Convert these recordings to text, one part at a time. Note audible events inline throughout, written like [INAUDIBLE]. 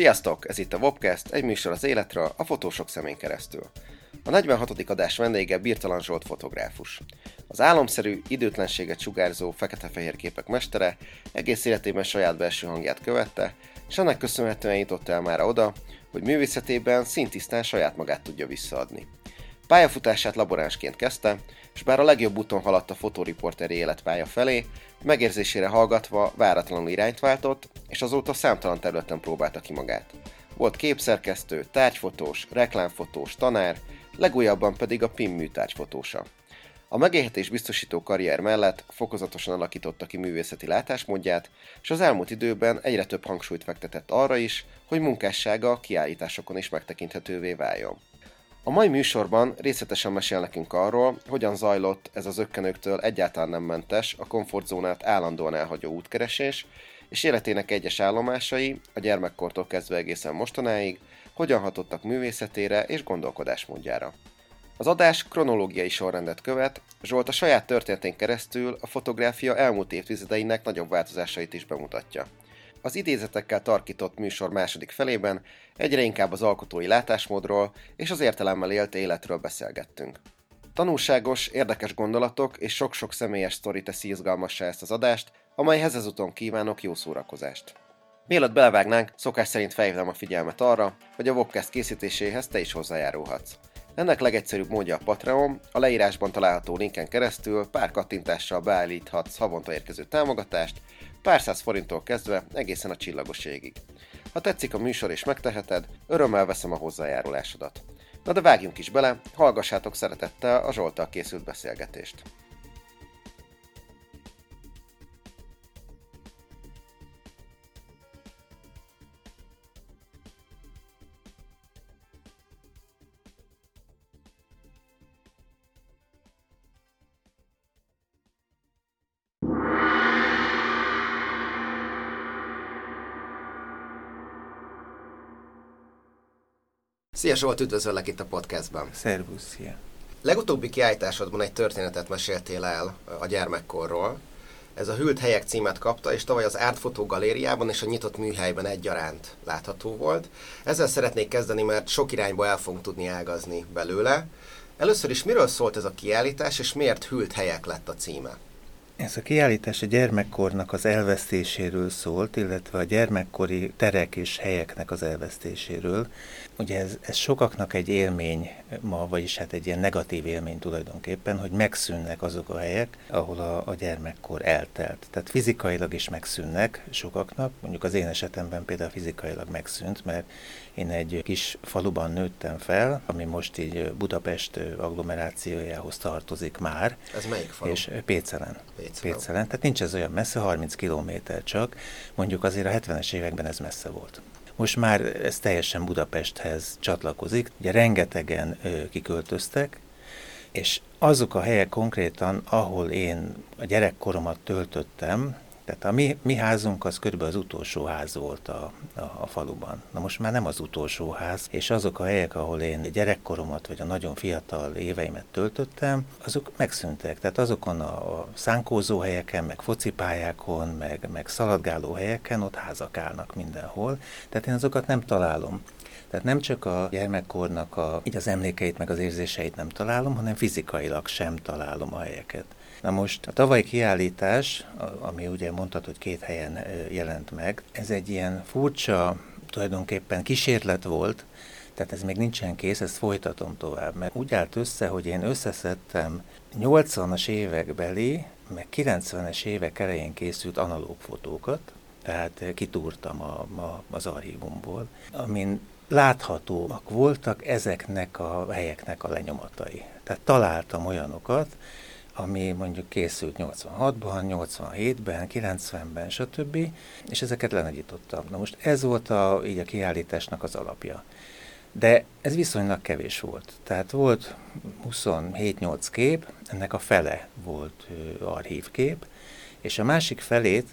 Sziasztok! Ez itt a Wobcast, egy műsor az életről, a fotósok szemén keresztül. A 46. adás vendége Birtalan Zsolt fotográfus. Az álomszerű, időtlenséget sugárzó fekete-fehér képek mestere egész életében saját belső hangját követte, és ennek köszönhetően jutott el már oda, hogy művészetében szintisztán saját magát tudja visszaadni. Pályafutását laboránsként kezdte, és bár a legjobb úton haladt a fotóriporteri életpálya felé, megérzésére hallgatva váratlanul irányt váltott, és azóta számtalan területen próbálta ki magát. Volt képszerkesztő, tárgyfotós, reklámfotós, tanár, legújabban pedig a PIM műtárgyfotósa. A megélhetés biztosító karrier mellett fokozatosan alakította ki művészeti látásmódját, és az elmúlt időben egyre több hangsúlyt fektetett arra is, hogy munkássága kiállításokon is megtekinthetővé váljon. A mai műsorban részletesen mesél nekünk arról, hogyan zajlott ez az ökkenőktől egyáltalán nem mentes, a komfortzónát állandóan elhagyó útkeresés, és életének egyes állomásai, a gyermekkortól kezdve egészen mostanáig, hogyan hatottak művészetére és gondolkodásmódjára. Az adás kronológiai sorrendet követ, Zsolt a saját történetén keresztül a fotográfia elmúlt évtizedeinek nagyobb változásait is bemutatja. Az idézetekkel tarkított műsor második felében egyre inkább az alkotói látásmódról és az értelemmel élt életről beszélgettünk. Tanulságos, érdekes gondolatok és sok-sok személyes sztori teszi izgalmassá ezt az adást, amelyhez ezúton kívánok jó szórakozást. Mielőtt belevágnánk, szokás szerint felhívnám a figyelmet arra, hogy a Vobcast készítéséhez te is hozzájárulhatsz. Ennek legegyszerűbb módja a Patreon, a leírásban található linken keresztül pár kattintással beállíthatsz havonta érkező támogatást, pár száz forinttól kezdve egészen a csillagosségig. Ha tetszik a műsor és megteheted, örömmel veszem a hozzájárulásodat. Na de vágjunk is bele, hallgassátok szeretettel a Zsoltal készült beszélgetést. Szia Zsolt, üdvözöllek itt a podcastban. Szervusz, szia. Legutóbbi kiállításodban egy történetet meséltél el a gyermekkorról. Ez a Hűlt Helyek címet kapta, és tavaly az Art Photo galériában és a nyitott műhelyben egyaránt látható volt. Ezzel szeretnék kezdeni, mert sok irányba el fogunk tudni ágazni belőle. Először is miről szólt ez a kiállítás, és miért Hűlt Helyek lett a címe? Ez a kiállítás a gyermekkornak az elvesztéséről szólt, illetve a gyermekkori terek és helyeknek az elvesztéséről. Ugye ez, ez sokaknak egy élmény ma, vagyis hát egy ilyen negatív élmény tulajdonképpen, hogy megszűnnek azok a helyek, ahol a, a gyermekkor eltelt. Tehát fizikailag is megszűnnek sokaknak, mondjuk az én esetemben például fizikailag megszűnt, mert én egy kis faluban nőttem fel, ami most így Budapest agglomerációjához tartozik már. Ez melyik falu? És Pécelen. Pécelen. Pécelen. Tehát nincs ez olyan messze, 30 kilométer csak. Mondjuk azért a 70-es években ez messze volt. Most már ez teljesen Budapesthez csatlakozik. Ugye rengetegen kiköltöztek, és azok a helyek konkrétan, ahol én a gyerekkoromat töltöttem, tehát a mi, mi házunk az körülbelül az utolsó ház volt a, a, a faluban. Na most már nem az utolsó ház, és azok a helyek, ahol én gyerekkoromat vagy a nagyon fiatal éveimet töltöttem, azok megszűntek. Tehát azokon a, a szánkózó helyeken, meg focipályákon, meg, meg szaladgáló helyeken ott házak állnak mindenhol. Tehát én azokat nem találom. Tehát nem csak a gyermekkornak a, így az emlékeit, meg az érzéseit nem találom, hanem fizikailag sem találom a helyeket. Na most a tavalyi kiállítás, ami ugye mondtad, hogy két helyen jelent meg, ez egy ilyen furcsa, tulajdonképpen kísérlet volt, tehát ez még nincsen kész, ezt folytatom tovább, mert úgy állt össze, hogy én összeszedtem 80-as évekbeli, meg 90-es évek elején készült analóg fotókat, tehát kitúrtam a, a, az archívumból, amin láthatóak voltak ezeknek a helyeknek a lenyomatai. Tehát találtam olyanokat, ami mondjuk készült 86-ban, 87-ben, 90-ben, stb. És ezeket lenagyítottam. Na most ez volt a, így a kiállításnak az alapja. De ez viszonylag kevés volt. Tehát volt 27-8 kép, ennek a fele volt archívkép, és a másik felét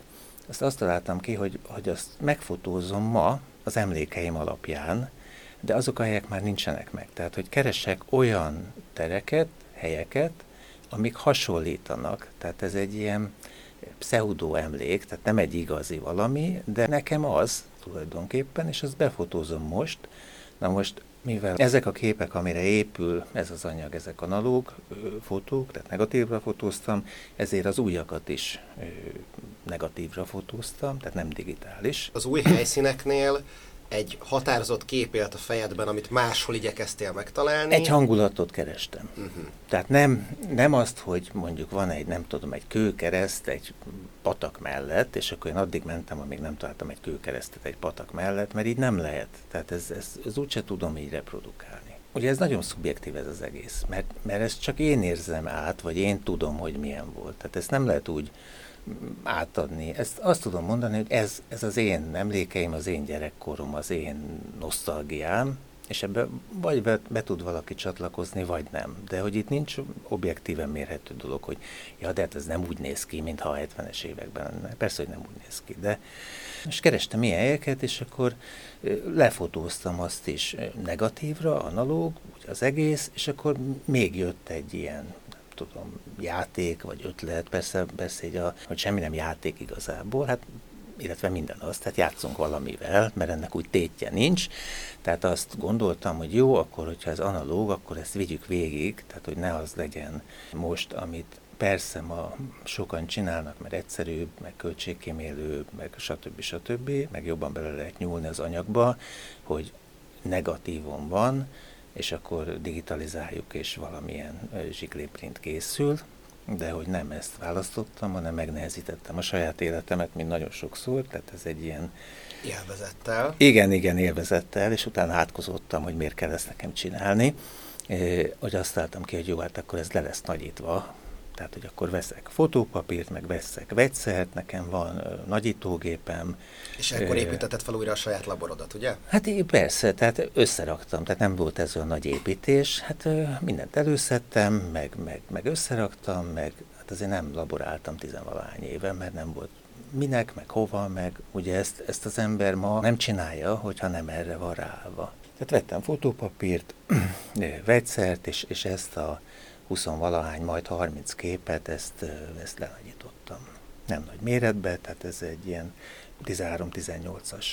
azt azt találtam ki, hogy, hogy azt megfotózom ma az emlékeim alapján, de azok a helyek már nincsenek meg. Tehát, hogy keresek olyan tereket, helyeket, amik hasonlítanak. Tehát ez egy ilyen pseudo emlék, tehát nem egy igazi valami, de nekem az, tulajdonképpen, és azt befotózom most. Na most, mivel ezek a képek, amire épül ez az anyag, ezek analóg fotók, tehát negatívra fotóztam, ezért az újakat is negatívra fotóztam, tehát nem digitális. Az új helyszíneknél egy határozott kép élt a fejedben, amit máshol igyekeztél megtalálni? Egy hangulatot kerestem. Uh-huh. Tehát nem, nem azt, hogy mondjuk van egy, nem tudom, egy kőkereszt egy patak mellett, és akkor én addig mentem, amíg nem találtam egy kőkeresztet egy patak mellett, mert így nem lehet. Tehát ez, ez, ez úgyse tudom így reprodukálni. Ugye ez nagyon szubjektív ez az egész, mert, mert ezt csak én érzem át, vagy én tudom, hogy milyen volt. Tehát ezt nem lehet úgy átadni. Ezt azt tudom mondani, hogy ez, ez az én emlékeim, az én gyerekkorom, az én nosztalgiám, és ebbe vagy be, be tud valaki csatlakozni, vagy nem. De hogy itt nincs objektíven mérhető dolog, hogy ja, de hát ez nem úgy néz ki, mintha a 70-es években lenne. Persze, hogy nem úgy néz ki, de és kerestem ilyen helyeket, és akkor lefotóztam azt is negatívra, analóg, az egész, és akkor még jött egy ilyen tudom, játék, vagy ötlet, persze, így a, hogy semmi nem játék igazából, hát illetve minden az, tehát játszunk valamivel, mert ennek úgy tétje nincs, tehát azt gondoltam, hogy jó, akkor hogyha ez analóg, akkor ezt vigyük végig, tehát hogy ne az legyen most, amit persze ma sokan csinálnak, mert egyszerűbb, meg költségkémélő, meg stb. stb., meg jobban bele lehet nyúlni az anyagba, hogy negatívon van, és akkor digitalizáljuk, és valamilyen zsikléprint készül, de hogy nem ezt választottam, hanem megnehezítettem a saját életemet, mint nagyon sokszor, tehát ez egy ilyen... Élvezettel. Igen, igen, élvezettel, és utána átkozottam, hogy miért kell ezt nekem csinálni, hogy azt álltam ki, hogy jó, hát akkor ez le lesz nagyítva, tehát, hogy akkor veszek fotópapírt, meg veszek vegyszert, nekem van ö, nagyítógépem. És akkor építetted fel újra a saját laborodat, ugye? Hát én persze, tehát összeraktam, tehát nem volt ez olyan nagy építés, hát ö, mindent előszedtem, meg, meg, meg összeraktam, meg hát azért nem laboráltam tizenvalány éve, mert nem volt minek, meg hova, meg ugye ezt, ezt az ember ma nem csinálja, hogyha nem erre van ráva. Tehát vettem fotópapírt, [CLEARS THROAT] vegyszert, és, és ezt a 20 valahány, majd 30 képet, ezt, ezt lenagyítottam. Nem nagy méretbe, tehát ez egy ilyen 13-18-as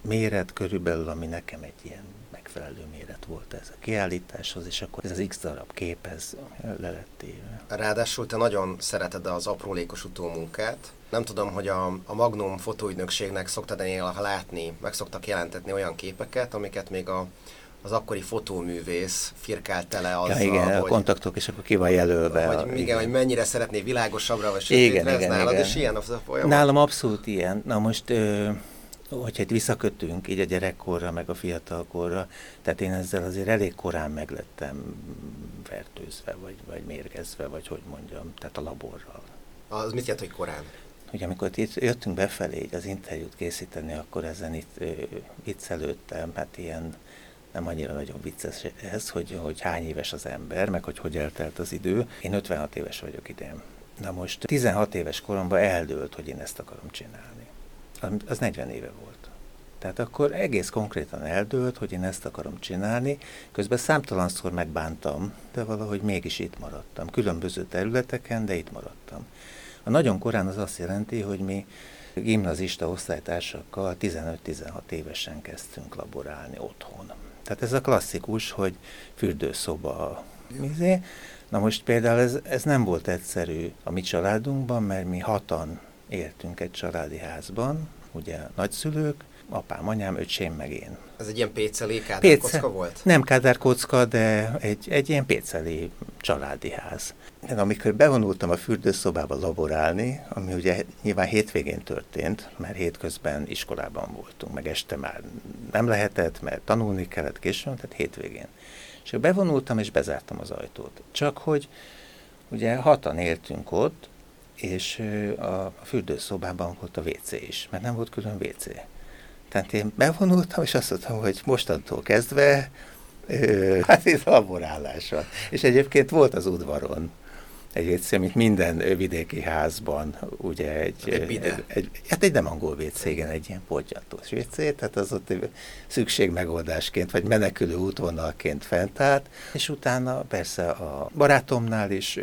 méret körülbelül, ami nekem egy ilyen megfelelő méret volt ez a kiállításhoz, és akkor ez az X darab kép, ez le lett éve. Ráadásul te nagyon szereted az aprólékos utómunkát. Nem tudom, hogy a, a Magnum fotóügynökségnek szoktad néha látni, meg szoktak jelentetni olyan képeket, amiket még a az akkori fotóművész firkált tele azzal, ja, igen, hogy, a kontaktok, és akkor ki van jelölve. Hogy, a, igen, igen, hogy mennyire szeretné világosabbra, vagy sötétre, igen, igen, nálad igen. is ilyen a folyamat? Nálam abszolút ilyen. Na most, ö, hogyha itt visszakötünk így a gyerekkorra, meg a fiatalkorra, tehát én ezzel azért elég korán meglettem fertőzve, vagy, vagy mérgezve, vagy hogy mondjam, tehát a laborral. Az mit jelent, hogy korán? hogy amikor itt jöttünk befelé így az interjút készíteni, akkor ezen itt viccelődtem, hát ilyen nem annyira nagyon vicces ez, hogy, hogy hány éves az ember, meg hogy hogy eltelt az idő. Én 56 éves vagyok idén. Na most 16 éves koromban eldőlt, hogy én ezt akarom csinálni. Az 40 éve volt. Tehát akkor egész konkrétan eldőlt, hogy én ezt akarom csinálni, közben számtalanszor megbántam, de valahogy mégis itt maradtam. Különböző területeken, de itt maradtam. A nagyon korán az azt jelenti, hogy mi gimnazista osztálytársakkal 15-16 évesen kezdtünk laborálni otthon. Tehát ez a klasszikus, hogy fürdőszoba, mizé. Na most például ez, ez nem volt egyszerű a mi családunkban, mert mi hatan éltünk egy családi házban, ugye nagyszülők, apám, anyám, öcsém, meg én. Ez egy ilyen péceli kádárkocka volt? Nem kádárkocka, de egy, egy ilyen péceli családi ház. Én amikor bevonultam a fürdőszobába laborálni, ami ugye nyilván hétvégén történt, mert hétközben iskolában voltunk, meg este már nem lehetett, mert tanulni kellett későn, tehát hétvégén. És bevonultam és bezártam az ajtót. Csak hogy ugye hatan éltünk ott, és a fürdőszobában volt a WC is, mert nem volt külön WC. Tehát én bevonultam, és azt mondtam, hogy mostantól kezdve, hát ez laborálás van. És egyébként volt az udvaron egy WC, amit minden vidéki házban, ugye egy, egy, egy, egy hát egy nem angol WC, igen, egy ilyen podgyantós WC, tehát az ott szükségmegoldásként, vagy menekülő útvonalként fent állt, és utána persze a barátomnál is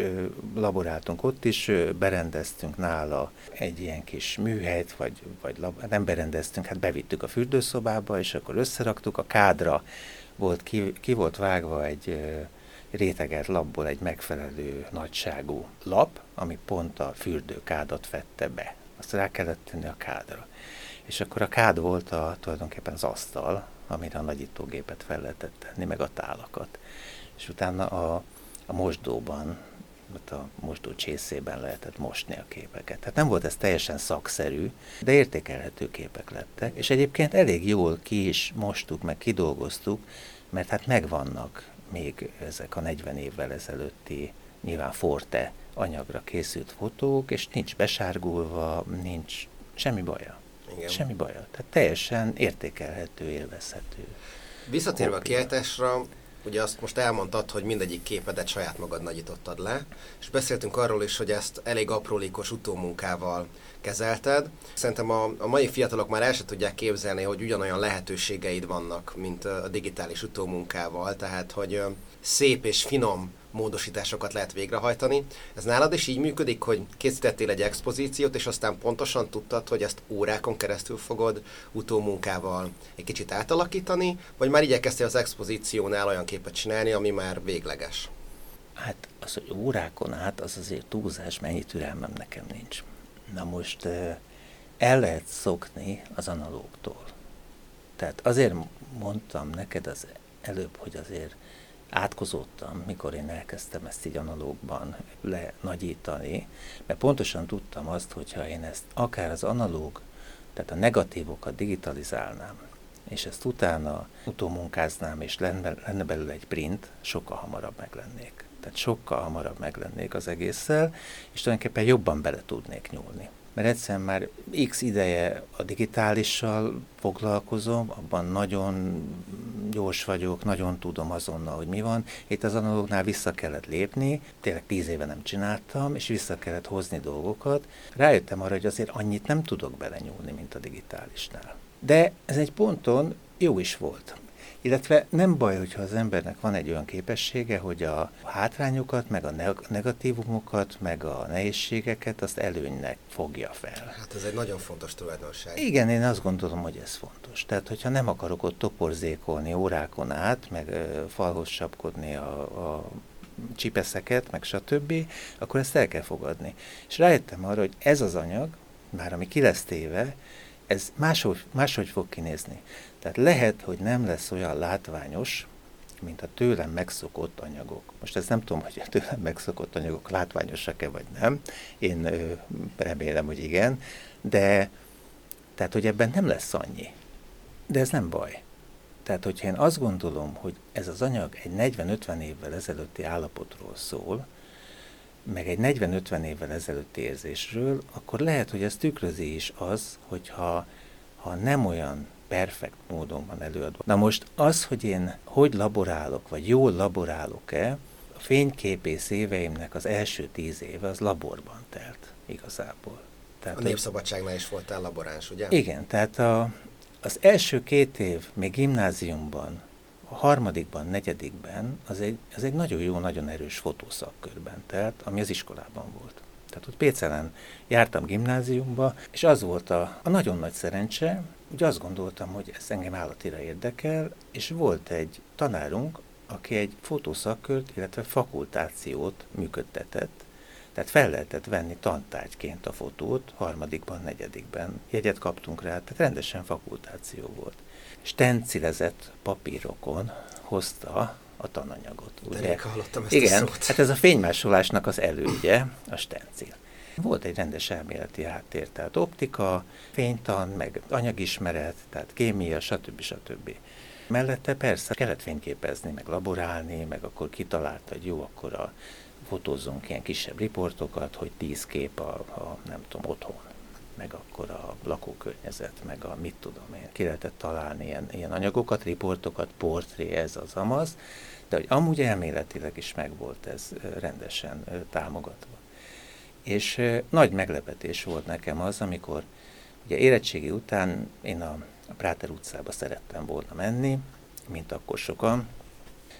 laboráltunk, ott is berendeztünk nála egy ilyen kis műhelyt, vagy, vagy lab, nem berendeztünk, hát bevittük a fürdőszobába, és akkor összeraktuk a kádra, volt, ki, ki volt vágva egy rétegelt lapból egy megfelelő nagyságú lap, ami pont a fürdőkádat fette be. Azt rá kellett tenni a kádra. És akkor a kád volt a, tulajdonképpen az asztal, amire a nagyítógépet fel lehetett tenni, meg a tálakat. És utána a, a mosdóban, a mosdó csészében lehetett mosni a képeket. Tehát nem volt ez teljesen szakszerű, de értékelhető képek lettek, és egyébként elég jól ki is mostuk, meg kidolgoztuk, mert hát megvannak még ezek a 40 évvel ezelőtti nyilván forte anyagra készült fotók, és nincs besárgulva, nincs semmi baja. Igen. Semmi baja. Tehát teljesen értékelhető, élvezhető. Visszatérve a kiállításra, ugye azt most elmondtad, hogy mindegyik képedet saját magad nagyítottad le, és beszéltünk arról is, hogy ezt elég aprólékos utómunkával kezelted. Szerintem a, a mai fiatalok már el sem tudják képzelni, hogy ugyanolyan lehetőségeid vannak, mint a digitális utómunkával, tehát hogy szép és finom módosításokat lehet végrehajtani. Ez nálad is így működik, hogy készítettél egy expozíciót, és aztán pontosan tudtad, hogy ezt órákon keresztül fogod utómunkával egy kicsit átalakítani, vagy már igyekeztél az expozíciónál olyan képet csinálni, ami már végleges? Hát az, hogy órákon át, az azért túlzás, mennyi türelmem nekem nincs. Na most el lehet szokni az analógtól. Tehát azért mondtam neked az előbb, hogy azért átkozottam, mikor én elkezdtem ezt így analógban lenagyítani, mert pontosan tudtam azt, hogyha én ezt akár az analóg, tehát a negatívokat digitalizálnám, és ezt utána utómunkáznám, és lenne, lenne belőle egy print, sokkal hamarabb meglennék. Tehát sokkal hamarabb meglennék az egésszel, és tulajdonképpen jobban bele tudnék nyúlni mert egyszerűen már x ideje a digitálissal foglalkozom, abban nagyon gyors vagyok, nagyon tudom azonnal, hogy mi van. Itt az analógnál vissza kellett lépni, tényleg tíz éve nem csináltam, és vissza kellett hozni dolgokat. Rájöttem arra, hogy azért annyit nem tudok belenyúlni, mint a digitálisnál. De ez egy ponton jó is volt. Illetve nem baj, hogyha az embernek van egy olyan képessége, hogy a hátrányokat, meg a negatívumokat, meg a nehézségeket azt előnynek fogja fel. Hát ez egy nagyon fontos tulajdonság. Igen, én azt gondolom, hogy ez fontos. Tehát, hogyha nem akarok ott toporzékolni órákon át, meg ö, falhoz csapkodni a, a csipeszeket, meg stb., akkor ezt el kell fogadni. És rájöttem arra, hogy ez az anyag, már ami ki lesz téve, ez máshogy, máshogy fog kinézni. Tehát lehet, hogy nem lesz olyan látványos, mint a tőlem megszokott anyagok. Most ezt nem tudom, hogy a tőlem megszokott anyagok látványosak-e vagy nem. Én ö, remélem, hogy igen. De tehát, hogy ebben nem lesz annyi. De ez nem baj. Tehát, hogyha én azt gondolom, hogy ez az anyag egy 40-50 évvel ezelőtti állapotról szól, meg egy 40-50 évvel ezelőtti érzésről, akkor lehet, hogy ez tükrözi is az, hogyha ha nem olyan perfekt módon van előadva. Na most az, hogy én hogy laborálok, vagy jól laborálok-e, a fényképész éveimnek az első tíz éve az laborban telt igazából. Tehát, a Népszabadságnál is voltál laboráns, ugye? Igen, tehát a, az első két év még gimnáziumban, a harmadikban, negyedikben az egy, az egy nagyon jó, nagyon erős fotószakkörben telt, ami az iskolában volt. Tehát ott Pécelen jártam gimnáziumba, és az volt a, a nagyon nagy szerencse, úgy azt gondoltam, hogy ez engem állatira érdekel, és volt egy tanárunk, aki egy fotószakkört, illetve fakultációt működtetett, tehát fel lehetett venni tantárgyként a fotót, harmadikban, negyedikben. Jegyet kaptunk rá, tehát rendesen fakultáció volt. Stencilezett papírokon hozta a tananyagot. Ugye? hallottam ezt Igen, a szót. hát ez a fénymásolásnak az elődje, a stencil. Volt egy rendes elméleti háttér, tehát optika, fénytan, meg anyagismeret, tehát kémia, stb. stb. Mellette persze kellett fényképezni, meg laborálni, meg akkor kitalálta, hogy jó, akkor a, fotózzunk ilyen kisebb riportokat, hogy tíz kép a, a nem tudom, otthon meg akkor a lakókörnyezet, meg a mit tudom én, ki lehetett találni ilyen, ilyen anyagokat, riportokat, portré, ez az amaz, de hogy amúgy elméletileg is megvolt ez rendesen támogatva. És nagy meglepetés volt nekem az, amikor ugye érettségi után én a, a Práter utcába szerettem volna menni, mint akkor sokan,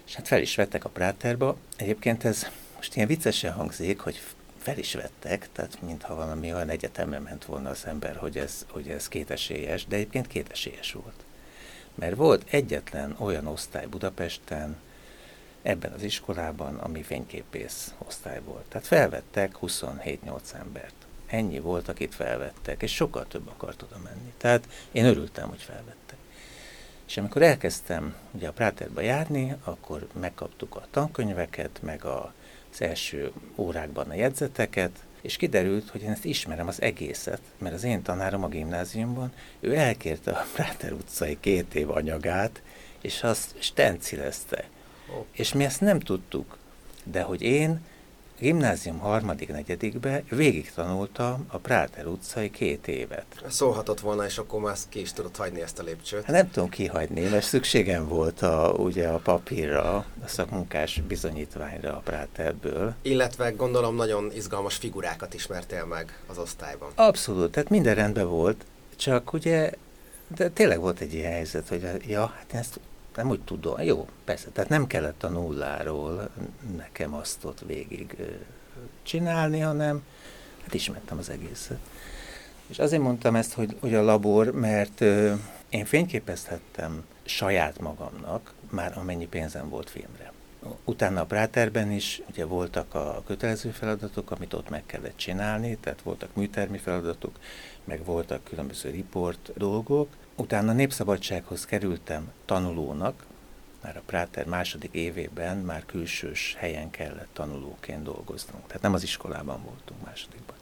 és hát fel is vettek a Práterba. Egyébként ez most ilyen viccesen hangzik, hogy fel is vettek, tehát mintha valami olyan egyetemre ment volna az ember, hogy ez, hogy ez kétesélyes, de egyébként kétesélyes volt. Mert volt egyetlen olyan osztály Budapesten, ebben az iskolában, ami fényképész osztály volt. Tehát felvettek 27-8 embert. Ennyi volt, akit felvettek, és sokkal több akart oda menni. Tehát én örültem, hogy felvettek. És amikor elkezdtem ugye a Práterba járni, akkor megkaptuk a tankönyveket, meg a, az első órákban a jegyzeteket, és kiderült, hogy én ezt ismerem az egészet, mert az én tanárom a gimnáziumban, ő elkérte a Práter utcai két év anyagát, és azt stencilezte. És mi ezt nem tudtuk, de hogy én gimnázium harmadik, negyedikbe végig tanultam a Práter utcai két évet. Szólhatott volna, és akkor már ki is tudott hagyni ezt a lépcsőt. Hát nem tudom kihagyni, mert szükségem volt a, ugye a papírra, a szakmunkás bizonyítványra a Práterből. Illetve gondolom nagyon izgalmas figurákat ismertél meg az osztályban. Abszolút, tehát minden rendben volt, csak ugye de tényleg volt egy ilyen helyzet, hogy ja, hát én ezt nem úgy tudom, jó, persze, tehát nem kellett a nulláról nekem azt ott végig csinálni, hanem hát ismertem az egészet. És azért mondtam ezt, hogy, hogy a labor, mert én fényképezhettem saját magamnak, már amennyi pénzem volt filmre. Utána a Práterben is ugye voltak a kötelező feladatok, amit ott meg kellett csinálni, tehát voltak műtermi feladatok, meg voltak különböző riport dolgok, Utána Népszabadsághoz kerültem tanulónak, már a Práter második évében már külsős helyen kellett tanulóként dolgoznunk. Tehát nem az iskolában voltunk másodikban.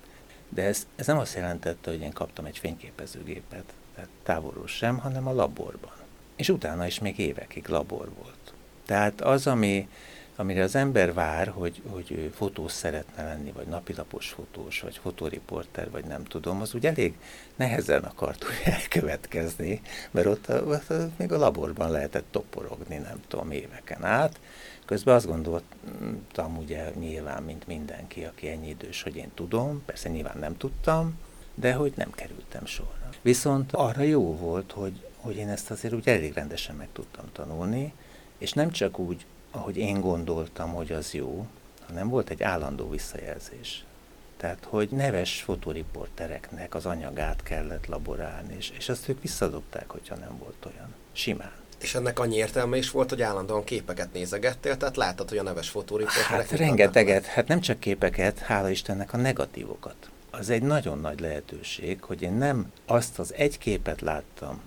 De ez, ez nem azt jelentette, hogy én kaptam egy fényképezőgépet, tehát távolról sem, hanem a laborban. És utána is még évekig labor volt. Tehát az, ami amire az ember vár, hogy, hogy ő fotós szeretne lenni, vagy napilapos fotós, vagy fotóriporter, vagy nem tudom, az úgy elég nehezen akart úgy [LAUGHS] elkövetkezni, mert ott, ott még a laborban lehetett toporogni, nem tudom, éveken át. Közben azt gondoltam ugye nyilván, mint mindenki, aki ennyi idős, hogy én tudom, persze nyilván nem tudtam, de hogy nem kerültem sorra. Viszont arra jó volt, hogy, hogy én ezt azért úgy elég rendesen meg tudtam tanulni, és nem csak úgy ahogy én gondoltam, hogy az jó, hanem volt egy állandó visszajelzés. Tehát, hogy neves fotóriportereknek az anyagát kellett laborálni, és, és azt ők visszadobták, hogyha nem volt olyan. Simán. És ennek annyi értelme is volt, hogy állandóan képeket nézegettél, tehát láttad, hogy a neves fotóriporterek... Hát rengeteget, hát nem csak képeket, hála Istennek a negatívokat. Az egy nagyon nagy lehetőség, hogy én nem azt az egy képet láttam,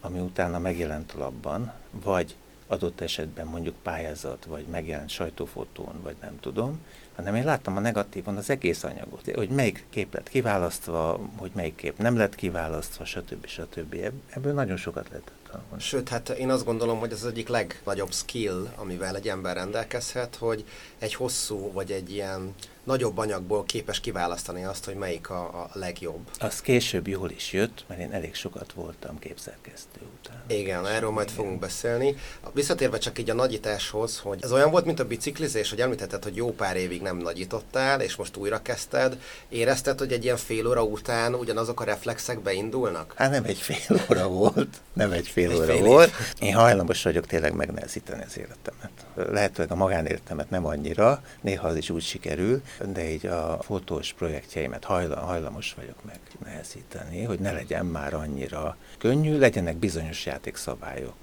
ami utána megjelent a labban, vagy adott esetben mondjuk pályázat, vagy megjelent sajtófotón, vagy nem tudom, hanem én láttam a negatívon az egész anyagot, hogy melyik kép lett kiválasztva, hogy melyik kép nem lett kiválasztva, stb. stb. Ebből nagyon sokat tanulni. Sőt, hát én azt gondolom, hogy ez az egyik legnagyobb skill, amivel egy ember rendelkezhet, hogy egy hosszú, vagy egy ilyen nagyobb anyagból képes kiválasztani azt, hogy melyik a, a legjobb. Az később jól is jött, mert én elég sokat voltam képszerkesztő után. Igen, erről majd igen. fogunk beszélni. Visszatérve csak így a nagyításhoz, hogy ez olyan volt, mint a biciklizés, hogy említetted, hogy jó pár évig nem nagyítottál, és most újra kezdted. Érezted, hogy egy ilyen fél óra után ugyanazok a reflexek beindulnak? Hát nem egy fél óra volt, nem egy fél egy óra fél volt. Én hajlamos vagyok tényleg megnehezíteni az életemet. Lehetőleg a magánéletemet nem annyira, néha az is úgy sikerül, de így a fotós projektjeimet hajlamos vagyok megnehezíteni, hogy ne legyen már annyira könnyű, legyenek bizonyos játékszabályok.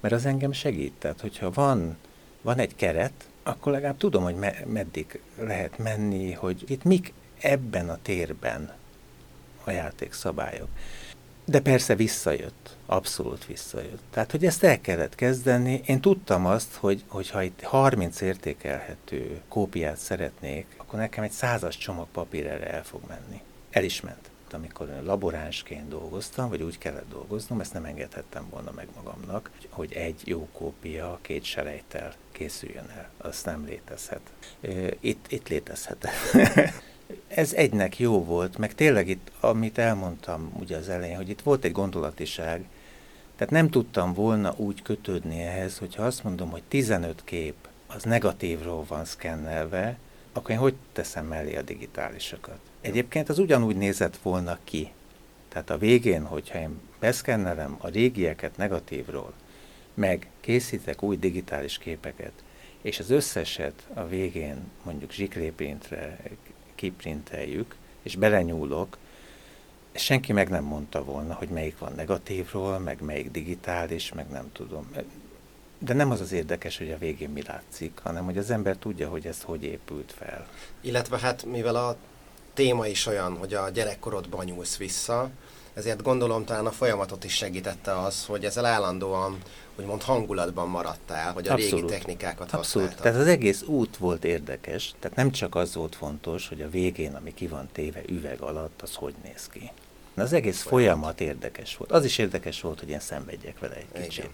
Mert az engem segít, tehát hogyha van, van egy keret, akkor legalább tudom, hogy me- meddig lehet menni, hogy itt mik ebben a térben a játékszabályok. De persze visszajött, abszolút visszajött. Tehát, hogy ezt el kellett kezdeni. Én tudtam azt, hogy, hogy ha itt 30 értékelhető kópiát szeretnék, akkor nekem egy százas csomag papír erre el fog menni. El is ment. Amikor laboránsként dolgoztam, vagy úgy kellett dolgoznom, ezt nem engedhettem volna meg magamnak, hogy egy jó kópia két selejtel készüljön el. Az nem létezhet. Itt, itt létezhet. [LAUGHS] ez egynek jó volt, meg tényleg itt, amit elmondtam ugye az elején, hogy itt volt egy gondolatiság, Tehát nem tudtam volna úgy kötődni ehhez, hogyha azt mondom, hogy 15 kép az negatívról van szkennelve, akkor én hogy teszem mellé a digitálisokat? Egyébként az ugyanúgy nézett volna ki. Tehát a végén, hogyha én beszkennelem a régieket negatívról, meg készítek új digitális képeket, és az összeset a végén mondjuk zsikréprintre kiprinteljük, és belenyúlok, senki meg nem mondta volna, hogy melyik van negatívról, meg melyik digitális, meg nem tudom. De nem az az érdekes, hogy a végén mi látszik, hanem hogy az ember tudja, hogy ez hogy épült fel. Illetve hát mivel a téma is olyan, hogy a gyerekkorodban nyúlsz vissza, ezért gondolom talán a folyamatot is segítette az, hogy ezzel állandóan úgymond hangulatban maradtál, hogy a Abszolút. régi technikákat Abszolút. használtad. Tehát az egész út volt érdekes, tehát nem csak az volt fontos, hogy a végén, ami ki van téve üveg alatt, az hogy néz ki. De az egész folyamat. folyamat érdekes volt. Az is érdekes volt, hogy én szenvedjek vele egy kicsit. Igen.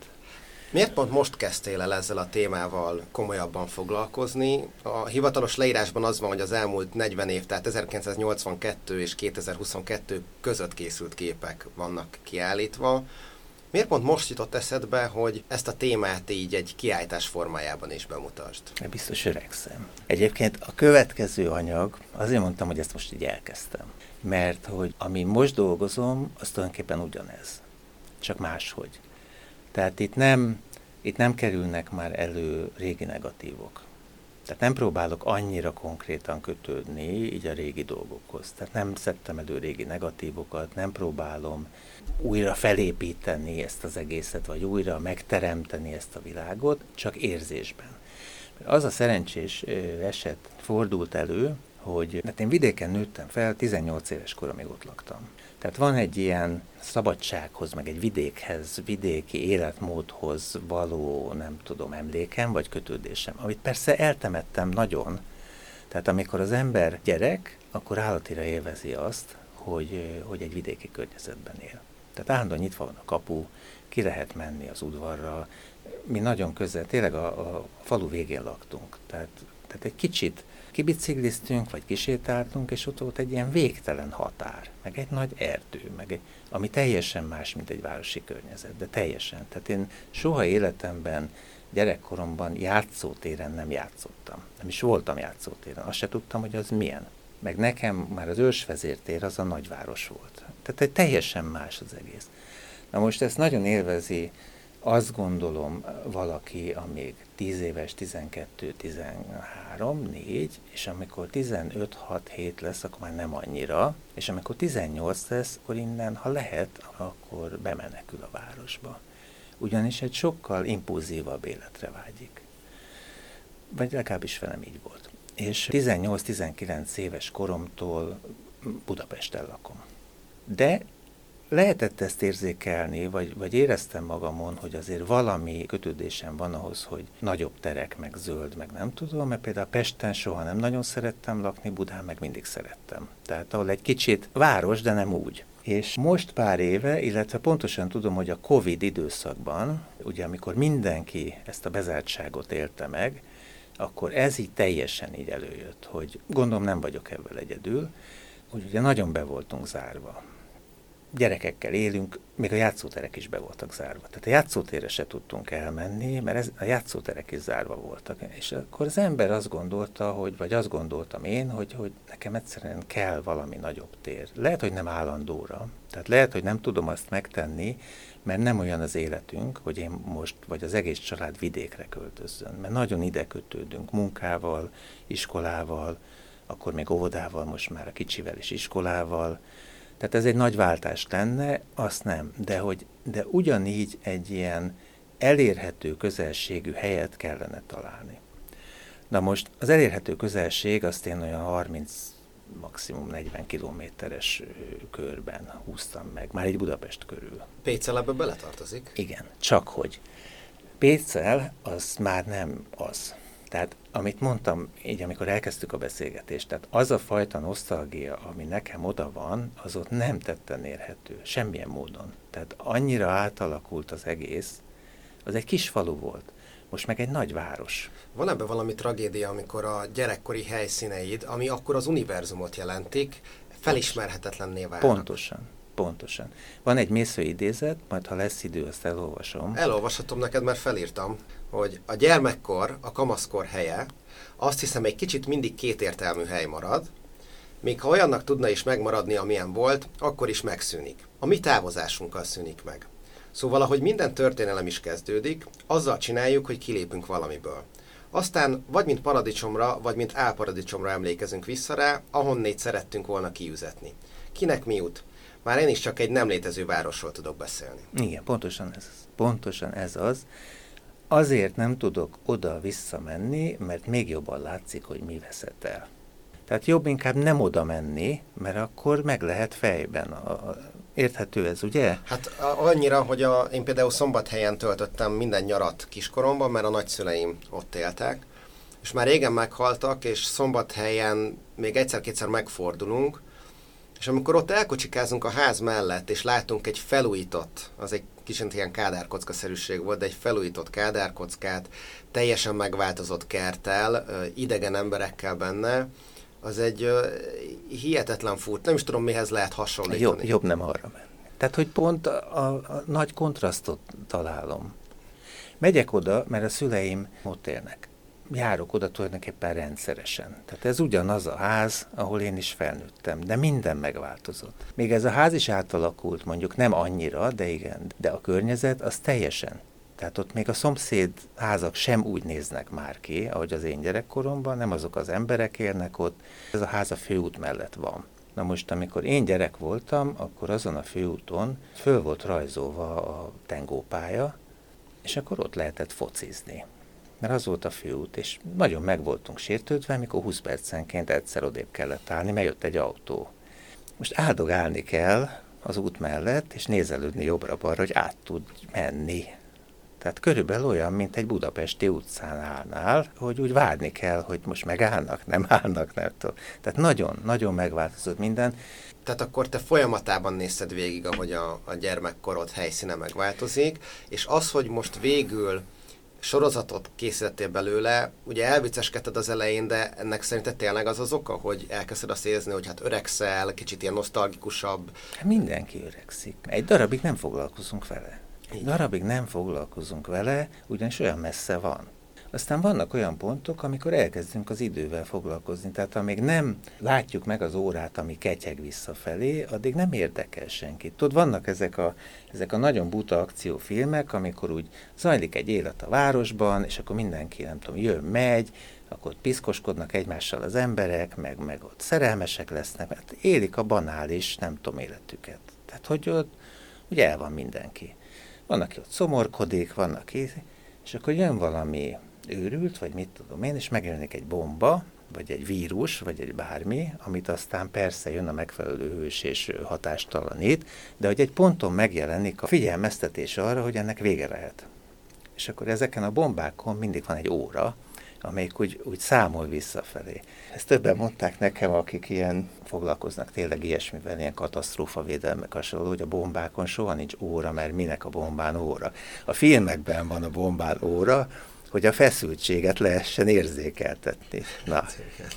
Miért pont most kezdtél el ezzel a témával komolyabban foglalkozni? A hivatalos leírásban az van, hogy az elmúlt 40 év, tehát 1982 és 2022 között készült képek vannak kiállítva. Miért pont most jutott eszedbe, hogy ezt a témát így egy kiállítás formájában is bemutasd? Biztos öregszem. Egyébként a következő anyag, azért mondtam, hogy ezt most így elkezdtem. Mert hogy ami most dolgozom, az tulajdonképpen ugyanez. Csak máshogy. Tehát itt nem, itt nem kerülnek már elő régi negatívok. Tehát nem próbálok annyira konkrétan kötődni így a régi dolgokhoz. Tehát nem szedtem elő régi negatívokat, nem próbálom újra felépíteni ezt az egészet, vagy újra megteremteni ezt a világot, csak érzésben. Az a szerencsés eset fordult elő, hogy hát én vidéken nőttem fel, 18 éves koromig ott laktam. Tehát van egy ilyen szabadsághoz, meg egy vidékhez, vidéki életmódhoz való, nem tudom, emlékem vagy kötődésem, amit persze eltemettem nagyon. Tehát amikor az ember gyerek, akkor állatira élvezi azt, hogy, hogy egy vidéki környezetben él. Tehát állandóan nyitva van a kapu, ki lehet menni az udvarra. Mi nagyon közel, tényleg a, a falu végén laktunk. Tehát, tehát egy kicsit kibicikliztünk, vagy kisétáltunk, és ott volt egy ilyen végtelen határ, meg egy nagy erdő, meg egy, ami teljesen más, mint egy városi környezet, de teljesen. Tehát én soha életemben, gyerekkoromban játszótéren nem játszottam. Nem is voltam játszótéren, azt se tudtam, hogy az milyen. Meg nekem már az ősvezértér az a nagyváros volt. Tehát egy teljesen más az egész. Na most ezt nagyon élvezi azt gondolom valaki, amíg 10 éves, 12, 13, 4, és amikor 15, 6, 7 lesz, akkor már nem annyira, és amikor 18 lesz, akkor innen, ha lehet, akkor bemenekül a városba. Ugyanis egy sokkal impulzívabb életre vágyik. Vagy legalábbis velem így volt. És 18-19 éves koromtól Budapesten lakom. De lehetett ezt érzékelni, vagy, vagy éreztem magamon, hogy azért valami kötődésem van ahhoz, hogy nagyobb terek, meg zöld, meg nem tudom, mert például Pesten soha nem nagyon szerettem lakni, Budán meg mindig szerettem. Tehát ahol egy kicsit város, de nem úgy. És most pár éve, illetve pontosan tudom, hogy a Covid időszakban, ugye amikor mindenki ezt a bezártságot élte meg, akkor ez így teljesen így előjött, hogy gondolom nem vagyok ebből egyedül, hogy ugye nagyon be voltunk zárva gyerekekkel élünk, még a játszóterek is be voltak zárva. Tehát a játszótérre se tudtunk elmenni, mert ez, a játszóterek is zárva voltak. És akkor az ember azt gondolta, hogy, vagy azt gondoltam én, hogy, hogy nekem egyszerűen kell valami nagyobb tér. Lehet, hogy nem állandóra. Tehát lehet, hogy nem tudom azt megtenni, mert nem olyan az életünk, hogy én most, vagy az egész család vidékre költözzön. Mert nagyon ide kötődünk munkával, iskolával, akkor még óvodával, most már a kicsivel is iskolával, tehát ez egy nagy váltás lenne, azt nem. De, hogy, de ugyanígy egy ilyen elérhető közelségű helyet kellene találni. Na most az elérhető közelség azt én olyan 30 maximum 40 kilométeres körben húztam meg, már egy Budapest körül. Pécel ebbe beletartozik? Igen, csak hogy Pécel az már nem az. Tehát amit mondtam, így amikor elkezdtük a beszélgetést, tehát az a fajta nosztalgia, ami nekem oda van, az ott nem tetten érhető, semmilyen módon. Tehát annyira átalakult az egész, az egy kis falu volt, most meg egy nagy város. Van ebben valami tragédia, amikor a gyerekkori helyszíneid, ami akkor az univerzumot jelentik, felismerhetetlenné válnak? Pontosan. Pontosan. Van egy mésző idézet, majd ha lesz idő, azt elolvasom. Elolvashatom neked, mert felírtam, hogy a gyermekkor, a kamaszkor helye, azt hiszem egy kicsit mindig kétértelmű hely marad, még ha olyannak tudna is megmaradni, amilyen volt, akkor is megszűnik. A mi távozásunkkal szűnik meg. Szóval, ahogy minden történelem is kezdődik, azzal csináljuk, hogy kilépünk valamiből. Aztán vagy mint paradicsomra, vagy mint álparadicsomra emlékezünk vissza rá, ahonnét szerettünk volna kiüzetni. Kinek mi jut? Már én is csak egy nem létező városról tudok beszélni. Igen, pontosan ez, pontosan ez az. Azért nem tudok oda visszamenni, mert még jobban látszik, hogy mi veszett el. Tehát jobb inkább nem oda menni, mert akkor meg lehet fejben. A, érthető ez, ugye? Hát annyira, hogy a, én például szombathelyen töltöttem minden nyarat kiskoromban, mert a nagyszüleim ott éltek, és már régen meghaltak, és szombathelyen még egyszer-kétszer megfordulunk, és amikor ott elkocsikázunk a ház mellett, és látunk egy felújított, az egy kicsit ilyen kádárkockaszerűség volt, de egy felújított kádárkockát, teljesen megváltozott kerttel, idegen emberekkel benne, az egy hihetetlen furt. Nem is tudom, mihez lehet hasonlítani. Jobb, jobb nem arra menni. Tehát, hogy pont a, a nagy kontrasztot találom. Megyek oda, mert a szüleim ott élnek. Járok oda tulajdonképpen rendszeresen. Tehát ez ugyanaz a ház, ahol én is felnőttem, de minden megváltozott. Még ez a ház is átalakult, mondjuk nem annyira, de igen, de a környezet az teljesen tehát ott még a szomszéd házak sem úgy néznek már ki, ahogy az én gyerekkoromban, nem azok az emberek élnek ott. Ez a ház a főút mellett van. Na most, amikor én gyerek voltam, akkor azon a főúton föl volt rajzolva a tengópálya, és akkor ott lehetett focizni. Mert az volt a főút, és nagyon meg voltunk sértődve, amikor 20 percenként egyszer odébb kellett állni, mert jött egy autó. Most áldogálni kell az út mellett, és nézelődni jobbra-balra, hogy át tud menni tehát körülbelül olyan, mint egy budapesti utcán állnál, hogy úgy várni kell, hogy most megállnak, nem állnak, nem tudom. Tehát nagyon, nagyon megváltozott minden. Tehát akkor te folyamatában nézted végig, ahogy a, a gyermekkorod helyszíne megváltozik, és az, hogy most végül sorozatot készítettél belőle, ugye elvicceskedted az elején, de ennek szerinted tényleg az az oka, hogy elkezded azt érezni, hogy hát öregszel, kicsit ilyen nosztalgikusabb? Hát mindenki öregszik. Egy darabig nem foglalkozunk vele. Egy darabig nem foglalkozunk vele, ugyanis olyan messze van. Aztán vannak olyan pontok, amikor elkezdünk az idővel foglalkozni. Tehát amíg nem látjuk meg az órát, ami ketyeg visszafelé, addig nem érdekel senkit. Tudod, vannak ezek a, ezek a nagyon buta akciófilmek, amikor úgy zajlik egy élet a városban, és akkor mindenki, nem tudom, jön, megy, akkor ott piszkoskodnak egymással az emberek, meg, meg ott szerelmesek lesznek, mert élik a banális, nem tudom, életüket. Tehát, hogy ott ugye el van mindenki. Van, aki ott szomorkodik, van, aki... És akkor jön valami őrült, vagy mit tudom én, és megjelenik egy bomba, vagy egy vírus, vagy egy bármi, amit aztán persze jön a megfelelő hős és hatástalanít, de hogy egy ponton megjelenik a figyelmeztetés arra, hogy ennek vége lehet. És akkor ezeken a bombákon mindig van egy óra, amelyik úgy, úgy számol visszafelé. Ezt többen mondták nekem, akik ilyen foglalkoznak tényleg ilyesmivel, ilyen védelmek hasonló, hogy a bombákon soha nincs óra, mert minek a bombán óra. A filmekben van a bombán óra, hogy a feszültséget lehessen érzékeltetni. Na,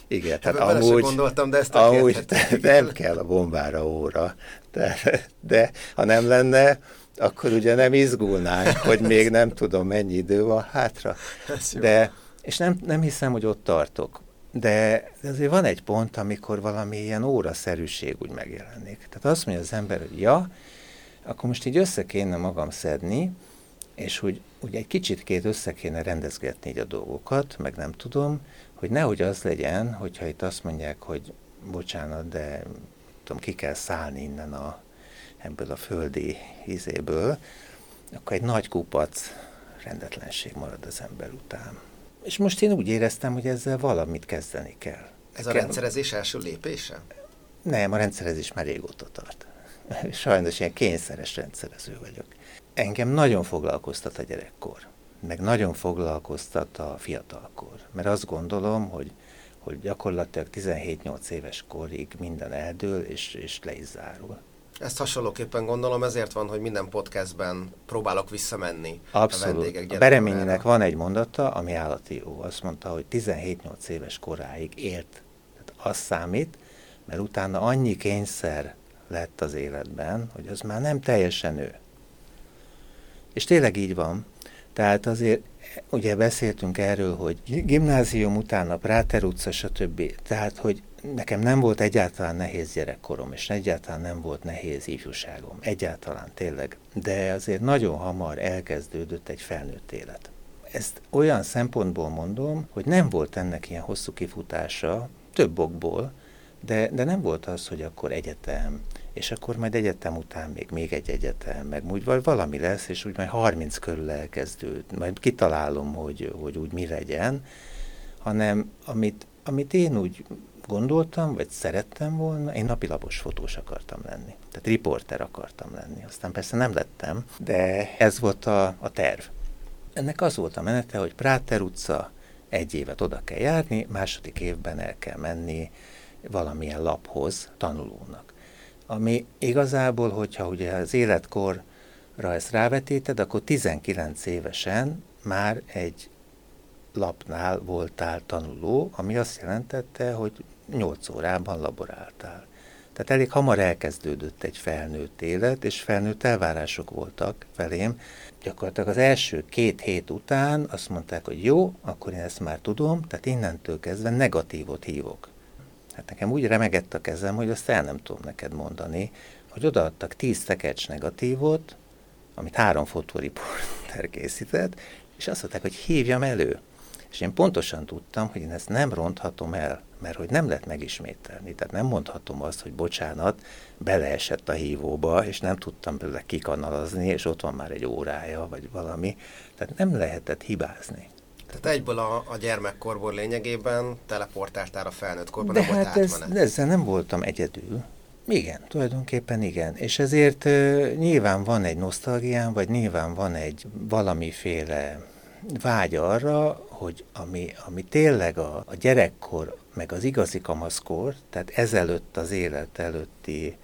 igen, tehát Ebben amúgy, gondoltam, de ezt amúgy [LAUGHS] nem kell a bombára óra, de, de ha nem lenne, akkor ugye nem izgulnánk, hogy még nem tudom mennyi idő van hátra. De és nem, nem hiszem, hogy ott tartok. De, de azért van egy pont, amikor valami ilyen óraszerűség úgy megjelenik. Tehát azt mondja az ember, hogy ja, akkor most így össze kéne magam szedni, és hogy úgy egy kicsit két össze kéne rendezgetni így a dolgokat, meg nem tudom, hogy nehogy az legyen, hogyha itt azt mondják, hogy bocsánat, de tudom, ki kell szállni innen a, ebből a földi izéből, akkor egy nagy kupac rendetlenség marad az ember után. És most én úgy éreztem, hogy ezzel valamit kezdeni kell. Ez a kell. rendszerezés első lépése? Nem, a rendszerezés már régóta tart. [LAUGHS] Sajnos ilyen kényszeres rendszerező vagyok. Engem nagyon foglalkoztat a gyerekkor, meg nagyon foglalkoztat a fiatalkor, mert azt gondolom, hogy, hogy gyakorlatilag 17-8 éves korig minden eldől, és, és le is zárul. Ezt hasonlóképpen gondolom, ezért van, hogy minden podcastben próbálok visszamenni Abszolút. a vendégek A Bereményinek van egy mondata, ami állati jó. Azt mondta, hogy 17-8 éves koráig élt. Tehát az számít, mert utána annyi kényszer lett az életben, hogy az már nem teljesen ő. És tényleg így van. Tehát azért ugye beszéltünk erről, hogy gimnázium után a Práter utca, stb. Tehát, hogy nekem nem volt egyáltalán nehéz gyerekkorom, és egyáltalán nem volt nehéz ifjúságom. Egyáltalán tényleg. De azért nagyon hamar elkezdődött egy felnőtt élet. Ezt olyan szempontból mondom, hogy nem volt ennek ilyen hosszú kifutása, több okból, de, de nem volt az, hogy akkor egyetem, és akkor majd egyetem után még, még egy egyetem, meg úgy vagy valami lesz, és úgy majd 30 körül elkezdőd, majd kitalálom, hogy, hogy úgy mi legyen, hanem amit, amit én úgy gondoltam, vagy szerettem volna, én napilapos fotós akartam lenni. Tehát riporter akartam lenni. Aztán persze nem lettem, de ez volt a, a terv. Ennek az volt a menete, hogy Práter utca, egy évet oda kell járni, második évben el kell menni valamilyen laphoz tanulónak. Ami igazából, hogyha ugye az életkorra ezt rávetíted, akkor 19 évesen már egy lapnál voltál tanuló, ami azt jelentette, hogy 8 órában laboráltál. Tehát elég hamar elkezdődött egy felnőtt élet, és felnőtt elvárások voltak felém. Gyakorlatilag az első két hét után azt mondták, hogy jó, akkor én ezt már tudom, tehát innentől kezdve negatívot hívok. Hát nekem úgy remegett a kezem, hogy azt el nem tudom neked mondani, hogy odaadtak tíz tekercs negatívot, amit három fotóriporter készített, és azt mondták, hogy hívjam elő. És én pontosan tudtam, hogy én ezt nem ronthatom el, mert hogy nem lehet megismételni. Tehát nem mondhatom azt, hogy bocsánat, beleesett a hívóba, és nem tudtam belőle kikanalazni, és ott van már egy órája, vagy valami. Tehát nem lehetett hibázni. Tehát egyből a, a gyermekkorból lényegében teleportáltál a felnőtt korban, De hát ez, ezzel nem voltam egyedül. Igen, tulajdonképpen igen. És ezért uh, nyilván van egy nosztalgiám, vagy nyilván van egy valamiféle vágy arra, hogy ami, ami tényleg a, a gyerekkor, meg az igazi kamaszkor, tehát ezelőtt az élet előtti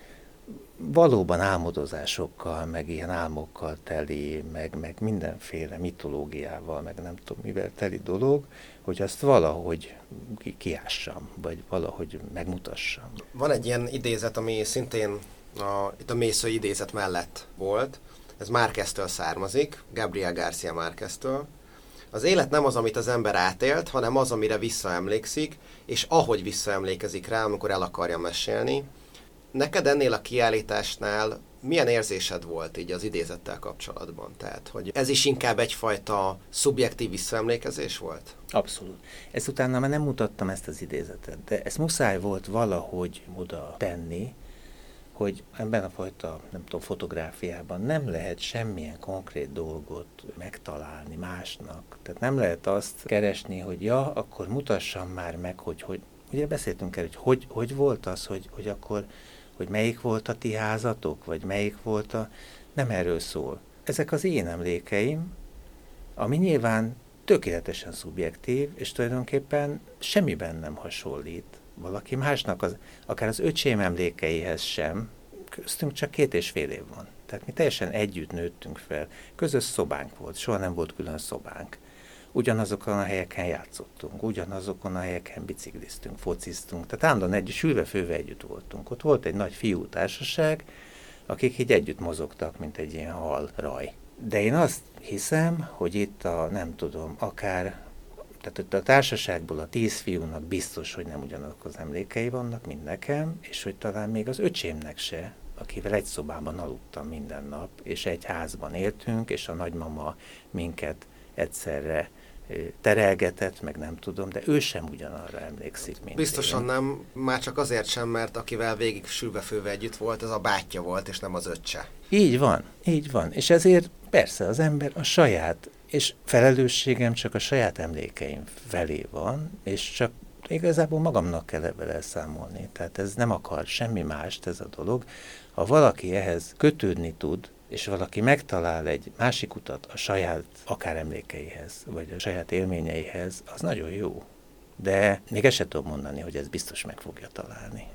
valóban álmodozásokkal, meg ilyen álmokkal teli, meg, meg mindenféle mitológiával, meg nem tudom mivel teli dolog, hogy azt valahogy ki, kiássam, vagy valahogy megmutassam. Van egy ilyen idézet, ami szintén a, itt a mésző idézet mellett volt, ez Márkeztől származik, Gabriel Garcia Márkeztől. Az élet nem az, amit az ember átélt, hanem az, amire visszaemlékszik, és ahogy visszaemlékezik rá, amikor el akarja mesélni, Neked ennél a kiállításnál milyen érzésed volt így az idézettel kapcsolatban? Tehát, hogy ez is inkább egyfajta szubjektív visszaemlékezés volt? Abszolút. Ezt utána már nem mutattam ezt az idézetet, de ezt muszáj volt valahogy oda tenni, hogy ebben a fajta, nem tudom, fotográfiában nem lehet semmilyen konkrét dolgot megtalálni másnak. Tehát nem lehet azt keresni, hogy ja, akkor mutassam már meg, hogy, hogy ugye beszéltünk el, hogy hogy, hogy volt az, hogy, hogy akkor hogy melyik volt a ti házatok, vagy melyik volt a... Nem erről szól. Ezek az én emlékeim, ami nyilván tökéletesen szubjektív, és tulajdonképpen semmiben nem hasonlít valaki másnak, az, akár az öcsém emlékeihez sem, köztünk csak két és fél év van. Tehát mi teljesen együtt nőttünk fel. Közös szobánk volt, soha nem volt külön szobánk ugyanazokon a helyeken játszottunk, ugyanazokon a helyeken bicikliztünk, fociztunk, tehát állandóan egy sülve-főve együtt voltunk. Ott volt egy nagy fiú társaság, akik így együtt mozogtak, mint egy ilyen hal raj. De én azt hiszem, hogy itt a, nem tudom, akár, tehát a társaságból a tíz fiúnak biztos, hogy nem ugyanazok az emlékei vannak, mint nekem, és hogy talán még az öcsémnek se, akivel egy szobában aludtam minden nap, és egy házban éltünk, és a nagymama minket egyszerre terelgetett, meg nem tudom, de ő sem ugyanarra emlékszik, mint Biztosan nem, már csak azért sem, mert akivel végig sülve-főve együtt volt, az a bátyja volt, és nem az öccse. Így van, így van. És ezért persze az ember a saját, és felelősségem csak a saját emlékeim felé van, és csak igazából magamnak kell ebből elszámolni. Tehát ez nem akar semmi mást ez a dolog. Ha valaki ehhez kötődni tud, és valaki megtalál egy másik utat a saját akár emlékeihez, vagy a saját élményeihez, az nagyon jó. De még ezt sem tudom mondani, hogy ez biztos meg fogja találni.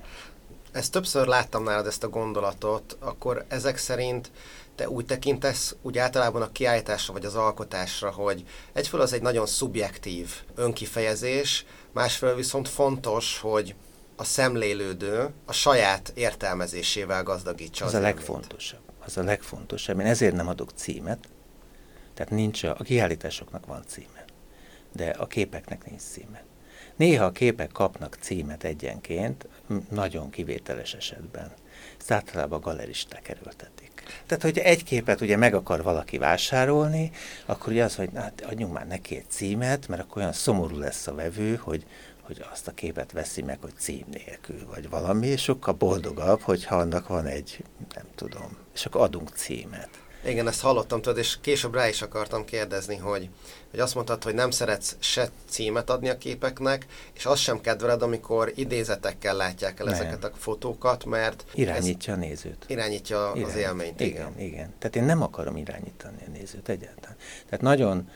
Ezt többször láttam nálad ezt a gondolatot, akkor ezek szerint te úgy tekintesz úgy általában a kiállításra vagy az alkotásra, hogy egyfelől az egy nagyon szubjektív önkifejezés, másfelől viszont fontos, hogy a szemlélődő a saját értelmezésével gazdagítsa az, az a legfontosabb. Az a legfontosabb. Én ezért nem adok címet, tehát nincs a, a kiállításoknak van címe, de a képeknek nincs címe. Néha a képek kapnak címet egyenként, nagyon kivételes esetben. Ezt általában a galeristák erőltetik. Tehát, hogyha egy képet ugye meg akar valaki vásárolni, akkor ugye az, hogy hát adjunk már neki egy címet, mert akkor olyan szomorú lesz a vevő, hogy, hogy azt a képet veszi meg, hogy cím nélkül, vagy valami, és sokkal boldogabb, hogyha annak van egy, nem tudom, és akkor adunk címet. Igen, ezt hallottam tudod, és később rá is akartam kérdezni, hogy, hogy azt mondtad, hogy nem szeretsz se címet adni a képeknek, és azt sem kedveled, amikor idézetekkel látják el nem. ezeket a fotókat, mert... Irányítja a nézőt. Irányítja Irány. az élményt. Igen, igen, igen. Tehát én nem akarom irányítani a nézőt egyáltalán. Tehát nagyon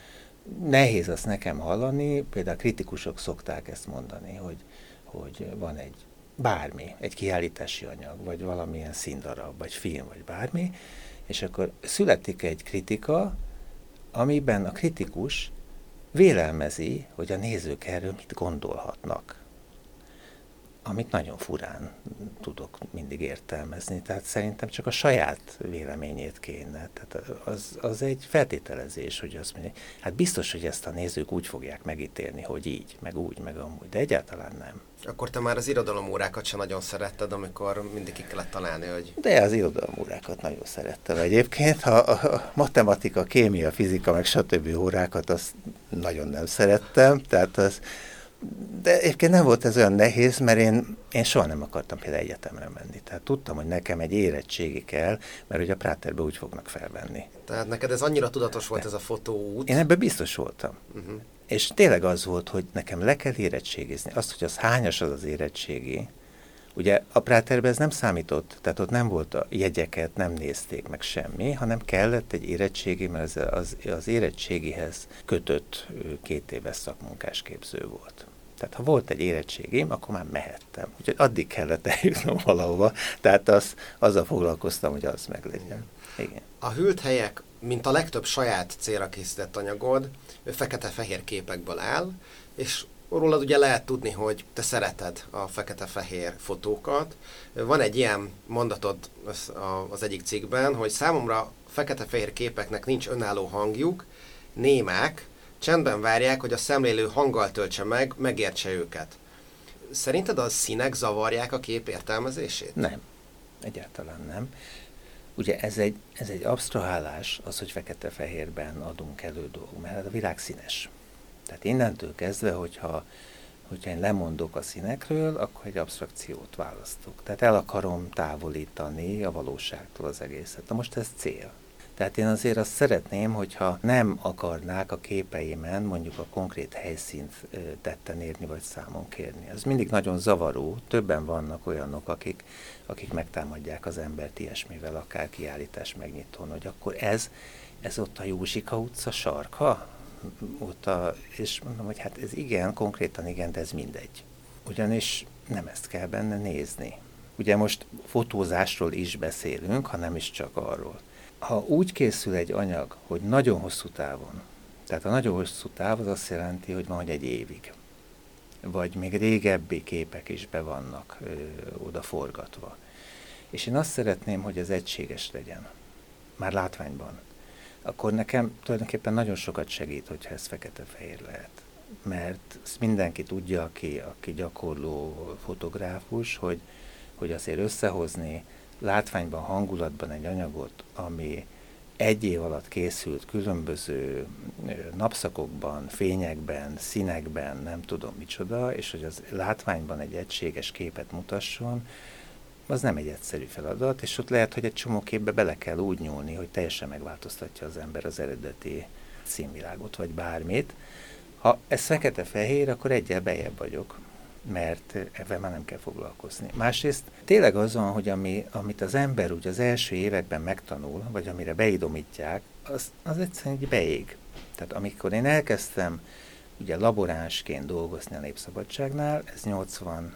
nehéz azt nekem hallani, például kritikusok szokták ezt mondani, hogy, hogy van egy bármi, egy kiállítási anyag, vagy valamilyen színdarab, vagy film, vagy bármi, és akkor születik egy kritika, amiben a kritikus vélelmezi, hogy a nézők erről mit gondolhatnak. Amit nagyon furán tudok mindig értelmezni. Tehát szerintem csak a saját véleményét kéne. Tehát az, az egy feltételezés, hogy azt mondja, hát biztos, hogy ezt a nézők úgy fogják megítélni, hogy így, meg úgy, meg amúgy, de egyáltalán nem. Akkor te már az irodalomórákat sem nagyon szeretted, amikor mindig ki kellett találni, hogy... De az irodalomórákat nagyon szerettem egyébként. Ha a matematika, kémia, fizika, meg stb. órákat azt nagyon nem szerettem. Tehát az, de egyébként nem volt ez olyan nehéz, mert én, én soha nem akartam például egyetemre menni. Tehát tudtam, hogy nekem egy érettségi kell, mert hogy a Práterbe úgy fognak felvenni. Tehát neked ez annyira tudatos volt de. ez a fotóút? Én ebben biztos voltam. Uh-huh. És tényleg az volt, hogy nekem le kell érettségizni. Azt, hogy az hányas az az érettségi, ugye a Práterben ez nem számított, tehát ott nem volt a jegyeket, nem nézték meg semmi, hanem kellett egy érettségi, mert az, az, az érettségihez kötött két éves szakmunkásképző volt. Tehát ha volt egy érettségém, akkor már mehettem. Úgyhogy addig kellett eljutnom valahova, tehát az, azzal foglalkoztam, hogy az meglegyen. Igen. A hűlt helyek, mint a legtöbb saját célra készített anyagod, fekete-fehér képekből áll, és rólad ugye lehet tudni, hogy te szereted a fekete-fehér fotókat. Van egy ilyen mondatod az egyik cikkben, hogy számomra fekete-fehér képeknek nincs önálló hangjuk, némák, csendben várják, hogy a szemlélő hanggal töltse meg, megértse őket. Szerinted a színek zavarják a kép értelmezését? Nem, egyáltalán nem. Ugye ez egy, ez egy absztrahálás, az, hogy fekete-fehérben adunk elő dolgok, mert a világ színes. Tehát innentől kezdve, hogyha, hogyha én lemondok a színekről, akkor egy abstrakciót választok. Tehát el akarom távolítani a valóságtól az egészet. Na most ez cél. Tehát én azért azt szeretném, hogyha nem akarnák a képeimen mondjuk a konkrét helyszínt tetten érni vagy számon kérni. Ez mindig nagyon zavaró. Többen vannak olyanok, akik, akik megtámadják az embert ilyesmivel, akár kiállítás megnyitón, hogy akkor ez, ez ott a Józsika utca sarka? Ott a, és mondom, hogy hát ez igen, konkrétan igen, de ez mindegy. Ugyanis nem ezt kell benne nézni. Ugye most fotózásról is beszélünk, ha nem is csak arról ha úgy készül egy anyag, hogy nagyon hosszú távon, tehát a nagyon hosszú táv az azt jelenti, hogy van, hogy egy évig, vagy még régebbi képek is be vannak ö, oda forgatva. És én azt szeretném, hogy ez egységes legyen, már látványban. Akkor nekem tulajdonképpen nagyon sokat segít, hogyha ez fekete-fehér lehet. Mert mindenki tudja, aki, aki gyakorló fotográfus, hogy, hogy azért összehozni látványban, hangulatban egy anyagot, ami egy év alatt készült különböző napszakokban, fényekben, színekben, nem tudom micsoda, és hogy az látványban egy egységes képet mutasson, az nem egy egyszerű feladat, és ott lehet, hogy egy csomó képbe bele kell úgy nyúlni, hogy teljesen megváltoztatja az ember az eredeti színvilágot, vagy bármit. Ha ez fekete-fehér, akkor egyel bejebb vagyok mert ebben már nem kell foglalkozni. Másrészt tényleg az van, hogy ami, amit az ember úgy az első években megtanul, vagy amire beidomítják, az, az egyszerűen egy beég. Tehát amikor én elkezdtem ugye laboránsként dolgozni a Népszabadságnál, ez 87.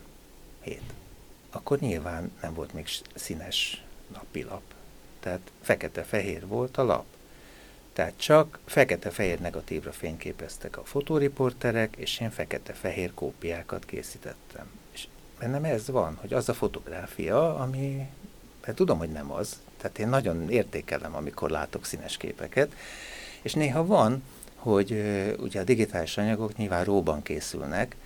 Akkor nyilván nem volt még színes napilap. Tehát fekete-fehér volt a lap. Tehát csak fekete-fehér negatívra fényképeztek a fotóriporterek, és én fekete-fehér kópiákat készítettem. És bennem ez van, hogy az a fotográfia, ami, hát tudom, hogy nem az, tehát én nagyon értékelem, amikor látok színes képeket, és néha van, hogy ugye a digitális anyagok nyilván róban készülnek,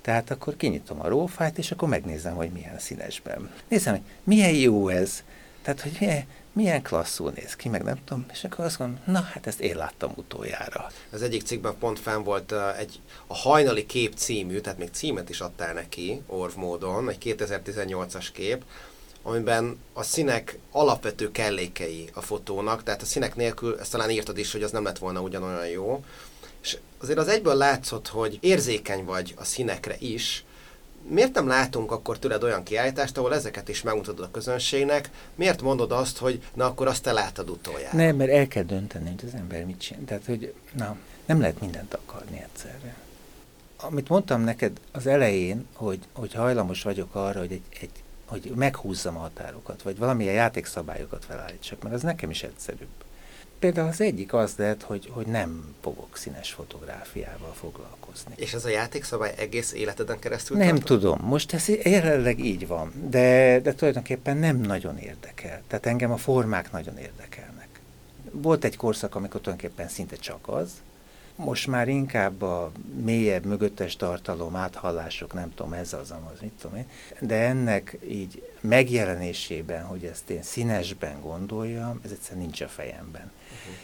tehát akkor kinyitom a rófájt, és akkor megnézem, hogy milyen színesben. Nézem, hogy milyen jó ez, tehát hogy milyen, milyen klasszul néz ki, meg nem tudom, és akkor azt mondom, na hát ezt én láttam utoljára. Az egyik cikkben pont fenn volt egy, a hajnali kép című, tehát még címet is adtál neki, orv módon, egy 2018-as kép, amiben a színek alapvető kellékei a fotónak, tehát a színek nélkül, ezt talán írtad is, hogy az nem lett volna ugyanolyan jó, és azért az egyből látszott, hogy érzékeny vagy a színekre is, miért nem látunk akkor tőled olyan kiállítást, ahol ezeket is megmutatod a közönségnek? Miért mondod azt, hogy na akkor azt te láttad utoljára? Nem, mert el kell dönteni, hogy az ember mit csinál. Tehát, hogy na, nem lehet mindent akarni egyszerre. Amit mondtam neked az elején, hogy, hogy hajlamos vagyok arra, hogy, egy, egy, hogy meghúzzam a határokat, vagy valamilyen játékszabályokat felállítsak, mert az nekem is egyszerűbb. Például az egyik az lehet, hogy, hogy nem fogok színes fotográfiával foglalkozni. És ez a játékszabály egész életeden keresztül Nem tartott? tudom. Most ez jelenleg így van, de, de tulajdonképpen nem nagyon érdekel. Tehát engem a formák nagyon érdekelnek. Volt egy korszak, amikor tulajdonképpen szinte csak az, most már inkább a mélyebb, mögöttes tartalom, áthallások, nem tudom, ez az, az, mit tudom én, de ennek így megjelenésében, hogy ezt én színesben gondoljam, ez egyszerűen nincs a fejemben. Uh-huh.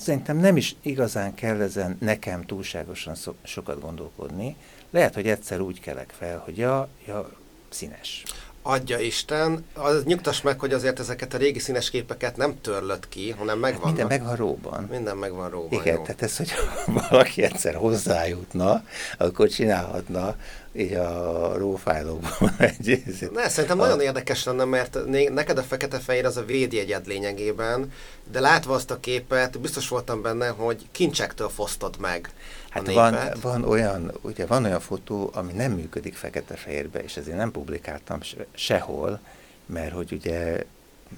Szerintem nem is igazán kell ezen nekem túlságosan so- sokat gondolkodni. Lehet, hogy egyszer úgy kelek fel, hogy ja, ja, színes adja Isten, az nyugtass meg, hogy azért ezeket a régi színes képeket nem törlött ki, hanem megvan. Hát minden megvan róban. Minden megvan róban. Igen, jó. tehát ez, hogy [LAUGHS] valaki egyszer hozzájutna, akkor csinálhatna így a rófájlokban [LAUGHS] egy Ne, szerintem a... nagyon érdekes lenne, mert neked a fekete-fehér az a védjegyed lényegében, de látva azt a képet, biztos voltam benne, hogy kincsektől fosztod meg Hát van, van, olyan, ugye van olyan fotó, ami nem működik fekete-fehérbe, és ezért nem publikáltam sehol, mert hogy ugye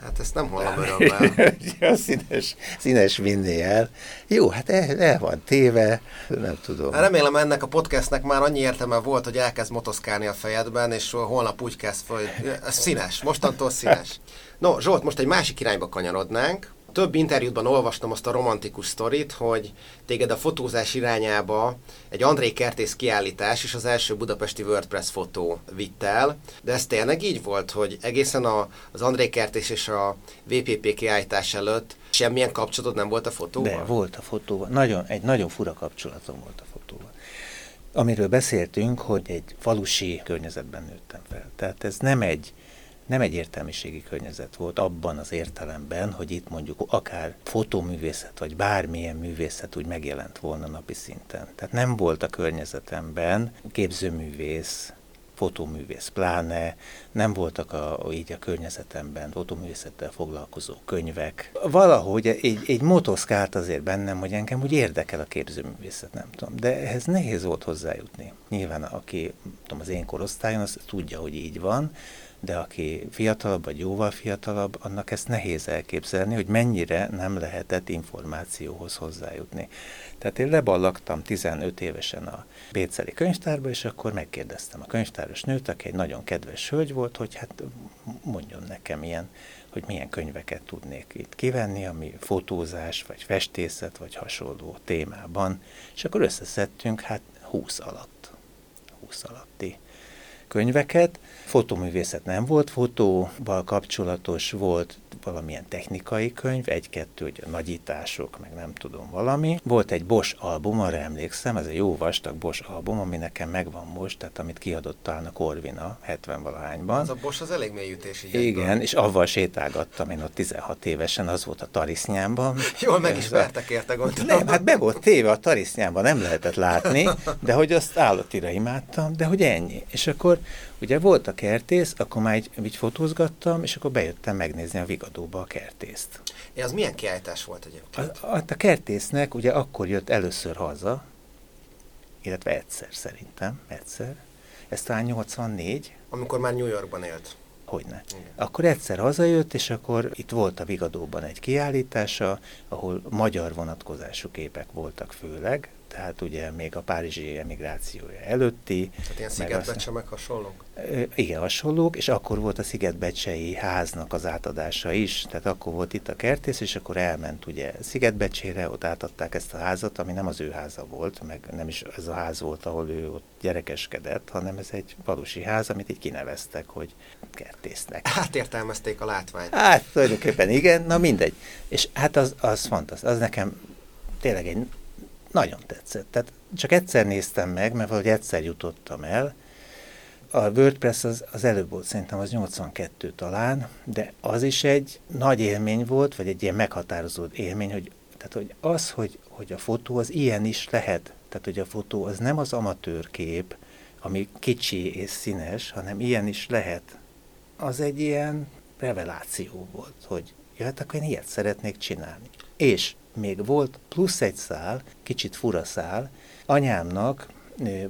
Hát ezt nem hallom örömmel. [LAUGHS] a színes, színes vinné el. Jó, hát el, el van téve, nem tudom. Remélem ennek a podcastnek már annyi értelme volt, hogy elkezd motoszkálni a fejedben, és holnap úgy kezd, hogy színes, mostantól színes. No, Zsolt, most egy másik irányba kanyarodnánk több interjútban olvastam azt a romantikus sztorit, hogy téged a fotózás irányába egy André Kertész kiállítás és az első budapesti WordPress fotó vitt el, de ez tényleg így volt, hogy egészen a, az André Kertész és a VPP kiállítás előtt semmilyen kapcsolatod nem volt a fotóval? De volt a fotóval. Nagyon, egy nagyon fura kapcsolatom volt a fotóval. Amiről beszéltünk, hogy egy falusi környezetben nőttem fel. Tehát ez nem egy nem egy értelmiségi környezet volt abban az értelemben, hogy itt mondjuk akár fotóművészet, vagy bármilyen művészet úgy megjelent volna napi szinten. Tehát nem volt a környezetemben képzőművész, fotóművész pláne, nem voltak a, így a környezetemben fotóművészettel foglalkozó könyvek. Valahogy egy, egy motoszkált azért bennem, hogy engem úgy érdekel a képzőművészet, nem tudom. De ehhez nehéz volt hozzájutni. Nyilván aki tudom, az én korosztályon, az tudja, hogy így van, de aki fiatalabb, vagy jóval fiatalabb, annak ezt nehéz elképzelni, hogy mennyire nem lehetett információhoz hozzájutni. Tehát én leballagtam 15 évesen a Béceli könyvtárba, és akkor megkérdeztem a könyvtáros nőt, aki egy nagyon kedves hölgy volt, hogy hát mondjon nekem ilyen, hogy milyen könyveket tudnék itt kivenni, ami fotózás, vagy festészet, vagy hasonló témában, és akkor összeszedtünk hát 20 alatt, 20 alatti könyveket. Fotoművészet nem volt, fotóval kapcsolatos volt valamilyen technikai könyv, egy-kettő, hogy nagyítások, meg nem tudom valami. Volt egy Bosch album, arra emlékszem, ez egy jó vastag Bosch album, ami nekem megvan most, tehát amit kiadott talán a Corvina 70-valahányban. Az a Bosch az elég mélyütés. Igen, és avval sétálgattam én ott 16 évesen, az volt a tarisznyámban. [LAUGHS] Jól megismertek érte, gondolom. Nem, hát be volt téve a tarisznyámban, nem lehetett látni, de hogy azt állatira imádtam, de hogy ennyi. És akkor Ugye volt a kertész, akkor már így, így fotózgattam, és akkor bejöttem megnézni a Vigadóba a kertészt. É, az milyen kiállítás volt egyébként? A, a, a kertésznek ugye akkor jött először haza, illetve egyszer szerintem, egyszer. Ez talán 84. Amikor már New Yorkban élt. Hogyne. Igen. Akkor egyszer hazajött, és akkor itt volt a Vigadóban egy kiállítása, ahol magyar vonatkozású képek voltak főleg, tehát ugye még a párizsi emigrációja előtti. Tehát ilyen szigetbecse meg hasonlók? Igen, hasonlók, és akkor volt a szigetbecsei háznak az átadása is, tehát akkor volt itt a kertész, és akkor elment ugye szigetbecsére, ott átadták ezt a házat, ami nem az ő háza volt, meg nem is ez a ház volt, ahol ő ott gyerekeskedett, hanem ez egy valósi ház, amit így kineveztek, hogy kertésznek. Hát értelmezték a látványt. Hát tulajdonképpen igen, na mindegy. És hát az, az fantasztikus, az nekem tényleg egy nagyon tetszett. Tehát csak egyszer néztem meg, mert valahogy egyszer jutottam el. A WordPress az, az előbb volt, szerintem az 82 talán, de az is egy nagy élmény volt, vagy egy ilyen meghatározó élmény, hogy, tehát, hogy az, hogy, hogy a fotó az ilyen is lehet. Tehát, hogy a fotó az nem az amatőr kép, ami kicsi és színes, hanem ilyen is lehet. Az egy ilyen reveláció volt, hogy ja, hát akkor én ilyet szeretnék csinálni. És még volt plusz egy szál, kicsit fura szál, anyámnak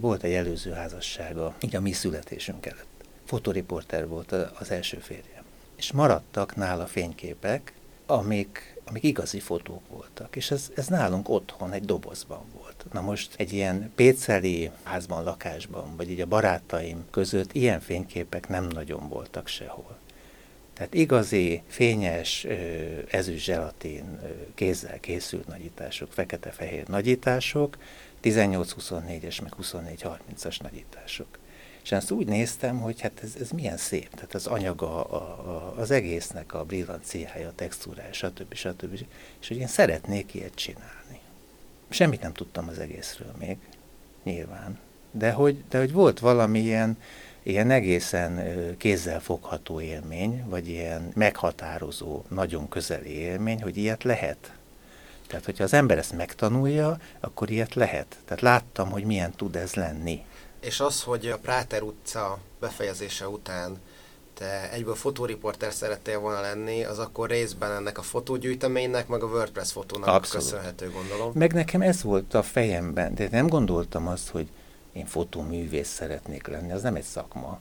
volt egy előző házassága, így a mi születésünk előtt. Fotoriporter volt az első férjem. És maradtak nála fényképek, amik, amik igazi fotók voltak. És ez, ez nálunk otthon egy dobozban volt. Na most egy ilyen péceli házban, lakásban, vagy így a barátaim között ilyen fényképek nem nagyon voltak sehol. Tehát igazi, fényes, ezüst zselatin kézzel készült nagyítások, fekete-fehér nagyítások, 18-24-es, meg 24-30-as nagyítások. És ezt úgy néztem, hogy hát ez, ez milyen szép, tehát az anyaga, a, a, az egésznek a brillanciája, a textúrája, stb. stb. És hogy én szeretnék ilyet csinálni. Semmit nem tudtam az egészről még, nyilván. De hogy, de hogy volt valamilyen ilyen egészen kézzel fogható élmény, vagy ilyen meghatározó, nagyon közeli élmény, hogy ilyet lehet. Tehát, hogyha az ember ezt megtanulja, akkor ilyet lehet. Tehát láttam, hogy milyen tud ez lenni. És az, hogy a Práter utca befejezése után te egyből fotóriporter szerettél volna lenni, az akkor részben ennek a fotógyűjteménynek, meg a WordPress fotónak Abszolút. köszönhető, gondolom. Meg nekem ez volt a fejemben, de nem gondoltam azt, hogy én fotóművész szeretnék lenni, az nem egy szakma.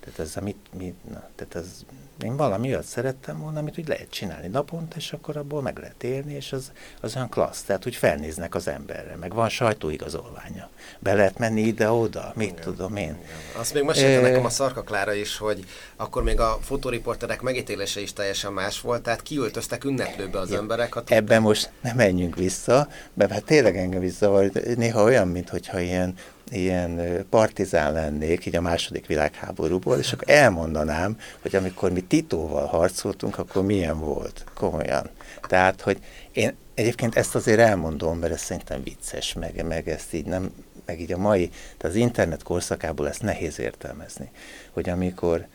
Tehát ez, amit, mit, na, tehát ez, én valami olyat szerettem volna, amit úgy lehet csinálni naponta, és akkor abból meg lehet élni, és az, az olyan klassz, tehát úgy felnéznek az emberre, meg van sajtóigazolványa. Be lehet menni ide-oda, mit igen, tudom én. Igen. Azt még mesélte nekem a Szarka Klára is, hogy akkor még a fotóriporterek megítélése is teljesen más volt, tehát kiöltöztek ünneplőbe az ja, emberek. Ha ebben most nem menjünk vissza, mert hát tényleg engem vissza, néha olyan, mintha ilyen ilyen partizán lennék, így a második világháborúból, és akkor elmondanám, hogy amikor mi Titóval harcoltunk, akkor milyen volt, komolyan. Tehát, hogy én egyébként ezt azért elmondom, mert ez szerintem vicces, meg, meg ezt így nem, meg így a mai, tehát az internet korszakából ezt nehéz értelmezni, hogy amikor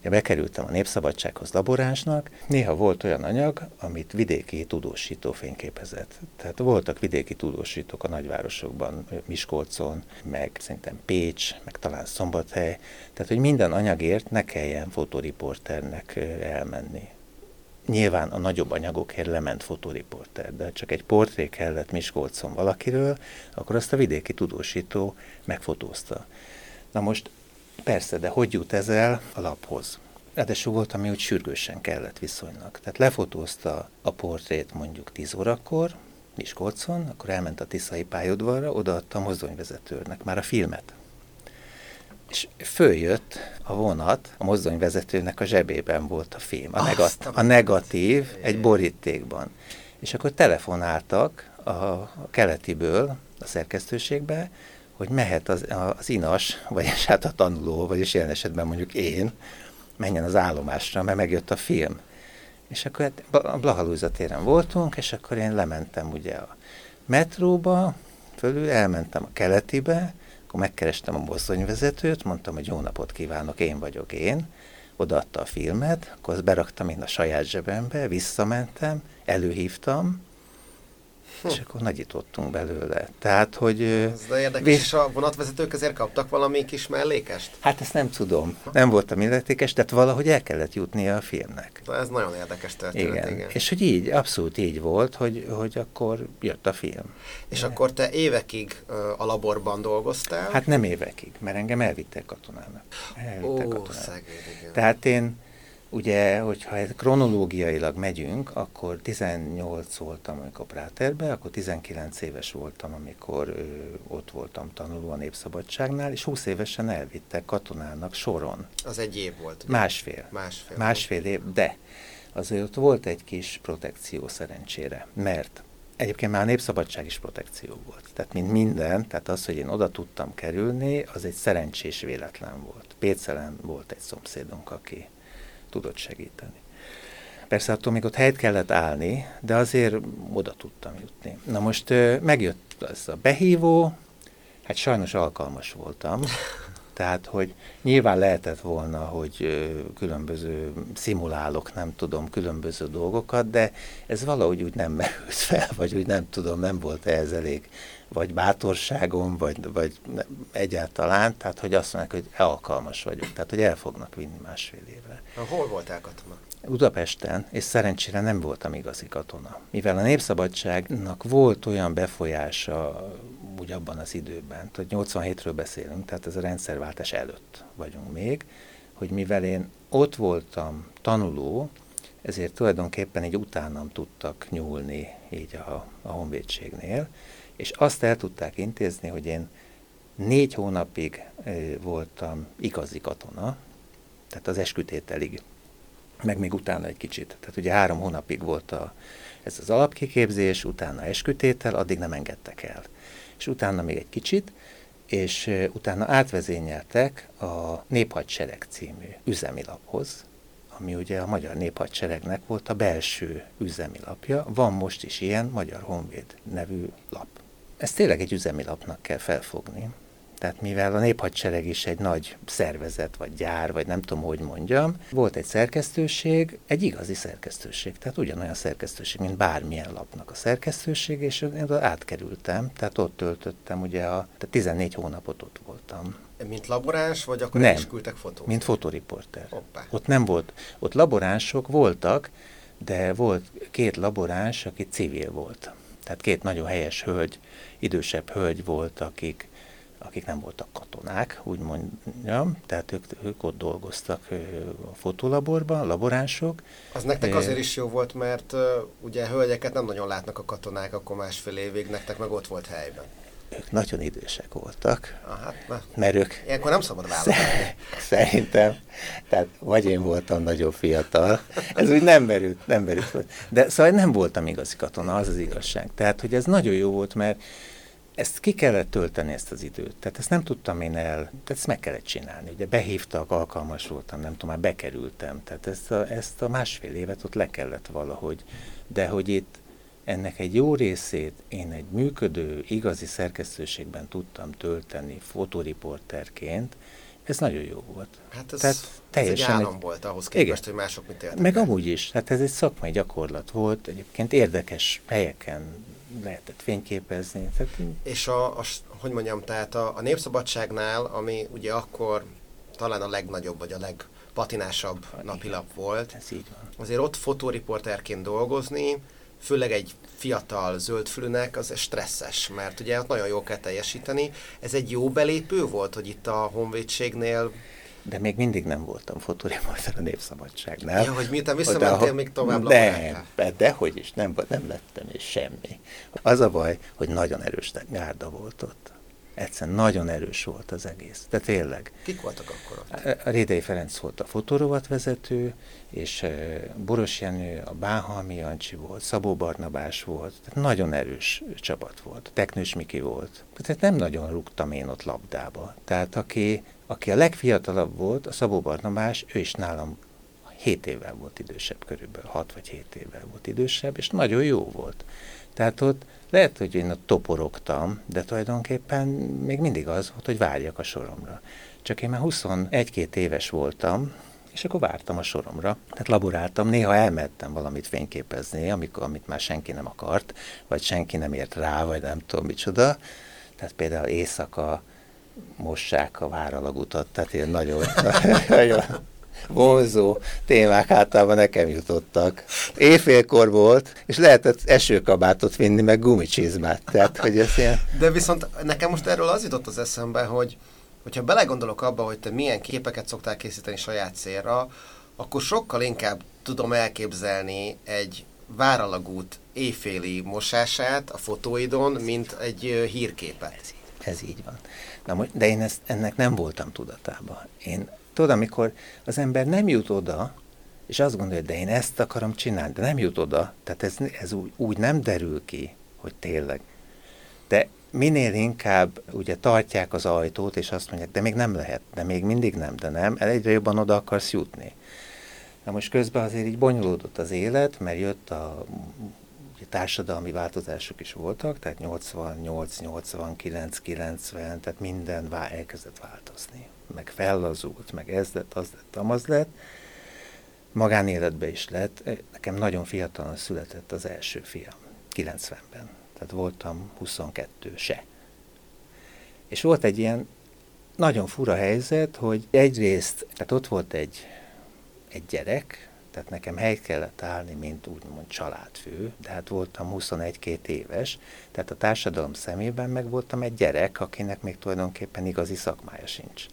Ugye bekerültem a Népszabadsághoz laboránsnak, néha volt olyan anyag, amit vidéki tudósító fényképezett. Tehát voltak vidéki tudósítók a nagyvárosokban, Miskolcon, meg szerintem Pécs, meg talán Szombathely. Tehát, hogy minden anyagért ne kelljen fotoriporternek elmenni. Nyilván a nagyobb anyagokért lement fotoriporter, de csak egy portré kellett Miskolcon valakiről, akkor azt a vidéki tudósító megfotózta. Na most Persze, de hogy jut ez el a laphoz? Ráadásul volt, ami úgy sürgősen kellett viszonylag. Tehát lefotózta a portrét mondjuk 10 órakor, Miskolcon, akkor elment a Tiszai pályaudvarra, odaadta a mozdonyvezetőrnek már a filmet. És följött a vonat, a mozdonyvezetőnek a zsebében volt a film, a, negat- a negatív egy borítékban. És akkor telefonáltak a, a keletiből, a szerkesztőségbe, hogy mehet az, az inas, vagyis hát a tanuló, vagyis jelen esetben mondjuk én, menjen az állomásra, mert megjött a film. És akkor hát a Blahalúza téren voltunk, és akkor én lementem ugye a metróba, fölül elmentem a keletibe, akkor megkerestem a mozdonyvezetőt, mondtam, hogy jó napot kívánok, én vagyok én, odaadta a filmet, akkor azt beraktam én a saját zsebembe, visszamentem, előhívtam, és akkor nagyítottunk belőle. Tehát, hogy... Ez de érdekes, vé... és a vonatvezetők azért kaptak valami kis mellékest? Hát ezt nem tudom. Nem voltam illetékes, tehát valahogy el kellett jutnia a filmnek. De ez nagyon érdekes történet, igen. igen. És hogy így, abszolút így volt, hogy, hogy akkor jött a film. És de... akkor te évekig uh, a laborban dolgoztál? Hát nem évekig, mert engem elvittek katonának. Elvittek Ó, katonának. Szegény, igen. Tehát én Ugye, hogyha kronológiailag megyünk, akkor 18 voltam, amikor Práterbe, akkor 19 éves voltam, amikor ö, ott voltam tanuló a Népszabadságnál, és 20 évesen elvittek katonának soron. Az egy év volt. Ugye? Másfél. Másfél. Másfél év, de azért ott volt egy kis protekció szerencsére, mert Egyébként már a népszabadság is protekció volt. Tehát mint minden, tehát az, hogy én oda tudtam kerülni, az egy szerencsés véletlen volt. Pécelen volt egy szomszédunk, aki tudott segíteni. Persze attól még ott helyet kellett állni, de azért oda tudtam jutni. Na most megjött az a behívó, hát sajnos alkalmas voltam, [LAUGHS] tehát, hogy nyilván lehetett volna, hogy különböző szimulálok, nem tudom, különböző dolgokat, de ez valahogy úgy nem merült fel, vagy úgy nem tudom, nem volt ehhez elég vagy bátorságom, vagy, vagy egyáltalán, tehát hogy azt mondják, hogy alkalmas vagyok, tehát hogy el fognak vinni másfél évre. Hol voltál katona? Budapesten, és szerencsére nem voltam igazi katona. Mivel a Népszabadságnak volt olyan befolyása úgy abban az időben, hogy 87-ről beszélünk, tehát ez a rendszerváltás előtt vagyunk még, hogy mivel én ott voltam tanuló, ezért tulajdonképpen így utánam tudtak nyúlni így a, a honvédségnél, és azt el tudták intézni, hogy én négy hónapig voltam igazi katona, tehát az eskütételig, meg még utána egy kicsit. Tehát ugye három hónapig volt a, ez az alapkiképzés, utána eskütétel, addig nem engedtek el. És utána még egy kicsit, és utána átvezényeltek a Néphadsereg című üzemi laphoz, ami ugye a Magyar Néphadseregnek volt a belső üzemi lapja. Van most is ilyen Magyar Honvéd nevű lap. Ezt tényleg egy üzemi lapnak kell felfogni. Tehát mivel a néphadsereg is egy nagy szervezet, vagy gyár, vagy nem tudom, hogy mondjam, volt egy szerkesztőség, egy igazi szerkesztőség, tehát ugyanolyan szerkesztőség, mint bármilyen lapnak a szerkesztőség, és én átkerültem, tehát ott töltöttem, ugye a, tehát 14 hónapot ott voltam. Mint laboráns, vagy akkor nem, is küldtek fotót? mint fotoriporter. Hoppá. Ott nem volt, ott laboránsok voltak, de volt két laboráns, aki civil volt. Tehát két nagyon helyes hölgy, idősebb hölgy volt, akik akik nem voltak katonák, úgy mondjam, tehát ők, ők ott dolgoztak a fotolaborban, laboránsok. Az nektek azért is jó volt, mert ugye hölgyeket nem nagyon látnak a katonák, akkor másfél évig, nektek meg ott volt helyben. Ők nagyon idősek voltak, ah, hát, na. mert ők... Ilyenkor nem szabad választani. Szerintem, tehát vagy én voltam nagyon fiatal, ez úgy nem merült, nem merült. De szóval nem voltam igazi katona, az az igazság. Tehát, hogy ez nagyon jó volt, mert ezt ki kellett tölteni ezt az időt. Tehát ezt nem tudtam én el, tehát ezt meg kellett csinálni. Ugye behívtak, alkalmas voltam, nem tudom, már bekerültem. Tehát ezt a, ezt a másfél évet ott le kellett valahogy. De hogy itt ennek egy jó részét én egy működő, igazi szerkesztőségben tudtam tölteni fotoriporterként, ez nagyon jó volt. Hát ez, Tehát teljesen ez egy egy... volt ahhoz képest, igen. hogy mások mit éltek. Meg el. amúgy is. Hát ez egy szakmai gyakorlat volt, egyébként érdekes helyeken lehetett fényképezni. Tehát... És a, a, hogy mondjam, tehát a, a Népszabadságnál, ami ugye akkor talán a legnagyobb, vagy a legpatinásabb a, napilap volt, ez így van. azért ott fotóriporterként dolgozni, főleg egy fiatal zöldfülűnek, az stresszes, mert ugye ott nagyon jól kell teljesíteni. Ez egy jó belépő volt, hogy itt a honvédségnél de még mindig nem voltam fotóriporter a Népszabadságnál. Ja, hogy miután visszamentél, a... még tovább Nem, de, dehogy is, nem, nem lettem és semmi. Az a baj, hogy nagyon erős gárda volt ott. Egyszerűen nagyon erős volt az egész. De tényleg. Kik voltak akkor ott? A Rédei Ferenc volt a fotórovat vezető, és Boros Jenő, a Báhalmi Jancsi volt, Szabó Barnabás volt. Tehát nagyon erős csapat volt. Teknős Miki volt. Tehát nem nagyon rúgtam én ott labdába. Tehát aki aki a legfiatalabb volt, a Szabó Barnabás, ő is nálam 7 évvel volt idősebb körülbelül, 6 vagy 7 évvel volt idősebb, és nagyon jó volt. Tehát ott lehet, hogy én ott toporogtam, de tulajdonképpen még mindig az volt, hogy várjak a soromra. Csak én már 21-2 éves voltam, és akkor vártam a soromra. Tehát laboráltam, néha elmentem valamit fényképezni, amikor, amit már senki nem akart, vagy senki nem ért rá, vagy nem tudom micsoda. Tehát például éjszaka mossák a váralagutat, tehát ilyen nagyon, [LAUGHS] nagyon vonzó témák általában nekem jutottak. Éjfélkor volt, és lehetett esőkabátot vinni, meg gumicsizmát. Tehát, hogy ez ilyen... De viszont nekem most erről az jutott az eszembe, hogy hogyha belegondolok abba, hogy te milyen képeket szoktál készíteni saját célra, akkor sokkal inkább tudom elképzelni egy váralagút éjféli mosását a fotóidon, mint egy hírképet. Ez így, ez így van. Na, de én ezt, ennek nem voltam tudatában. Én, tudod, amikor az ember nem jut oda, és azt gondolja, de én ezt akarom csinálni, de nem jut oda, tehát ez, ez úgy, úgy nem derül ki, hogy tényleg. De minél inkább ugye tartják az ajtót, és azt mondják, de még nem lehet, de még mindig nem, de nem, egyre jobban oda akarsz jutni. Na most közben azért így bonyolódott az élet, mert jött a ugye, társadalmi változások is voltak, tehát 88, 89, 90, tehát minden vá- elkezdett változni. Meg fellazult, meg ez lett, az lett, amaz lett. Magánéletbe is lett. Nekem nagyon fiatalon született az első fiam, 90-ben. Tehát voltam 22 se. És volt egy ilyen nagyon fura helyzet, hogy egyrészt, tehát ott volt egy egy gyerek, tehát nekem helyt kellett állni, mint úgymond családfő, de hát voltam 21-2 éves, tehát a társadalom szemében meg voltam egy gyerek, akinek még tulajdonképpen igazi szakmája sincs.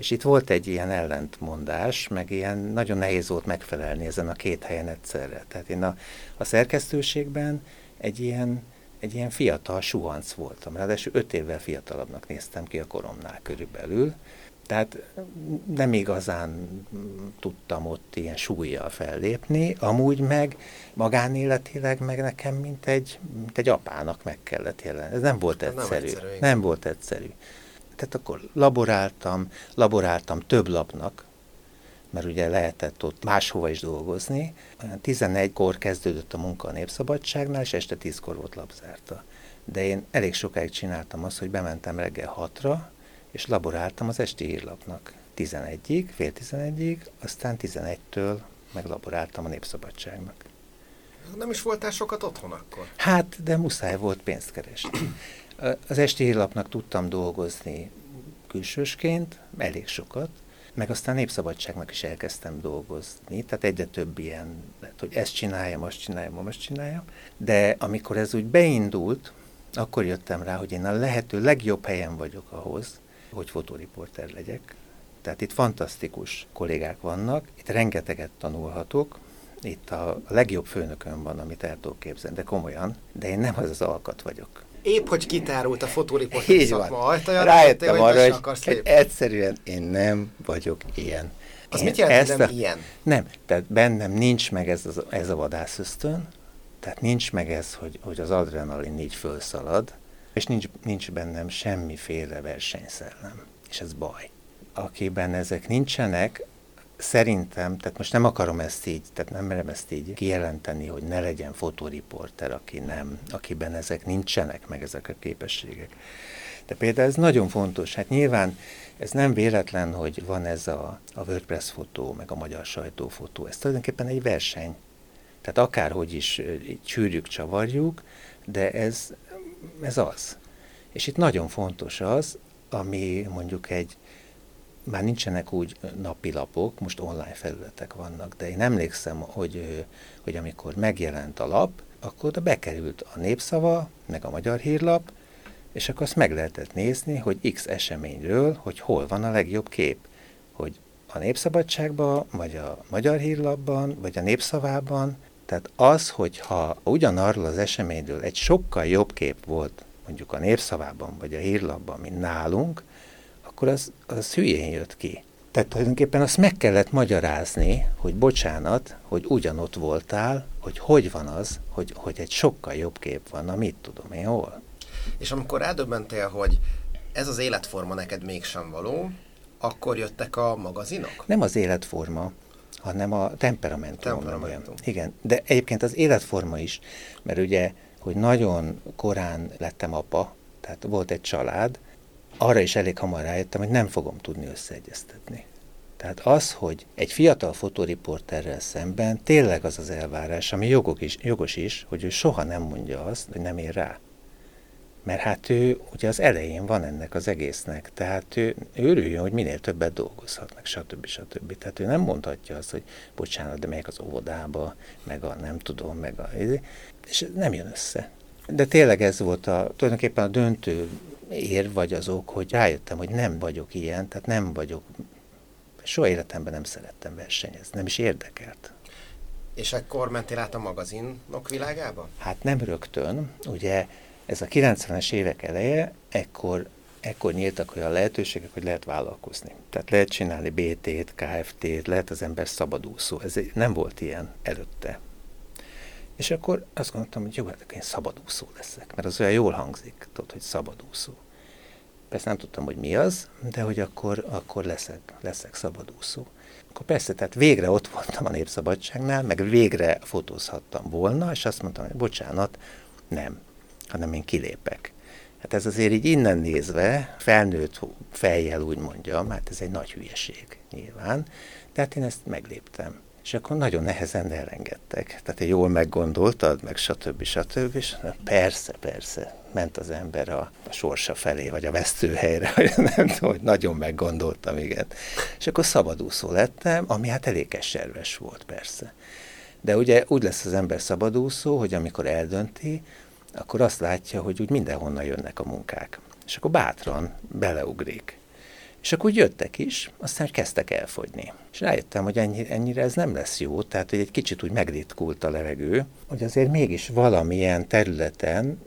És itt volt egy ilyen ellentmondás, meg ilyen nagyon nehéz volt megfelelni ezen a két helyen egyszerre. Tehát én a, a szerkesztőségben egy ilyen, egy ilyen fiatal suhanc voltam, ráadásul öt évvel fiatalabbnak néztem ki a koromnál körülbelül, tehát nem igazán tudtam ott ilyen súlyjal fellépni, amúgy meg magánéletileg meg nekem, mint egy, mint egy apának meg kellett jelenni. Ez nem volt egyszerű. Nem, egyszerű, nem volt egyszerű. Tehát akkor laboráltam, laboráltam több lapnak, mert ugye lehetett ott máshova is dolgozni. 11-kor kezdődött a munka a Népszabadságnál, és este 10-kor volt lapzárta. De én elég sokáig csináltam azt, hogy bementem reggel 6-ra, és laboráltam az esti hírlapnak 11-ig, fél 11-ig, aztán 11-től meglaboráltam a Népszabadságnak. Nem is voltál sokat otthon akkor? Hát, de muszáj volt pénzt keresni. Az esti hírlapnak tudtam dolgozni külsősként, elég sokat, meg aztán Népszabadságnak is elkezdtem dolgozni, tehát egyre több ilyen, lehet, hogy ezt csináljam, azt csináljam, azt csináljam, de amikor ez úgy beindult, akkor jöttem rá, hogy én a lehető legjobb helyen vagyok ahhoz, hogy fotóriporter legyek. Tehát itt fantasztikus kollégák vannak, itt rengeteget tanulhatok, itt a legjobb főnökön van, amit el tudok képzelni, de komolyan, de én nem az az alkat vagyok. Épp, hogy kitárult a fotóriporter szakma ajtaja, Rájöttem arra, hogy, hogy egyszerűen én nem vagyok ilyen. Az én mit jelent, hogy nem a, ilyen? Nem, tehát bennem nincs meg ez, az, ez a vadászösztön, tehát nincs meg ez, hogy, hogy az adrenalin így fölszalad, és nincs, nincs bennem semmiféle versenyszellem, és ez baj. Akiben ezek nincsenek, szerintem, tehát most nem akarom ezt így, tehát nem merem ezt így kijelenteni, hogy ne legyen fotóriporter, aki nem, akiben ezek nincsenek, meg ezek a képességek. De például ez nagyon fontos. Hát nyilván ez nem véletlen, hogy van ez a, a WordPress fotó, meg a magyar sajtófotó. Ez tulajdonképpen egy verseny. Tehát akárhogy is csűrjük, csavarjuk, de ez ez az. És itt nagyon fontos az, ami mondjuk egy, már nincsenek úgy napilapok, most online felületek vannak, de én emlékszem, hogy, hogy amikor megjelent a lap, akkor oda bekerült a népszava, meg a magyar hírlap, és akkor azt meg lehetett nézni, hogy X eseményről, hogy hol van a legjobb kép. Hogy a Népszabadságban, vagy a Magyar Hírlapban, vagy a Népszavában, tehát az, hogyha ugyanarról az eseményről egy sokkal jobb kép volt, mondjuk a népszavában vagy a hírlapban, mint nálunk, akkor az, az hülyén jött ki. Tehát tulajdonképpen azt meg kellett magyarázni, hogy bocsánat, hogy ugyanott voltál, hogy hogy van az, hogy, hogy egy sokkal jobb kép van, na mit tudom én hol. És amikor rádöbbentél, hogy ez az életforma neked mégsem való, akkor jöttek a magazinok? Nem az életforma, hanem a temperamentum. temperamentum. Igen, de egyébként az életforma is, mert ugye, hogy nagyon korán lettem apa, tehát volt egy család, arra is elég hamar rájöttem, hogy nem fogom tudni összeegyeztetni. Tehát az, hogy egy fiatal fotóriporterrel szemben tényleg az az elvárás, ami jogok is, jogos is, hogy ő soha nem mondja azt, hogy nem ér rá. Mert hát ő ugye az elején van ennek az egésznek, tehát ő, örüljön, hogy minél többet dolgozhatnak, stb. stb. Tehát ő nem mondhatja azt, hogy bocsánat, de megyek az óvodába, meg a nem tudom, meg a... És nem jön össze. De tényleg ez volt a, tulajdonképpen a döntő ér vagy azok, hogy rájöttem, hogy nem vagyok ilyen, tehát nem vagyok Soha életemben nem szerettem versenyezni, nem is érdekelt. És akkor mentél át a magazinok világába? Hát nem rögtön. Ugye ez a 90-es évek eleje, ekkor, ekkor nyíltak olyan lehetőségek, hogy lehet vállalkozni. Tehát lehet csinálni BT-t, KFT-t, lehet az ember szabadúszó. Ez nem volt ilyen előtte. És akkor azt gondoltam, hogy jó, hát én szabadúszó leszek, mert az olyan jól hangzik, tudod, hogy szabadúszó. Persze nem tudtam, hogy mi az, de hogy akkor, akkor leszek, leszek szabadúszó. Akkor persze, tehát végre ott voltam a Népszabadságnál, meg végre fotózhattam volna, és azt mondtam, hogy bocsánat, nem, hanem én kilépek. Hát ez azért így innen nézve, felnőtt fejjel úgy mondjam, hát ez egy nagy hülyeség nyilván, tehát én ezt megléptem. És akkor nagyon nehezen elengedtek. Tehát jól meggondoltad, meg stb. stb. És persze, persze, ment az ember a, a sorsa felé, vagy a vesztőhelyre, [LAUGHS] vagy nem tudom, hogy nagyon meggondoltam, igen. És akkor szabadúszó lettem, ami hát elég keserves volt, persze. De ugye úgy lesz az ember szabadúszó, hogy amikor eldönti, akkor azt látja, hogy úgy mindenhonnan jönnek a munkák. És akkor bátran beleugrik. És akkor jöttek is, aztán kezdtek elfogyni. És rájöttem, hogy ennyi, ennyire ez nem lesz jó, tehát hogy egy kicsit úgy megritkult a levegő, hogy azért mégis valamilyen területen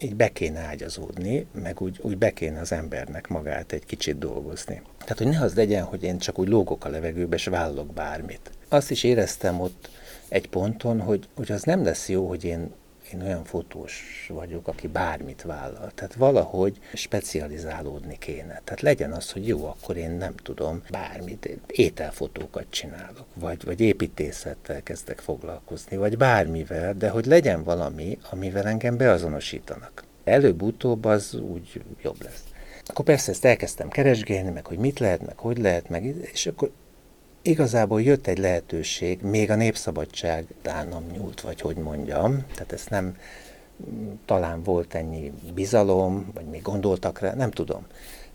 így be kéne ágyazódni, meg úgy, úgy be kéne az embernek magát egy kicsit dolgozni. Tehát, hogy ne az legyen, hogy én csak úgy lógok a levegőbe, és vállalok bármit. Azt is éreztem ott egy ponton, hogy, hogy az nem lesz jó, hogy én én olyan fotós vagyok, aki bármit vállal. Tehát valahogy specializálódni kéne. Tehát legyen az, hogy jó, akkor én nem tudom, bármit, ételfotókat csinálok, vagy, vagy építészettel kezdek foglalkozni, vagy bármivel, de hogy legyen valami, amivel engem beazonosítanak. Előbb-utóbb az úgy jobb lesz. Akkor persze ezt elkezdtem keresgélni, meg hogy mit lehet, meg hogy lehet, meg, és akkor igazából jött egy lehetőség, még a népszabadság nem nyúlt, vagy hogy mondjam, tehát ezt nem, talán volt ennyi bizalom, vagy még gondoltak rá, nem tudom.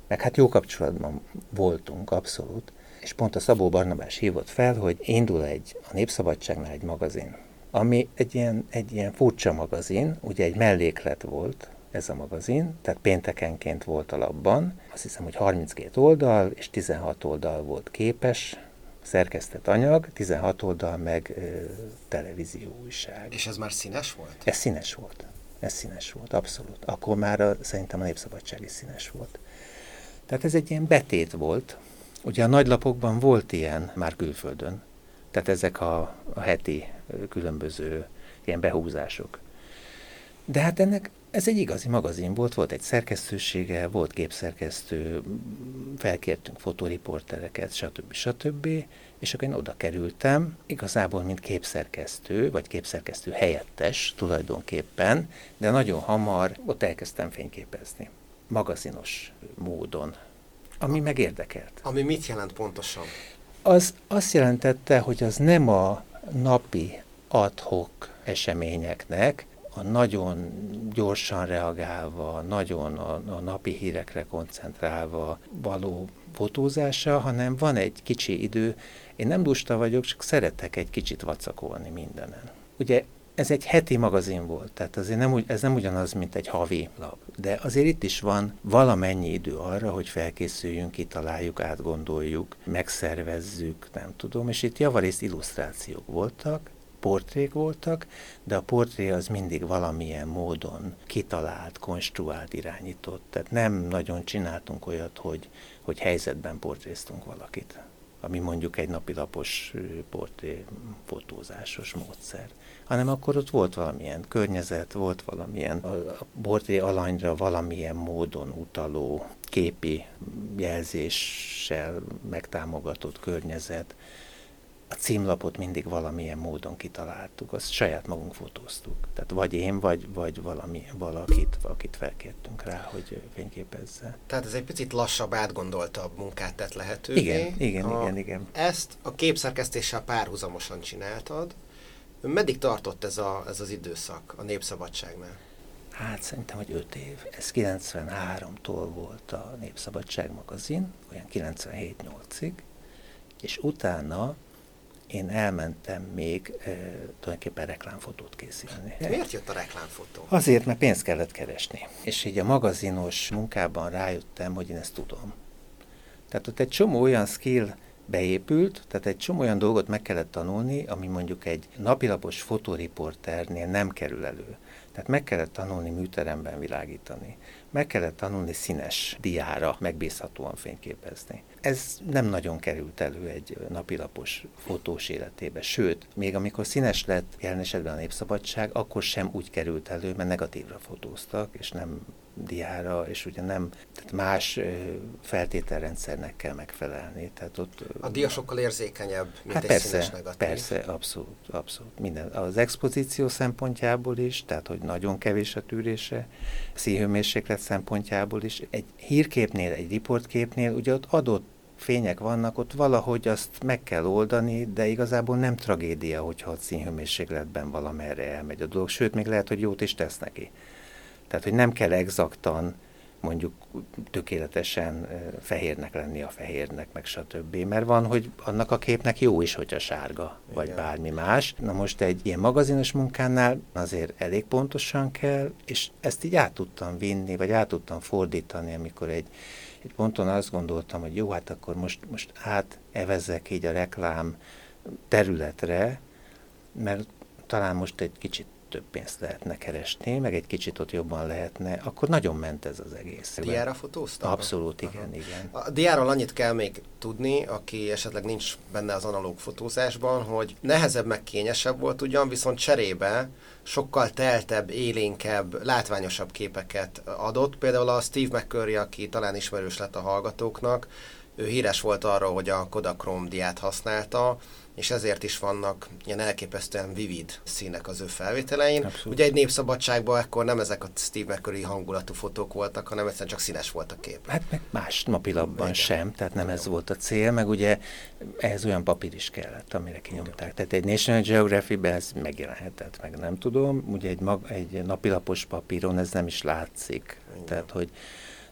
Meg hát jó kapcsolatban voltunk, abszolút. És pont a Szabó Barnabás hívott fel, hogy indul egy, a Népszabadságnál egy magazin, ami egy ilyen, egy ilyen furcsa magazin, ugye egy melléklet volt, ez a magazin, tehát péntekenként volt a labban, azt hiszem, hogy 32 oldal és 16 oldal volt képes, szerkesztett anyag, 16 oldal meg ö, televízió újság. És ez már színes volt? Ez színes volt. Ez színes volt, abszolút. Akkor már a, szerintem a Népszabadság is színes volt. Tehát ez egy ilyen betét volt. Ugye a nagylapokban volt ilyen már külföldön. Tehát ezek a, a heti különböző ilyen behúzások. De hát ennek ez egy igazi magazin volt, volt egy szerkesztősége, volt képszerkesztő, felkértünk fotóriportereket, stb. stb. És akkor én oda kerültem, igazából mint képszerkesztő, vagy képszerkesztő helyettes tulajdonképpen, de nagyon hamar ott elkezdtem fényképezni. Magazinos módon, ami megérdekelt. Ami mit jelent pontosan? Az azt jelentette, hogy az nem a napi adhok eseményeknek, a nagyon gyorsan reagálva, nagyon a, a napi hírekre koncentrálva való fotózása, hanem van egy kicsi idő. Én nem lusta vagyok, csak szeretek egy kicsit vacakolni mindenen. Ugye ez egy heti magazin volt, tehát azért nem, ez nem ugyanaz, mint egy havi lap. De azért itt is van valamennyi idő arra, hogy felkészüljünk, kitaláljuk, átgondoljuk, megszervezzük, nem tudom. És itt javarészt illusztrációk voltak, portrék voltak, de a portré az mindig valamilyen módon kitalált, konstruált, irányított. Tehát nem nagyon csináltunk olyat, hogy, hogy helyzetben portréztunk valakit ami mondjuk egy napilapos portré fotózásos módszer, hanem akkor ott volt valamilyen környezet, volt valamilyen a portré alanyra valamilyen módon utaló képi jelzéssel megtámogatott környezet, a címlapot mindig valamilyen módon kitaláltuk, azt saját magunk fotóztuk. Tehát vagy én, vagy, vagy valami, valakit, valakit felkértünk rá, hogy fényképezze. Tehát ez egy picit lassabb, átgondoltabb munkát tett lehetővé. Igen, igen, a, igen, igen. Ezt a képszerkesztéssel párhuzamosan csináltad. Meddig tartott ez, a, ez az időszak a Népszabadságnál? Hát szerintem, hogy 5 év. Ez 93-tól volt a Népszabadság magazin, olyan 97-8-ig, és utána én elmentem még e, tulajdonképpen reklámfotót készíteni. Miért jött a reklámfotó? Azért, mert pénzt kellett keresni. És így a magazinos munkában rájöttem, hogy én ezt tudom. Tehát ott egy csomó olyan skill beépült, tehát egy csomó olyan dolgot meg kellett tanulni, ami mondjuk egy napilapos fotóriporternél nem kerül elő. Tehát meg kellett tanulni műteremben világítani, meg kellett tanulni színes diára megbízhatóan fényképezni. Ez nem nagyon került elő egy napilapos fotós életébe, sőt, még amikor színes lett jelen esetben a népszabadság, akkor sem úgy került elő, mert negatívra fotóztak, és nem diára, és ugye nem, tehát más feltételrendszernek kell megfelelni. Tehát ott, a dia sokkal érzékenyebb, mint hát egy persze, színes negatív. Persze, abszolút, abszolút. Minden. Az expozíció szempontjából is, tehát hogy nagyon kevés a tűrése, színhőmérséklet szempontjából is. Egy hírképnél, egy riportképnél ugye ott adott fények vannak, ott valahogy azt meg kell oldani, de igazából nem tragédia, hogyha a színhőmérsékletben valamerre elmegy a dolog, sőt, még lehet, hogy jót is tesz neki. Tehát, hogy nem kell exaktan mondjuk tökéletesen fehérnek lenni a fehérnek, meg stb. Mert van, hogy annak a képnek jó is, hogyha sárga, vagy Igen. bármi más. Na most egy ilyen magazinos munkánál azért elég pontosan kell, és ezt így át tudtam vinni, vagy át tudtam fordítani, amikor egy, egy ponton azt gondoltam, hogy jó, hát akkor most, most átevezzek így a reklám területre, mert talán most egy kicsit több pénzt lehetne keresni, meg egy kicsit ott jobban lehetne, akkor nagyon ment ez az egész. Diára fotóztam? Abszolút, igen, Aha. igen. A diáról annyit kell még tudni, aki esetleg nincs benne az analóg fotózásban, hogy nehezebb, meg kényesebb volt ugyan, viszont cserébe sokkal teltebb, élénkebb, látványosabb képeket adott. Például a Steve McCurry, aki talán ismerős lett a hallgatóknak, ő híres volt arról, hogy a Kodachrome diát használta, és ezért is vannak ilyen elképesztően vivid színek az ő felvételein. Abszolút. Ugye egy népszabadságban akkor nem ezek a Steve McCurry hangulatú fotók voltak, hanem egyszerűen csak színes volt a kép. Hát meg más napilapban Igen. sem, tehát nem Igen. ez volt a cél, meg ugye ehhez olyan papír is kellett, amire kinyomták. Igen. Tehát egy National Geography-ben ez megjelenhetett, meg nem tudom, ugye egy, mag, egy napilapos papíron ez nem is látszik. Igen. Tehát, hogy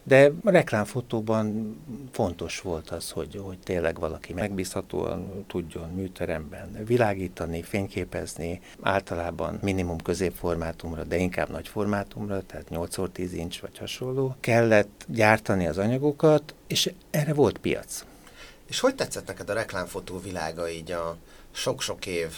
de reklámfotóban fontos volt az, hogy, hogy tényleg valaki megbízhatóan tudjon műteremben világítani, fényképezni, általában minimum középformátumra, de inkább nagy formátumra, tehát 8x10 inch vagy hasonló. Kellett gyártani az anyagokat, és erre volt piac. És hogy tetszett neked a reklámfotó világa így a sok-sok év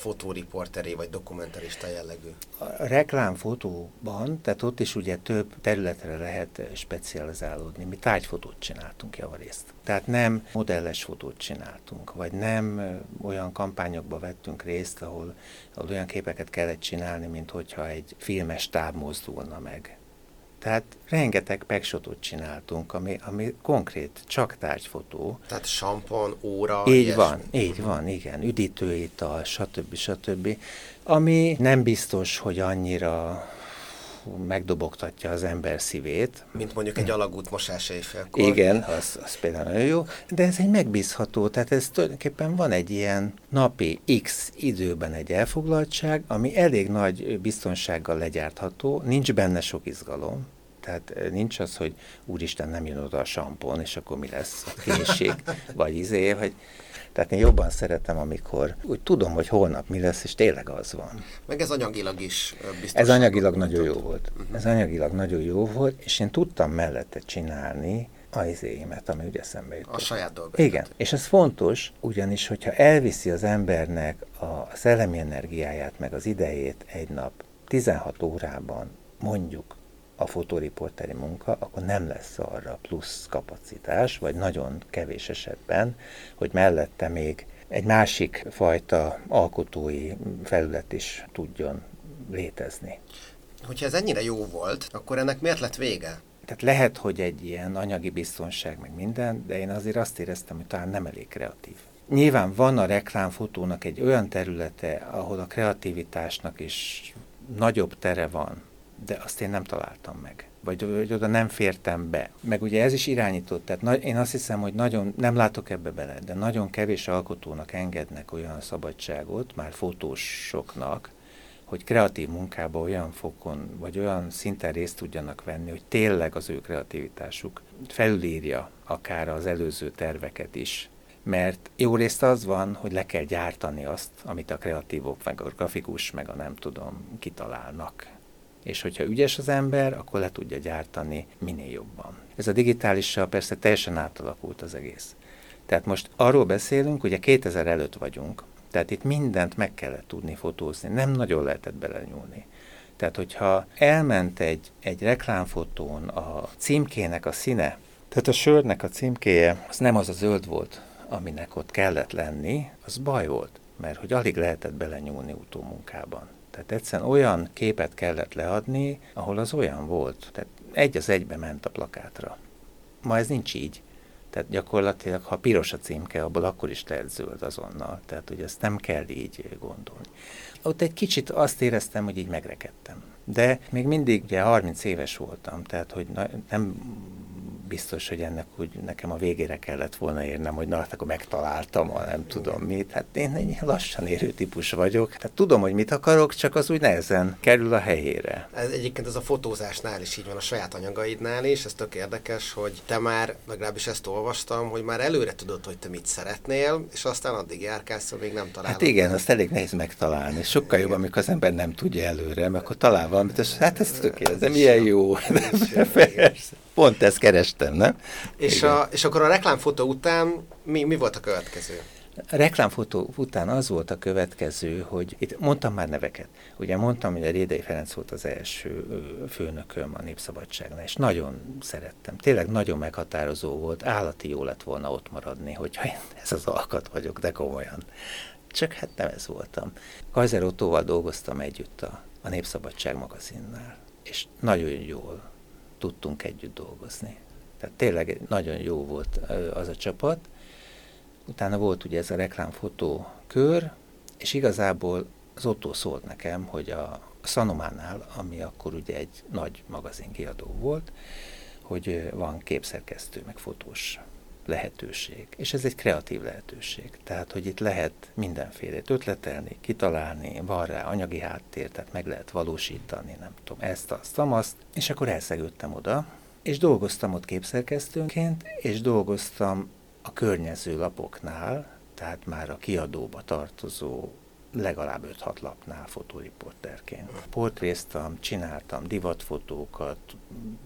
fotóriporteré vagy dokumentarista jellegű? A reklámfotóban, tehát ott is ugye több területre lehet specializálódni. Mi tájfotót csináltunk javarészt. Tehát nem modelles fotót csináltunk, vagy nem olyan kampányokba vettünk részt, ahol, ahol olyan képeket kellett csinálni, mint hogyha egy filmes táb mozdulna meg. Tehát rengeteg pegshotot csináltunk, ami, ami konkrét, csak tárgyfotó. Tehát sampon, óra, Így ilyesmi. van, így van, igen, üdítőital, stb. stb. Ami nem biztos, hogy annyira megdobogtatja az ember szívét. Mint mondjuk egy alagút mosás éjfélkor. Igen, az, az például nagyon jó, de ez egy megbízható, tehát ez tulajdonképpen van egy ilyen napi X időben egy elfoglaltság, ami elég nagy biztonsággal legyártható, nincs benne sok izgalom, tehát eh, nincs az, hogy úristen nem jön oda a sampon, és akkor mi lesz a kénység, [LAUGHS] vagy izé, vagy tehát én jobban szeretem, amikor úgy tudom, hogy holnap mi lesz, és tényleg az van. Meg ez anyagilag is biztos. Ez anyagilag nagyon jó volt. Uh-huh. Ez anyagilag nagyon jó volt, és én tudtam mellette csinálni a izéimet, ami ugye eszembe jutott. A saját dolgot. Igen, és ez fontos, ugyanis, hogyha elviszi az embernek a szellemi energiáját, meg az idejét egy nap 16 órában, mondjuk a fotóriporteri munka, akkor nem lesz arra plusz kapacitás, vagy nagyon kevés esetben, hogy mellette még egy másik fajta alkotói felület is tudjon létezni. Hogyha ez ennyire jó volt, akkor ennek miért lett vége? Tehát lehet, hogy egy ilyen anyagi biztonság, meg minden, de én azért azt éreztem, hogy talán nem elég kreatív. Nyilván van a reklámfotónak egy olyan területe, ahol a kreativitásnak is nagyobb tere van, de azt én nem találtam meg. Vagy, vagy oda nem fértem be. Meg ugye ez is irányított, tehát na, én azt hiszem, hogy nagyon, nem látok ebbe bele, de nagyon kevés alkotónak engednek olyan szabadságot, már fotósoknak, hogy kreatív munkába olyan fokon, vagy olyan szinten részt tudjanak venni, hogy tényleg az ő kreativitásuk felülírja akár az előző terveket is. Mert jó részt az van, hogy le kell gyártani azt, amit a kreatívok, meg a grafikus, meg a nem tudom, kitalálnak és hogyha ügyes az ember, akkor le tudja gyártani minél jobban. Ez a digitálissal persze teljesen átalakult az egész. Tehát most arról beszélünk, ugye 2000 előtt vagyunk, tehát itt mindent meg kellett tudni fotózni, nem nagyon lehetett belenyúlni. Tehát, hogyha elment egy, egy reklámfotón a címkének a színe, tehát a sörnek a címkéje, az nem az a zöld volt, aminek ott kellett lenni, az baj volt, mert hogy alig lehetett belenyúlni utómunkában. Tehát egyszerűen olyan képet kellett leadni, ahol az olyan volt. Tehát egy az egybe ment a plakátra. Ma ez nincs így. Tehát gyakorlatilag, ha piros a címke, abból akkor is lehet zöld azonnal. Tehát, hogy ezt nem kell így gondolni. Ott egy kicsit azt éreztem, hogy így megrekedtem. De még mindig ugye 30 éves voltam, tehát hogy nem biztos, hogy ennek úgy nekem a végére kellett volna érnem, hogy na, hát akkor megtaláltam, a nem tudom mit. Hát én egy lassan érő típus vagyok. Tehát tudom, hogy mit akarok, csak az úgy nehezen kerül a helyére. Ez egyébként ez a fotózásnál is így van, a saját anyagaidnál is, ez tök érdekes, hogy te már, legalábbis ezt olvastam, hogy már előre tudod, hogy te mit szeretnél, és aztán addig járkálsz, még nem találod. Hát igen, azt elég nehéz megtalálni. Sokkal jobb, amikor az ember nem tudja előre, mert akkor talál valamit, és hát ez tökéletes, de milyen jó. [LAUGHS] Persze. Pont ezt kerestem, nem? És, a, és akkor a reklámfotó után mi, mi volt a következő? A reklámfotó után az volt a következő, hogy itt mondtam már neveket. Ugye mondtam, hogy a Rédei Ferenc volt az első főnököm a Népszabadságnál, és nagyon szerettem. Tényleg nagyon meghatározó volt, állati jó lett volna ott maradni, hogyha én ez az alkat vagyok, de komolyan. Csak hát nem ez voltam. Kajzer Ottóval dolgoztam együtt a, a Népszabadság magazinnál, és nagyon jól tudtunk együtt dolgozni. Tehát tényleg nagyon jó volt az a csapat. Utána volt ugye ez a reklámfotó kör, és igazából az Otto szólt nekem, hogy a Sanománál, ami akkor ugye egy nagy magazinkiadó volt, hogy van képszerkesztő, meg fotós lehetőség. És ez egy kreatív lehetőség. Tehát, hogy itt lehet mindenfélét ötletelni, kitalálni, van rá anyagi háttér, tehát meg lehet valósítani, nem tudom, ezt, azt, azt. És akkor elszegődtem oda, és dolgoztam ott képszerkesztőnként, és dolgoztam a környező lapoknál, tehát már a kiadóba tartozó legalább 5-6 lapnál fotóriporterként. Portréztam, csináltam divatfotókat,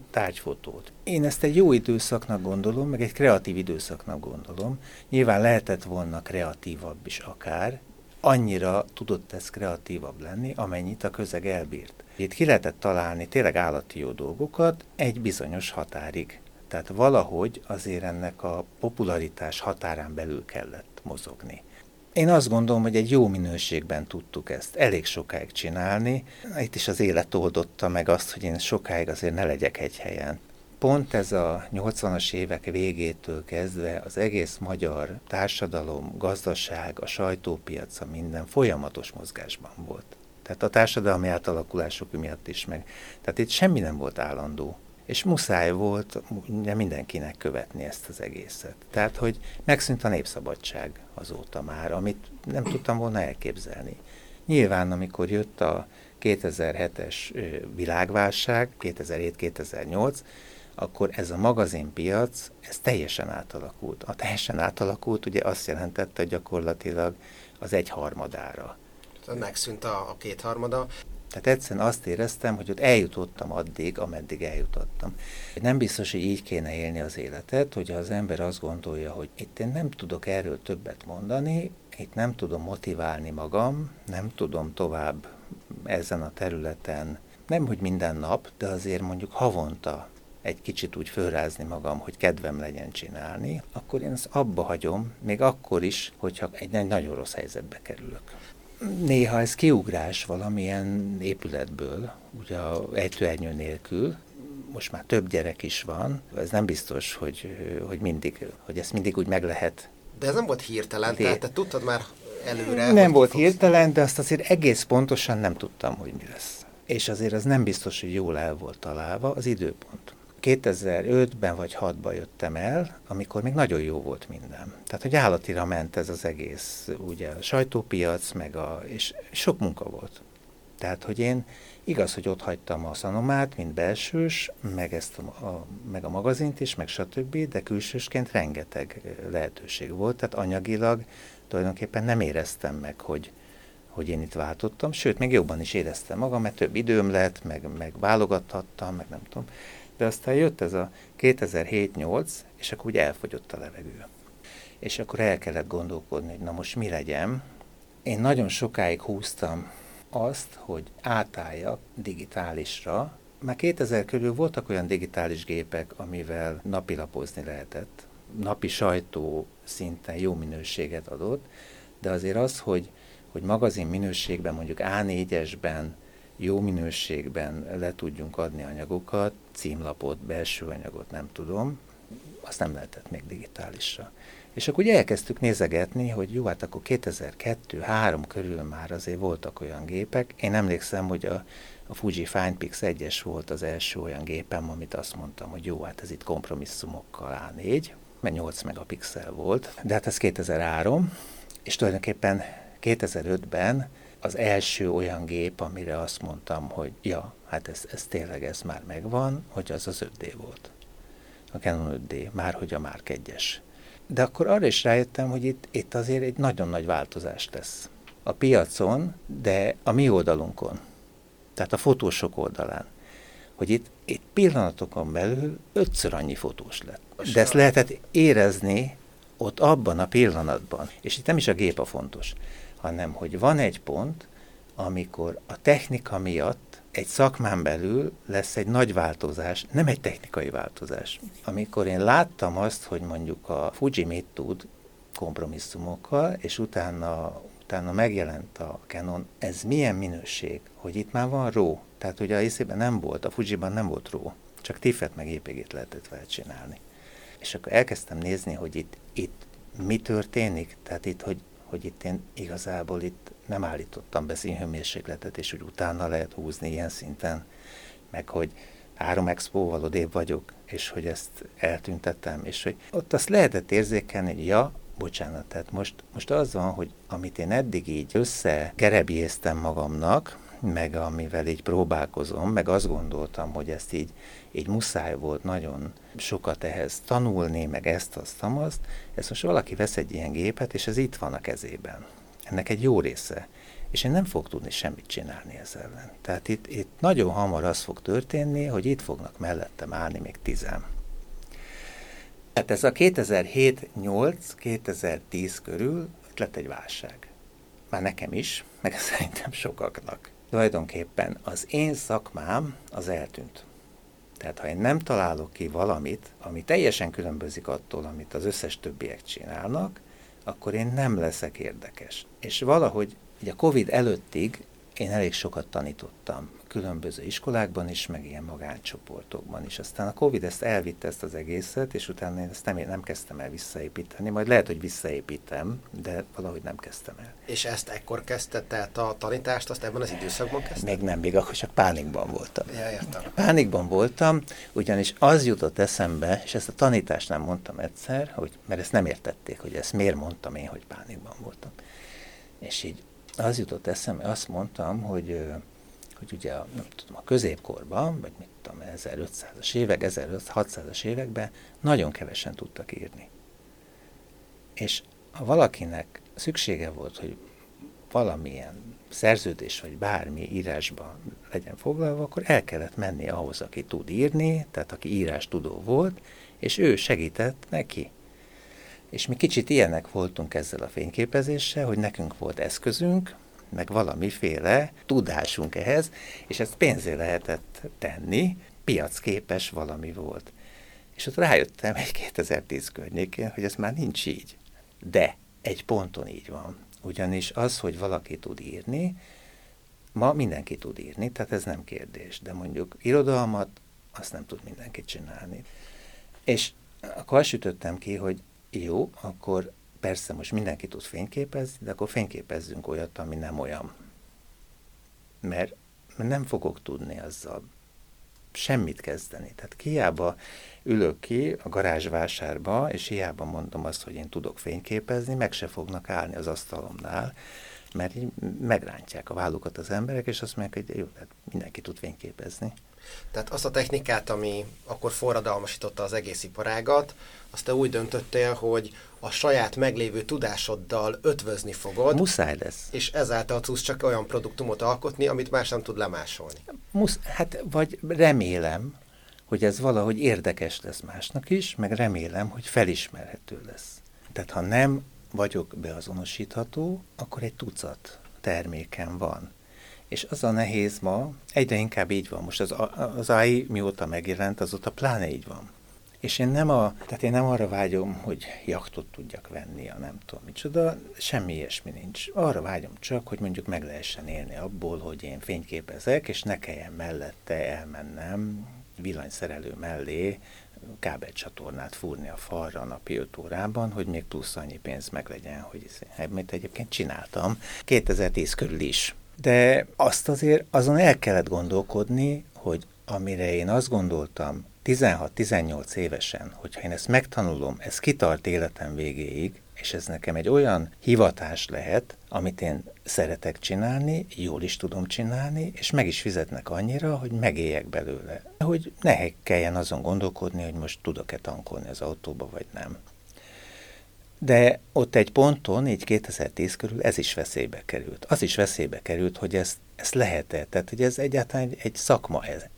tárgyfotót. Én ezt egy jó időszaknak gondolom, meg egy kreatív időszaknak gondolom. Nyilván lehetett volna kreatívabb is akár, annyira tudott ez kreatívabb lenni, amennyit a közeg elbírt. Itt ki lehetett találni tényleg állati jó dolgokat egy bizonyos határig. Tehát valahogy azért ennek a popularitás határán belül kellett mozogni. Én azt gondolom, hogy egy jó minőségben tudtuk ezt elég sokáig csinálni. Itt is az élet oldotta meg azt, hogy én sokáig azért ne legyek egy helyen. Pont ez a 80-as évek végétől kezdve az egész magyar társadalom, gazdaság, a sajtópiaca minden folyamatos mozgásban volt. Tehát a társadalmi átalakulások miatt is meg. Tehát itt semmi nem volt állandó és muszáj volt ugye mindenkinek követni ezt az egészet. Tehát, hogy megszűnt a népszabadság azóta már, amit nem tudtam volna elképzelni. Nyilván, amikor jött a 2007-es világválság, 2007-2008, akkor ez a magazinpiac, ez teljesen átalakult. A teljesen átalakult ugye azt jelentette gyakorlatilag az egyharmadára. Megszűnt a, a kétharmada. Tehát egyszerűen azt éreztem, hogy ott eljutottam addig, ameddig eljutottam. Nem biztos, hogy így kéne élni az életet, hogy az ember azt gondolja, hogy itt én nem tudok erről többet mondani, itt nem tudom motiválni magam, nem tudom tovább ezen a területen, nem hogy minden nap, de azért mondjuk havonta egy kicsit úgy fölrázni magam, hogy kedvem legyen csinálni, akkor én ezt abba hagyom, még akkor is, hogyha egy nagyon rossz helyzetbe kerülök néha ez kiugrás valamilyen épületből, ugye ejtőernyő nélkül, most már több gyerek is van, ez nem biztos, hogy, hogy, mindig, hogy ezt mindig úgy meg lehet. De ez nem volt hirtelen, tehát te tudtad már előre? Nem volt fogsz... hirtelen, de azt azért egész pontosan nem tudtam, hogy mi lesz. És azért az nem biztos, hogy jól el volt találva az időpont. 2005-ben vagy 6-ban jöttem el, amikor még nagyon jó volt minden. Tehát, hogy állatira ment ez az egész, ugye a sajtópiac, meg a, és sok munka volt. Tehát, hogy én igaz, hogy ott hagytam a szanomát, mint belsős, meg, ezt a, a, meg a magazint is, meg stb., de külsősként rengeteg lehetőség volt, tehát anyagilag tulajdonképpen nem éreztem meg, hogy, hogy én itt váltottam, sőt, még jobban is éreztem magam, mert több időm lett, meg, meg válogathattam, meg nem tudom de aztán jött ez a 2007-8, és akkor úgy elfogyott a levegő. és akkor el kellett gondolkodni, hogy na most mi legyen. Én nagyon sokáig húztam azt, hogy átálljak digitálisra. Már 2000 körül voltak olyan digitális gépek, amivel napilapozni lehetett. Napi sajtó szinten jó minőséget adott, de azért az, hogy, hogy magazin minőségben, mondjuk A4-esben, jó minőségben le tudjunk adni anyagokat, címlapot, belső anyagot, nem tudom, azt nem lehetett még digitálisra. És akkor ugye elkezdtük nézegetni, hogy jó, hát akkor 2002-3 körül már azért voltak olyan gépek. Én emlékszem, hogy a, a Fuji FinePix 1-es volt az első olyan gépem, amit azt mondtam, hogy jó, hát ez itt kompromisszumokkal A4, mert 8 megapixel volt, de hát ez 2003, és tulajdonképpen 2005-ben az első olyan gép, amire azt mondtam, hogy ja, hát ez, ez tényleg ez már megvan, hogy az az 5D volt. A Canon 5D, már hogy a Mark 1-es. De akkor arra is rájöttem, hogy itt, itt azért egy nagyon nagy változás lesz. A piacon, de a mi oldalunkon. Tehát a fotósok oldalán. Hogy itt, itt pillanatokon belül ötször annyi fotós lett. De ezt lehetett érezni ott abban a pillanatban. És itt nem is a gép a fontos, hanem hogy van egy pont, amikor a technika miatt egy szakmán belül lesz egy nagy változás, nem egy technikai változás. Amikor én láttam azt, hogy mondjuk a Fuji mit tud kompromisszumokkal, és utána, utána megjelent a Canon, ez milyen minőség, hogy itt már van RAW, tehát ugye a részében nem volt, a Fujiban nem volt RAW, csak tiffet meg épg lehetett vele csinálni. És akkor elkezdtem nézni, hogy itt, itt mi történik, tehát itt, hogy, hogy itt én igazából itt nem állítottam be színhőmérsékletet, és hogy utána lehet húzni ilyen szinten, meg hogy három expóval odébb vagyok, és hogy ezt eltüntettem, és hogy ott azt lehetett érzékelni, hogy ja, bocsánat, tehát most, most az van, hogy amit én eddig így összegerebjéztem magamnak, meg amivel így próbálkozom, meg azt gondoltam, hogy ezt így, így muszáj volt nagyon sokat ehhez tanulni, meg ezt, azt, azt, ezt most valaki vesz egy ilyen gépet, és ez itt van a kezében ennek egy jó része. És én nem fog tudni semmit csinálni ezzel ellen. Tehát itt, itt nagyon hamar az fog történni, hogy itt fognak mellettem állni még tizen. Hát ez a 2007-8-2010 körül lett egy válság. Már nekem is, meg [LAUGHS] szerintem sokaknak. Tulajdonképpen az én szakmám az eltűnt. Tehát ha én nem találok ki valamit, ami teljesen különbözik attól, amit az összes többiek csinálnak, akkor én nem leszek érdekes. És valahogy ugye a Covid előttig én elég sokat tanítottam különböző iskolákban is, meg ilyen magáncsoportokban is. Aztán a Covid ezt elvitte ezt az egészet, és utána én ezt nem, nem kezdtem el visszaépíteni. Majd lehet, hogy visszaépítem, de valahogy nem kezdtem el. És ezt ekkor kezdte, tehát a tanítást azt ebben az időszakban kezdte? Még nem, még akkor csak pánikban voltam. Ja, értem. Pánikban voltam, ugyanis az jutott eszembe, és ezt a tanítást nem mondtam egyszer, hogy, mert ezt nem értették, hogy ezt miért mondtam én, hogy pánikban voltam. És így az jutott eszembe, azt mondtam, hogy hogy ugye a, nem tudom, a középkorban, vagy mit tudom, 1500-as évek, 1600-as években nagyon kevesen tudtak írni. És ha valakinek szüksége volt, hogy valamilyen szerződés vagy bármi írásban legyen foglalva, akkor el kellett menni ahhoz, aki tud írni, tehát aki írás tudó volt, és ő segített neki. És mi kicsit ilyenek voltunk ezzel a fényképezéssel, hogy nekünk volt eszközünk, meg valamiféle tudásunk ehhez, és ezt pénzé lehetett tenni, piacképes valami volt. És ott rájöttem egy 2010 környékén, hogy ez már nincs így. De egy ponton így van. Ugyanis az, hogy valaki tud írni, ma mindenki tud írni, tehát ez nem kérdés. De mondjuk irodalmat, azt nem tud mindenki csinálni. És akkor azt sütöttem ki, hogy jó, akkor persze most mindenki tud fényképezni, de akkor fényképezzünk olyat, ami nem olyan. Mert, nem fogok tudni azzal semmit kezdeni. Tehát hiába ülök ki a garázsvásárba, és hiába mondom azt, hogy én tudok fényképezni, meg se fognak állni az asztalomnál, mert így megrántják a vállukat az emberek, és azt mondják, hogy jó, tehát mindenki tud fényképezni. Tehát azt a technikát, ami akkor forradalmasította az egész iparágat, azt te úgy döntöttél, hogy a saját meglévő tudásoddal ötvözni fogod. Muszáj lesz. És ezáltal tudsz csak olyan produktumot alkotni, amit más nem tud lemásolni. Musz, hát vagy remélem, hogy ez valahogy érdekes lesz másnak is, meg remélem, hogy felismerhető lesz. Tehát ha nem vagyok beazonosítható, akkor egy tucat terméken van. És az a nehéz ma, egyre inkább így van. Most az, az AI mióta megjelent, azóta pláne így van. És én nem, a, tehát én nem arra vágyom, hogy jachtot tudjak venni, a nem tudom micsoda, semmi ilyesmi nincs. Arra vágyom csak, hogy mondjuk meg lehessen élni abból, hogy én fényképezek, és ne kelljen mellette elmennem villanyszerelő mellé kábelcsatornát fúrni a falra a napi 5 órában, hogy még plusz annyi pénz meg legyen, hogy mert egyébként csináltam 2010 körül is. De azt azért azon el kellett gondolkodni, hogy amire én azt gondoltam 16-18 évesen, hogyha én ezt megtanulom, ez kitart életem végéig, és ez nekem egy olyan hivatás lehet, amit én szeretek csinálni, jól is tudom csinálni, és meg is fizetnek annyira, hogy megéljek belőle. Hogy ne kelljen azon gondolkodni, hogy most tudok-e tankolni az autóba, vagy nem. De ott egy ponton, így 2010 körül ez is veszélybe került. Az is veszélybe került, hogy ezt, ezt lehet-e, tehát hogy ez egyáltalán egy, egy szakma-e.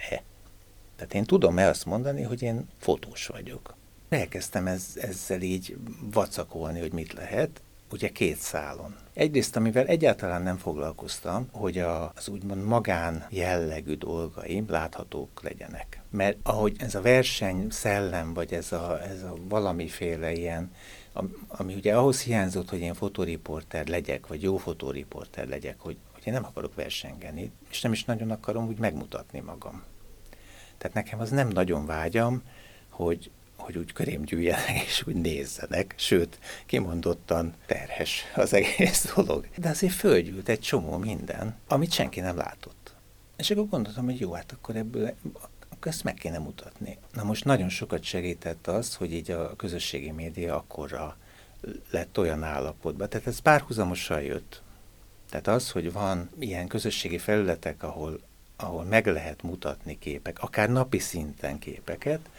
Tehát én tudom-e azt mondani, hogy én fotós vagyok. Elkezdtem ez, ezzel így vacakolni, hogy mit lehet, ugye két szálon. Egyrészt, amivel egyáltalán nem foglalkoztam, hogy a, az úgymond magán jellegű dolgaim láthatók legyenek. Mert ahogy ez a verseny szellem, vagy ez a, ez a valamiféle ilyen, ami ugye ahhoz hiányzott, hogy én fotóriporter legyek, vagy jó fotóriporter legyek, hogy, hogy én nem akarok versengeni, és nem is nagyon akarom úgy megmutatni magam. Tehát nekem az nem nagyon vágyam, hogy, hogy úgy körém gyűjjenek és úgy nézzenek, sőt, kimondottan terhes az egész dolog. De azért fölgyűlt egy csomó minden, amit senki nem látott. És akkor gondoltam, hogy jó, hát akkor ebből akkor ezt meg kéne mutatni. Na most nagyon sokat segített az, hogy így a közösségi média akkorra lett olyan állapotban. Tehát ez párhuzamosan jött. Tehát az, hogy van ilyen közösségi felületek, ahol, ahol meg lehet mutatni képek, akár napi szinten képeket,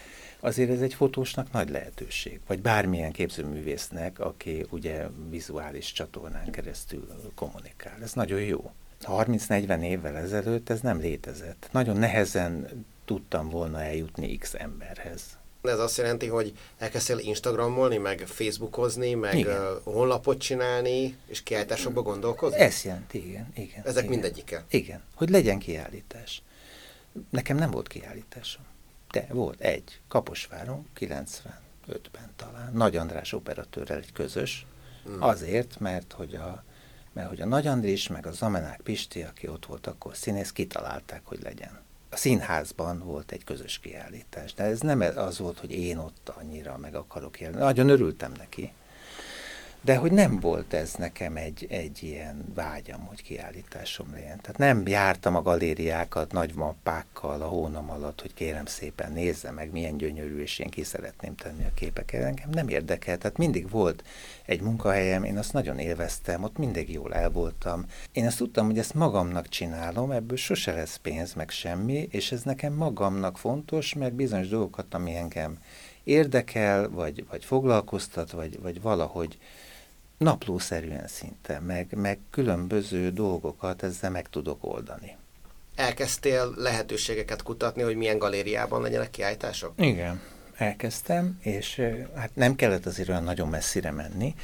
azért ez egy fotósnak nagy lehetőség, vagy bármilyen képzőművésznek, aki ugye vizuális csatornán keresztül kommunikál. Ez nagyon jó. 30-40 évvel ezelőtt ez nem létezett. Nagyon nehezen tudtam volna eljutni X emberhez. Ez azt jelenti, hogy elkezdtél Instagramolni, meg Facebookozni, meg igen. honlapot csinálni, és kiállításokba gondolkozni? Ez jelenti, igen. igen Ezek igen. mindegyike? Igen, hogy legyen kiállítás. Nekem nem volt kiállításom. De volt egy, Kaposváron, 95-ben talán, Nagy András operatőrrel egy közös, hmm. azért, mert hogy a mert hogy a Nagy Andrés meg a Zamenák Pisti, aki ott volt akkor színész, kitalálták, hogy legyen. A színházban volt egy közös kiállítás, de ez nem az volt, hogy én ott annyira meg akarok élni. Nagyon örültem neki. De hogy nem volt ez nekem egy, egy ilyen vágyam, hogy kiállításom legyen. Tehát nem jártam a galériákat nagy mappákkal a hónam alatt, hogy kérem szépen nézze meg, milyen gyönyörű, és én ki szeretném tenni a képeket. Engem nem érdekel, tehát mindig volt egy munkahelyem, én azt nagyon élveztem, ott mindig jól el voltam. Én azt tudtam, hogy ezt magamnak csinálom, ebből sose lesz pénz, meg semmi, és ez nekem magamnak fontos, mert bizonyos dolgokat, ami engem érdekel, vagy, vagy foglalkoztat, vagy, vagy valahogy naplószerűen szinte, meg, meg különböző dolgokat ezzel meg tudok oldani. Elkezdtél lehetőségeket kutatni, hogy milyen galériában legyenek kiállítások? Igen, elkezdtem, és hát nem kellett azért olyan nagyon messzire menni,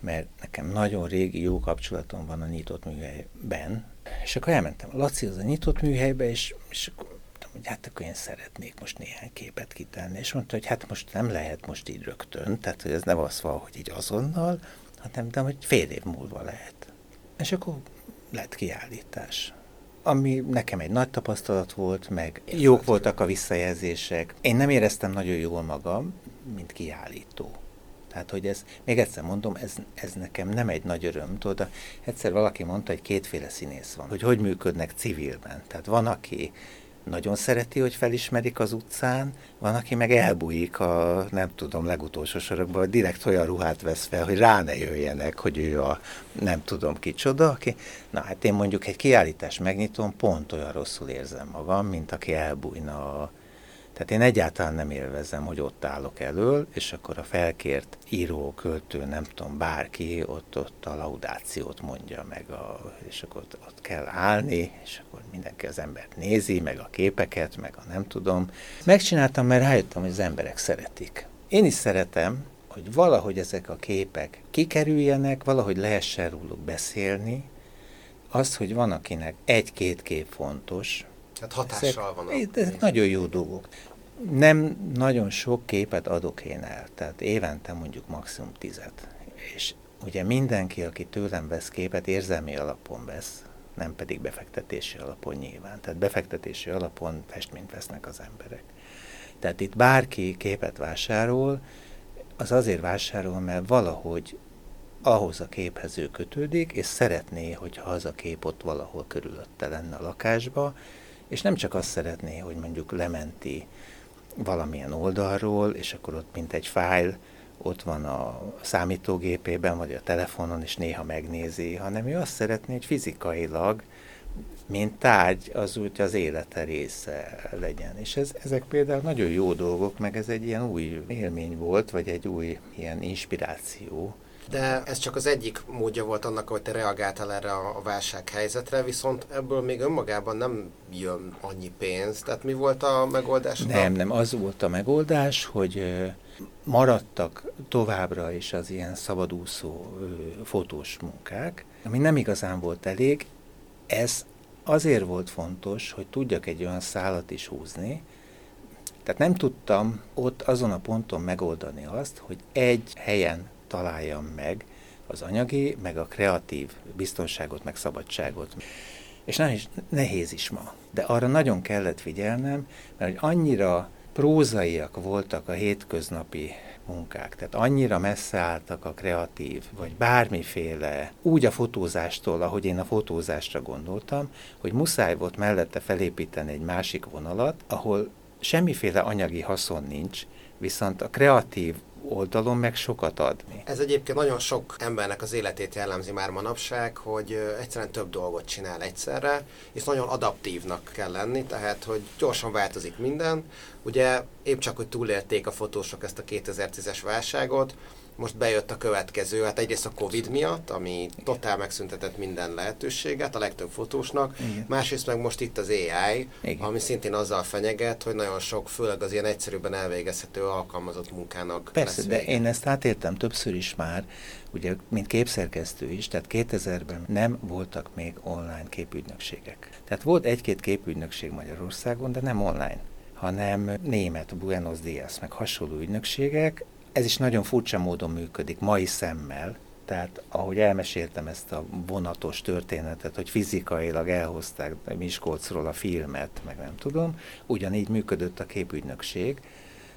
mert nekem nagyon régi jó kapcsolatom van a nyitott műhelyben, és akkor elmentem a Laci az a nyitott műhelybe, és, és akkor mondtam, hogy hát akkor én szeretnék most néhány képet kitenni, és mondta, hogy hát most nem lehet most így rögtön, tehát hogy ez nem az van, hogy így azonnal, hanem de hogy fél év múlva lehet. És akkor lett kiállítás ami nekem egy nagy tapasztalat volt, meg jók voltak a visszajelzések. Én nem éreztem nagyon jól magam, mint kiállító. Tehát, hogy ez, még egyszer mondom, ez, ez nekem nem egy nagy öröm. Tudod, egyszer valaki mondta, hogy kétféle színész van, hogy hogy működnek civilben. Tehát van, aki nagyon szereti, hogy felismerik az utcán, van, aki meg elbújik a, nem tudom, legutolsó sorokban, hogy direkt olyan ruhát vesz fel, hogy rá ne jöjjenek, hogy ő a nem tudom kicsoda, aki, na hát én mondjuk egy kiállítás megnyitom, pont olyan rosszul érzem magam, mint aki elbújna a, tehát én egyáltalán nem élvezem, hogy ott állok elől, és akkor a felkért író, költő, nem tudom, bárki ott, ott a laudációt mondja meg, a, és akkor ott, ott kell állni, és akkor mindenki az embert nézi, meg a képeket, meg a nem tudom. Megcsináltam, mert rájöttem, hogy az emberek szeretik. Én is szeretem, hogy valahogy ezek a képek kikerüljenek, valahogy lehessen róluk beszélni, az, hogy van, akinek egy-két kép fontos. Hát hatással van. A... Ez nagyon jó dolgok. Nem nagyon sok képet adok én el, tehát évente mondjuk maximum tizet. És ugye mindenki, aki tőlem vesz képet, érzelmi alapon vesz, nem pedig befektetési alapon nyilván. Tehát befektetési alapon festményt vesznek az emberek. Tehát itt bárki képet vásárol, az azért vásárol, mert valahogy ahhoz a képhez ő kötődik, és szeretné, hogyha az a kép ott valahol körülötte lenne a lakásba, és nem csak azt szeretné, hogy mondjuk lementi valamilyen oldalról, és akkor ott mint egy fájl, ott van a számítógépében, vagy a telefonon, és néha megnézi, hanem ő azt szeretné, hogy fizikailag, mint tárgy, az úgy az élete része legyen. És ez, ezek például nagyon jó dolgok, meg ez egy ilyen új élmény volt, vagy egy új ilyen inspiráció, de ez csak az egyik módja volt annak, hogy te reagáltál erre a válsághelyzetre, viszont ebből még önmagában nem jön annyi pénz. Tehát mi volt a megoldás? Nem, nem, az volt a megoldás, hogy maradtak továbbra is az ilyen szabadúszó fotós munkák, ami nem igazán volt elég. Ez azért volt fontos, hogy tudjak egy olyan szálat is húzni, tehát nem tudtam ott azon a ponton megoldani azt, hogy egy helyen találjam meg az anyagi, meg a kreatív biztonságot, meg szabadságot. És nehéz, nehéz is ma. De arra nagyon kellett figyelnem, mert hogy annyira prózaiak voltak a hétköznapi munkák, tehát annyira messze álltak a kreatív, vagy bármiféle, úgy a fotózástól, ahogy én a fotózásra gondoltam, hogy muszáj volt mellette felépíteni egy másik vonalat, ahol semmiféle anyagi haszon nincs, viszont a kreatív oldalon meg sokat adni. Ez egyébként nagyon sok embernek az életét jellemzi már manapság, hogy egyszerűen több dolgot csinál egyszerre, és nagyon adaptívnak kell lenni, tehát hogy gyorsan változik minden. Ugye épp csak, hogy túlélték a fotósok ezt a 2010-es válságot, most bejött a következő, hát egyrészt a Covid miatt, ami totál megszüntetett minden lehetőséget a legtöbb fotósnak, Igen. másrészt meg most itt az AI, Igen. ami szintén azzal fenyeget, hogy nagyon sok, főleg az ilyen egyszerűbben elvégezhető alkalmazott munkának Persze, lesz de én ezt átértem többször is már, ugye, mint képszerkesztő is, tehát 2000-ben nem voltak még online képügynökségek. Tehát volt egy-két képügynökség Magyarországon, de nem online hanem német Buenos Dias, meg hasonló ügynökségek, ez is nagyon furcsa módon működik, mai szemmel, tehát ahogy elmeséltem ezt a vonatos történetet, hogy fizikailag elhozták Miskolcról a filmet, meg nem tudom, ugyanígy működött a képügynökség,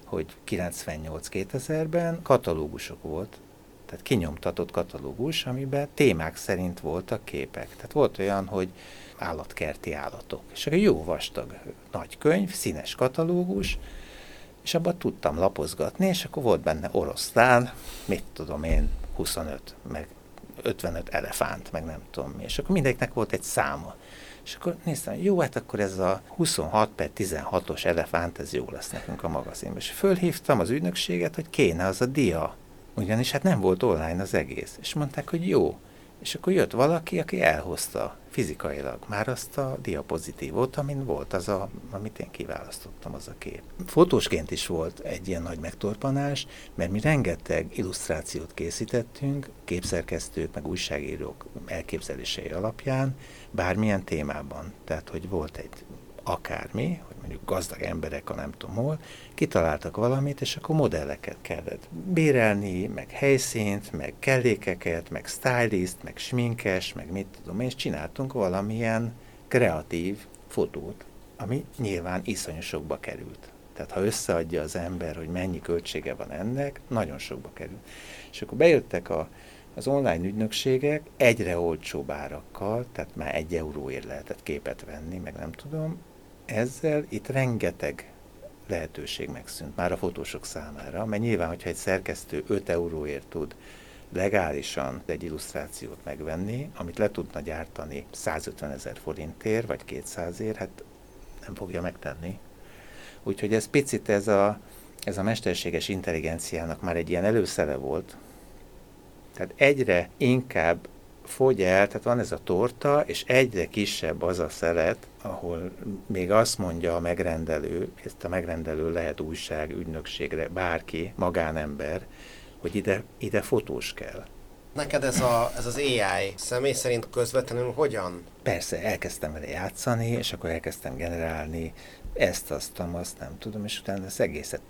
hogy 98-2000-ben katalógusok volt, tehát kinyomtatott katalógus, amiben témák szerint voltak képek. Tehát volt olyan, hogy állatkerti állatok. És egy jó vastag nagy könyv, színes katalógus, és abban tudtam lapozgatni, és akkor volt benne oroszlán, mit tudom én, 25, meg 55 elefánt, meg nem tudom mi, és akkor mindegyiknek volt egy száma. És akkor néztem, jó, hát akkor ez a 26 per 16-os elefánt, ez jó lesz nekünk a magazinban. És fölhívtam az ügynökséget, hogy kéne az a dia. Ugyanis hát nem volt online az egész. És mondták, hogy jó. És akkor jött valaki, aki elhozta fizikailag már azt a diapozitívot, amin volt az, a, amit én kiválasztottam, az a kép. Fotósként is volt egy ilyen nagy megtorpanás, mert mi rengeteg illusztrációt készítettünk, képszerkesztők, meg újságírók elképzelései alapján, bármilyen témában. Tehát, hogy volt egy akármi, mondjuk gazdag emberek, a nem tudom hol, kitaláltak valamit, és akkor modelleket kellett bérelni, meg helyszínt, meg kellékeket, meg stylist, meg sminkes, meg mit tudom, és csináltunk valamilyen kreatív fotót, ami nyilván iszonyú sokba került. Tehát ha összeadja az ember, hogy mennyi költsége van ennek, nagyon sokba kerül. És akkor bejöttek a, az online ügynökségek egyre olcsóbb árakkal, tehát már egy euróért lehetett képet venni, meg nem tudom, ezzel itt rengeteg lehetőség megszűnt már a fotósok számára, mert nyilván, hogyha egy szerkesztő 5 euróért tud legálisan egy illusztrációt megvenni, amit le tudna gyártani 150 ezer forintért, vagy 200 ért, hát nem fogja megtenni. Úgyhogy ez picit ez a, ez a mesterséges intelligenciának már egy ilyen előszele volt. Tehát egyre inkább fogy el, tehát van ez a torta, és egyre kisebb az a szelet, ahol még azt mondja a megrendelő, ezt a megrendelő lehet újság, ügynökségre, bárki, magánember, hogy ide, ide fotós kell. Neked ez, a, ez az AI személy szerint közvetlenül hogyan? Persze, elkezdtem vele játszani, és akkor elkezdtem generálni ezt, azt, azt, nem tudom, és utána az egészet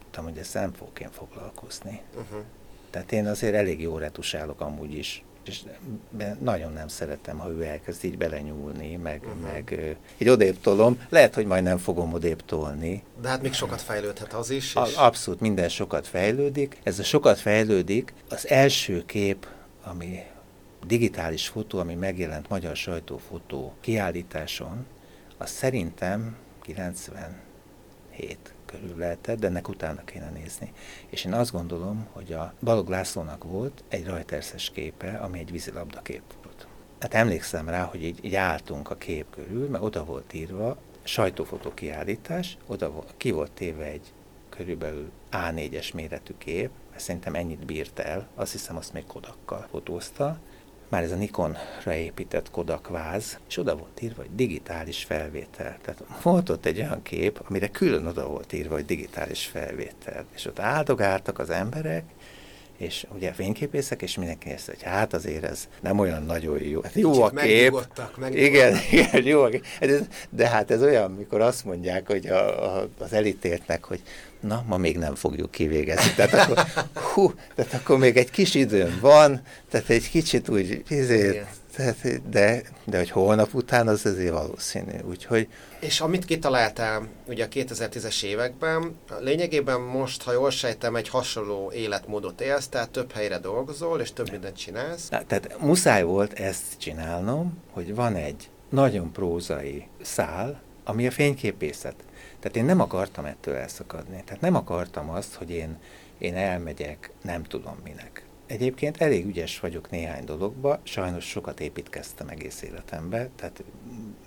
tudtam, hogy ezt nem fogok én foglalkozni. Uh-huh. Tehát én azért elég jó retusálok amúgy is és nagyon nem szeretem, ha ő elkezd így belenyúlni, meg, uh-huh. meg így odébb tolom. Lehet, hogy majd nem fogom odébb tolni. De hát még sokat fejlődhet az is. És... A, abszolút, minden sokat fejlődik. Ez a sokat fejlődik. Az első kép, ami digitális fotó, ami megjelent magyar sajtófotó kiállításon, az szerintem 97 körül lehetett, de ennek utána kéne nézni. És én azt gondolom, hogy a Balog Lászlónak volt egy rajterszes képe, ami egy vízilabda kép volt. Hát emlékszem rá, hogy így, így álltunk a kép körül, mert oda volt írva sajtófotó kiállítás, oda ki volt téve egy körülbelül A4-es méretű kép, mert szerintem ennyit bírt el, azt hiszem azt még Kodakkal fotózta, már ez a Nikonra épített Kodak váz, és oda volt írva, hogy digitális felvétel. Tehát volt ott egy olyan kép, amire külön oda volt írva, hogy digitális felvétel. És ott áldogáltak az emberek, és ugye fényképészek, és mindenki ezt, hogy hát azért ez nem olyan nagyon jó. Hát jó a kép. Igen, [LAUGHS] igen, jó a kép. De hát ez olyan, mikor azt mondják, hogy a, a, az elítéltnek, hogy na, ma még nem fogjuk kivégezni. Tehát akkor, hú, tehát akkor még egy kis időm van, tehát egy kicsit úgy, ezért, tehát, de, de hogy holnap után az azért valószínű. Úgyhogy... És amit kitaláltál ugye a 2010-es években, lényegében most, ha jól sejtem, egy hasonló életmódot élsz, tehát több helyre dolgozol, és több mindent csinálsz. Na, tehát muszáj volt ezt csinálnom, hogy van egy nagyon prózai szál, ami a fényképészet. Tehát én nem akartam ettől elszakadni. Tehát nem akartam azt, hogy én, én elmegyek, nem tudom minek. Egyébként elég ügyes vagyok néhány dologba, sajnos sokat építkeztem egész életembe, tehát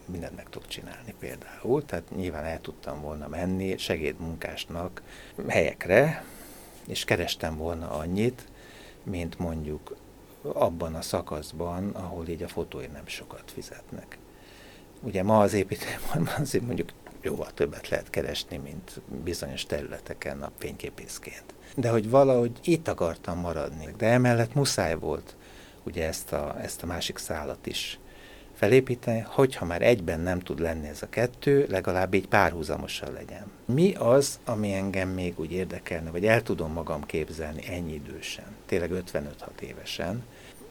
mindent meg tudok csinálni például, tehát nyilván el tudtam volna menni segédmunkásnak helyekre, és kerestem volna annyit, mint mondjuk abban a szakaszban, ahol így a fotói nem sokat fizetnek. Ugye ma az építőiparban [LAUGHS] azért mondjuk jóval többet lehet keresni, mint bizonyos területeken a fényképészként. De hogy valahogy itt akartam maradni, de emellett muszáj volt ugye ezt a, ezt a másik szálat is felépíteni, hogyha már egyben nem tud lenni ez a kettő, legalább így párhuzamosan legyen. Mi az, ami engem még úgy érdekelne, vagy el tudom magam képzelni ennyi idősen, tényleg 55-6 évesen,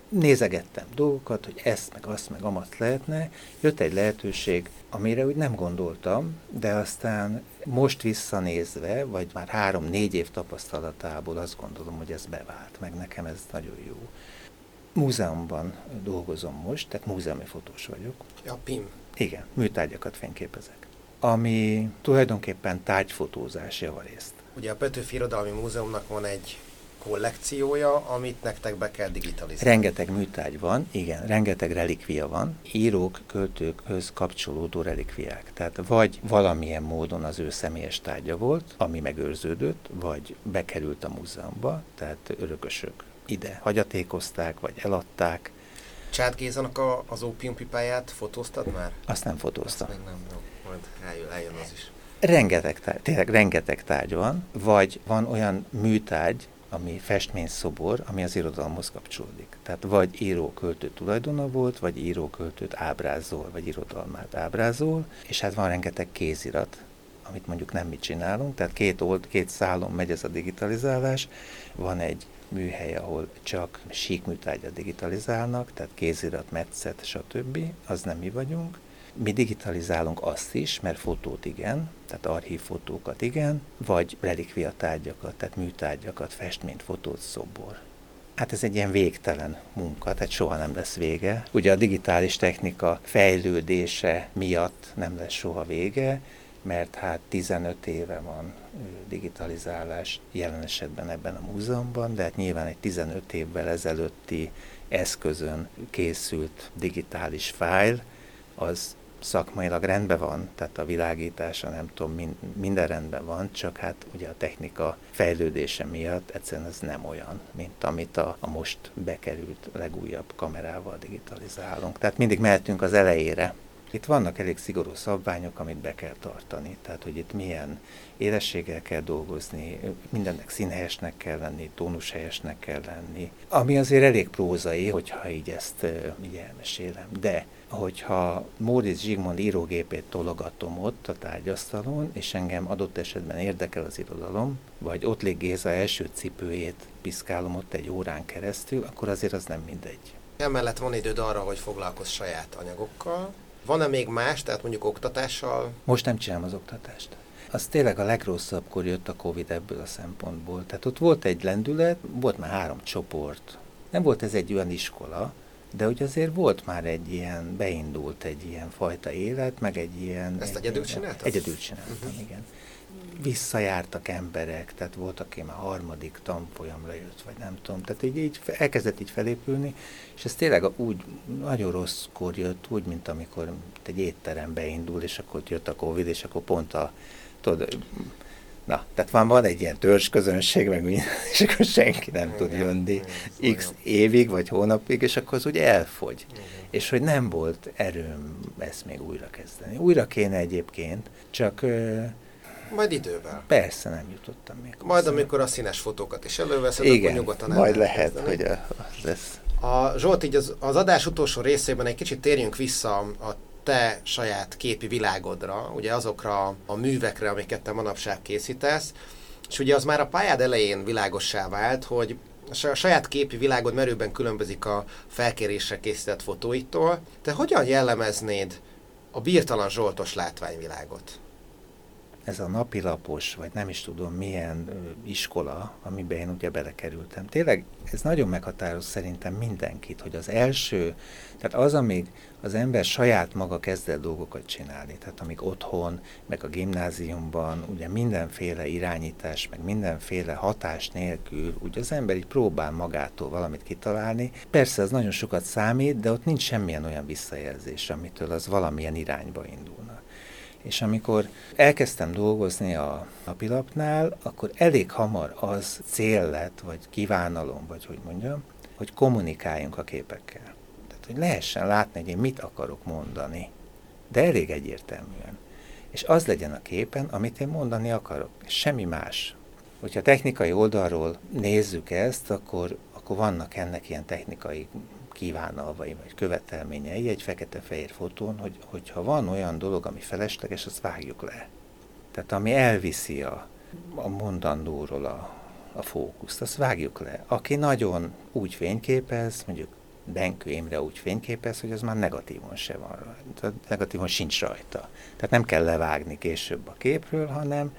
nézegettem dolgokat, hogy ezt, meg azt, meg amat lehetne. Jött egy lehetőség, amire úgy nem gondoltam, de aztán most visszanézve, vagy már három-négy év tapasztalatából azt gondolom, hogy ez bevált, meg nekem ez nagyon jó. Múzeumban dolgozom most, tehát múzeumi fotós vagyok. Ja, PIM. Igen, műtárgyakat fényképezek. Ami tulajdonképpen tárgyfotózás javarészt. Ugye a Petőfi Irodalmi Múzeumnak van egy kollekciója, amit nektek be kell digitalizálni. Rengeteg műtárgy van, igen, rengeteg relikvia van, írók, költőkhöz kapcsolódó relikviák. Tehát vagy valamilyen módon az ő személyes tárgya volt, ami megőrződött, vagy bekerült a múzeumba, tehát örökösök ide hagyatékozták, vagy eladták. Csát Gézanak a, az ópiumpipáját fotóztad már? Azt nem fotóztam. Azt még nem, jó. majd eljön, eljön az is. Rengeteg tárgy, tényleg rengeteg tárgy van, vagy van olyan műtárgy, ami festményszobor, ami az irodalomhoz kapcsolódik. Tehát vagy író-költő tulajdona volt, vagy író-költőt ábrázol, vagy irodalmát ábrázol, és hát van rengeteg kézirat, amit mondjuk nem mi csinálunk, tehát két, old, két szálon megy ez a digitalizálás, van egy műhely, ahol csak síkműtárgyat digitalizálnak, tehát kézirat, metszet, stb. Az nem mi vagyunk. Mi digitalizálunk azt is, mert fotót igen, tehát archívfotókat igen, vagy relikviatárgyakat, tehát műtárgyakat, festményt, fotót, szobor. Hát ez egy ilyen végtelen munka, tehát soha nem lesz vége. Ugye a digitális technika fejlődése miatt nem lesz soha vége, mert hát 15 éve van digitalizálás jelen esetben ebben a múzeumban, de hát nyilván egy 15 évvel ezelőtti eszközön készült digitális fájl, az szakmailag rendben van, tehát a világítása nem tudom, minden rendben van, csak hát ugye a technika fejlődése miatt egyszerűen ez nem olyan, mint amit a, a most bekerült legújabb kamerával digitalizálunk. Tehát mindig mehetünk az elejére. Itt vannak elég szigorú szabványok, amit be kell tartani. Tehát, hogy itt milyen élességgel kell dolgozni, mindennek színhelyesnek kell lenni, tónushelyesnek kell lenni. Ami azért elég prózai, hogyha így ezt így elmesélem. De hogyha Móricz Zsigmond írógépét tologatom ott a tárgyasztalon, és engem adott esetben érdekel az irodalom, vagy ott lég Géza első cipőjét piszkálom ott egy órán keresztül, akkor azért az nem mindegy. Emellett van időd arra, hogy foglalkozz saját anyagokkal. Van-e még más, tehát mondjuk oktatással? Most nem csinálom az oktatást. Az tényleg a legrosszabbkor jött a Covid ebből a szempontból. Tehát ott volt egy lendület, volt már három csoport. Nem volt ez egy olyan iskola, de hogy azért volt már egy ilyen, beindult egy ilyen fajta élet, meg egy ilyen... Ezt egy, egyedül csináltad? Egyedül csináltam, uh-huh. igen. Visszajártak emberek, tehát volt, aki már harmadik tanfolyamra jött, vagy nem tudom. Tehát így, így elkezdett így felépülni, és ez tényleg úgy nagyon rosszkor jött, úgy, mint amikor egy étterem beindul, és akkor jött a Covid, és akkor pont a, tudod, Na, tehát van, van egy ilyen törzs közönség, meg minden, [LAUGHS] és akkor senki nem igen, tud jönni igen, x évig vagy hónapig, és akkor az úgy elfogy. Igen. És hogy nem volt erőm ezt még újra kezdeni. Újra kéne egyébként, csak... Majd idővel. Persze, nem jutottam még. Majd hozzá. amikor a színes fotókat is előveszed, Igen, akkor nyugodtan majd lehet, kezdeni. hogy a, az lesz. A Zsolt, így az, az adás utolsó részében egy kicsit térjünk vissza a te saját képi világodra, ugye azokra a művekre, amiket te manapság készítesz, és ugye az már a pályád elején világossá vált, hogy a saját képi világod merőben különbözik a felkérésre készített fotóitól. Te hogyan jellemeznéd a Birtalan Zsoltos látványvilágot? Ez a napilapos, vagy nem is tudom milyen iskola, amiben én ugye belekerültem. Tényleg ez nagyon meghatároz szerintem mindenkit, hogy az első, tehát az, amíg az ember saját maga kezd el dolgokat csinálni, tehát amíg otthon, meg a gimnáziumban, ugye mindenféle irányítás, meg mindenféle hatás nélkül, ugye az ember így próbál magától valamit kitalálni. Persze az nagyon sokat számít, de ott nincs semmilyen olyan visszajelzés, amitől az valamilyen irányba indulna. És amikor elkezdtem dolgozni a napilapnál, akkor elég hamar az cél lett, vagy kívánalom, vagy hogy mondjam, hogy kommunikáljunk a képekkel. Tehát, hogy lehessen látni, hogy én mit akarok mondani. De elég egyértelműen. És az legyen a képen, amit én mondani akarok. Semmi más. Hogyha technikai oldalról nézzük ezt, akkor, akkor vannak ennek ilyen technikai kívánalvai vagy követelményei egy fekete-fehér fotón, hogy, hogyha van olyan dolog, ami felesleges, azt vágjuk le. Tehát ami elviszi a, a mondandóról a, a fókuszt, azt vágjuk le. Aki nagyon úgy fényképez, mondjuk Benkő Imre úgy fényképez, hogy az már negatívon se van Tehát negatívon sincs rajta. Tehát nem kell levágni később a képről, hanem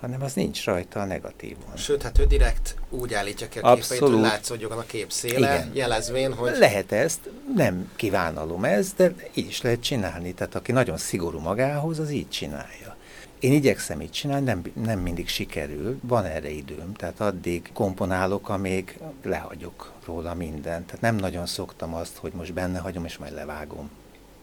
hanem az nincs rajta a negatívon. Sőt, hát ő direkt úgy állítja ki a képeit, hogy látszódjon a kép széle, Igen. jelezvén, hogy... Lehet ezt, nem kívánalom ez, de így is lehet csinálni. Tehát aki nagyon szigorú magához, az így csinálja. Én igyekszem így csinálni, nem, nem mindig sikerül, van erre időm, tehát addig komponálok, amíg lehagyok róla mindent. Tehát nem nagyon szoktam azt, hogy most benne hagyom, és majd levágom.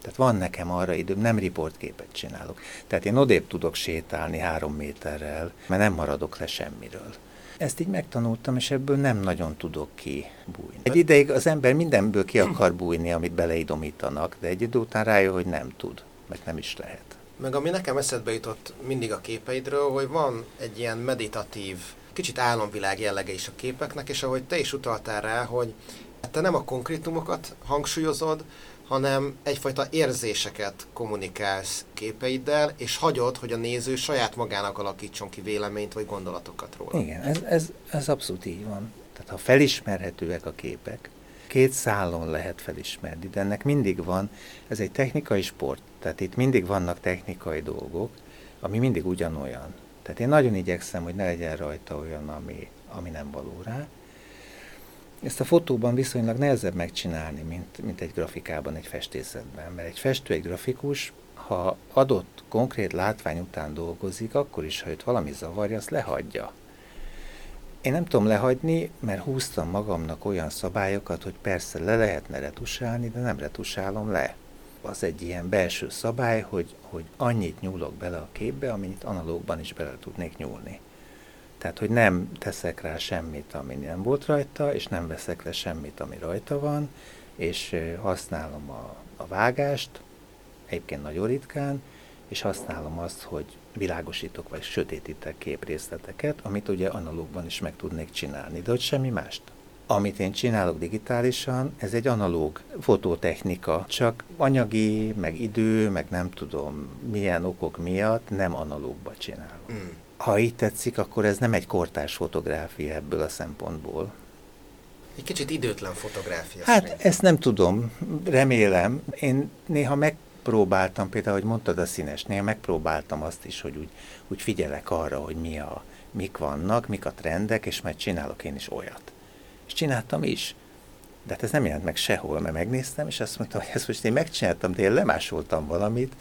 Tehát van nekem arra időm, nem riportképet csinálok. Tehát én odébb tudok sétálni három méterrel, mert nem maradok le semmiről. Ezt így megtanultam, és ebből nem nagyon tudok kibújni. Egy ideig az ember mindenből ki akar bújni, amit beleidomítanak, de egy idő után rájön, hogy nem tud, meg nem is lehet. Meg ami nekem eszedbe jutott mindig a képeidről, hogy van egy ilyen meditatív, kicsit álomvilág jellege is a képeknek, és ahogy te is utaltál rá, hogy te nem a konkrétumokat hangsúlyozod, hanem egyfajta érzéseket kommunikálsz képeiddel, és hagyod, hogy a néző saját magának alakítson ki véleményt vagy gondolatokat róla. Igen, ez, ez, ez abszolút így van. Tehát ha felismerhetőek a képek, két szálon lehet felismerni, de ennek mindig van, ez egy technikai sport, tehát itt mindig vannak technikai dolgok, ami mindig ugyanolyan. Tehát én nagyon igyekszem, hogy ne legyen rajta olyan, ami, ami nem való rá, ezt a fotóban viszonylag nehezebb megcsinálni, mint, mint egy grafikában, egy festészetben. Mert egy festő, egy grafikus, ha adott konkrét látvány után dolgozik, akkor is, ha őt valami zavarja, azt lehagyja. Én nem tudom lehagyni, mert húztam magamnak olyan szabályokat, hogy persze le lehetne retusálni, de nem retusálom le. Az egy ilyen belső szabály, hogy, hogy annyit nyúlok bele a képbe, amennyit analógban is bele tudnék nyúlni. Tehát, hogy nem teszek rá semmit, ami nem volt rajta, és nem veszek le semmit, ami rajta van, és használom a, a vágást, egyébként nagyon ritkán, és használom azt, hogy világosítok vagy sötétítek képrészleteket, amit ugye analógban is meg tudnék csinálni, de hogy semmi mást. Amit én csinálok digitálisan, ez egy analóg fototechnika, csak anyagi, meg idő, meg nem tudom milyen okok miatt nem analógba csinálom. Mm. Ha így tetszik, akkor ez nem egy kortárs fotográfia ebből a szempontból. Egy kicsit időtlen fotográfia. Hát szerint. ezt nem tudom, remélem. Én néha megpróbáltam, például, hogy mondtad a színes, néha megpróbáltam azt is, hogy úgy, úgy figyelek arra, hogy mi a, mik vannak, mik a trendek, és majd csinálok én is olyat. És csináltam is. De hát ez nem jelent meg sehol, mert megnéztem, és azt mondtam, hogy ezt most én megcsináltam, de én lemásoltam valamit,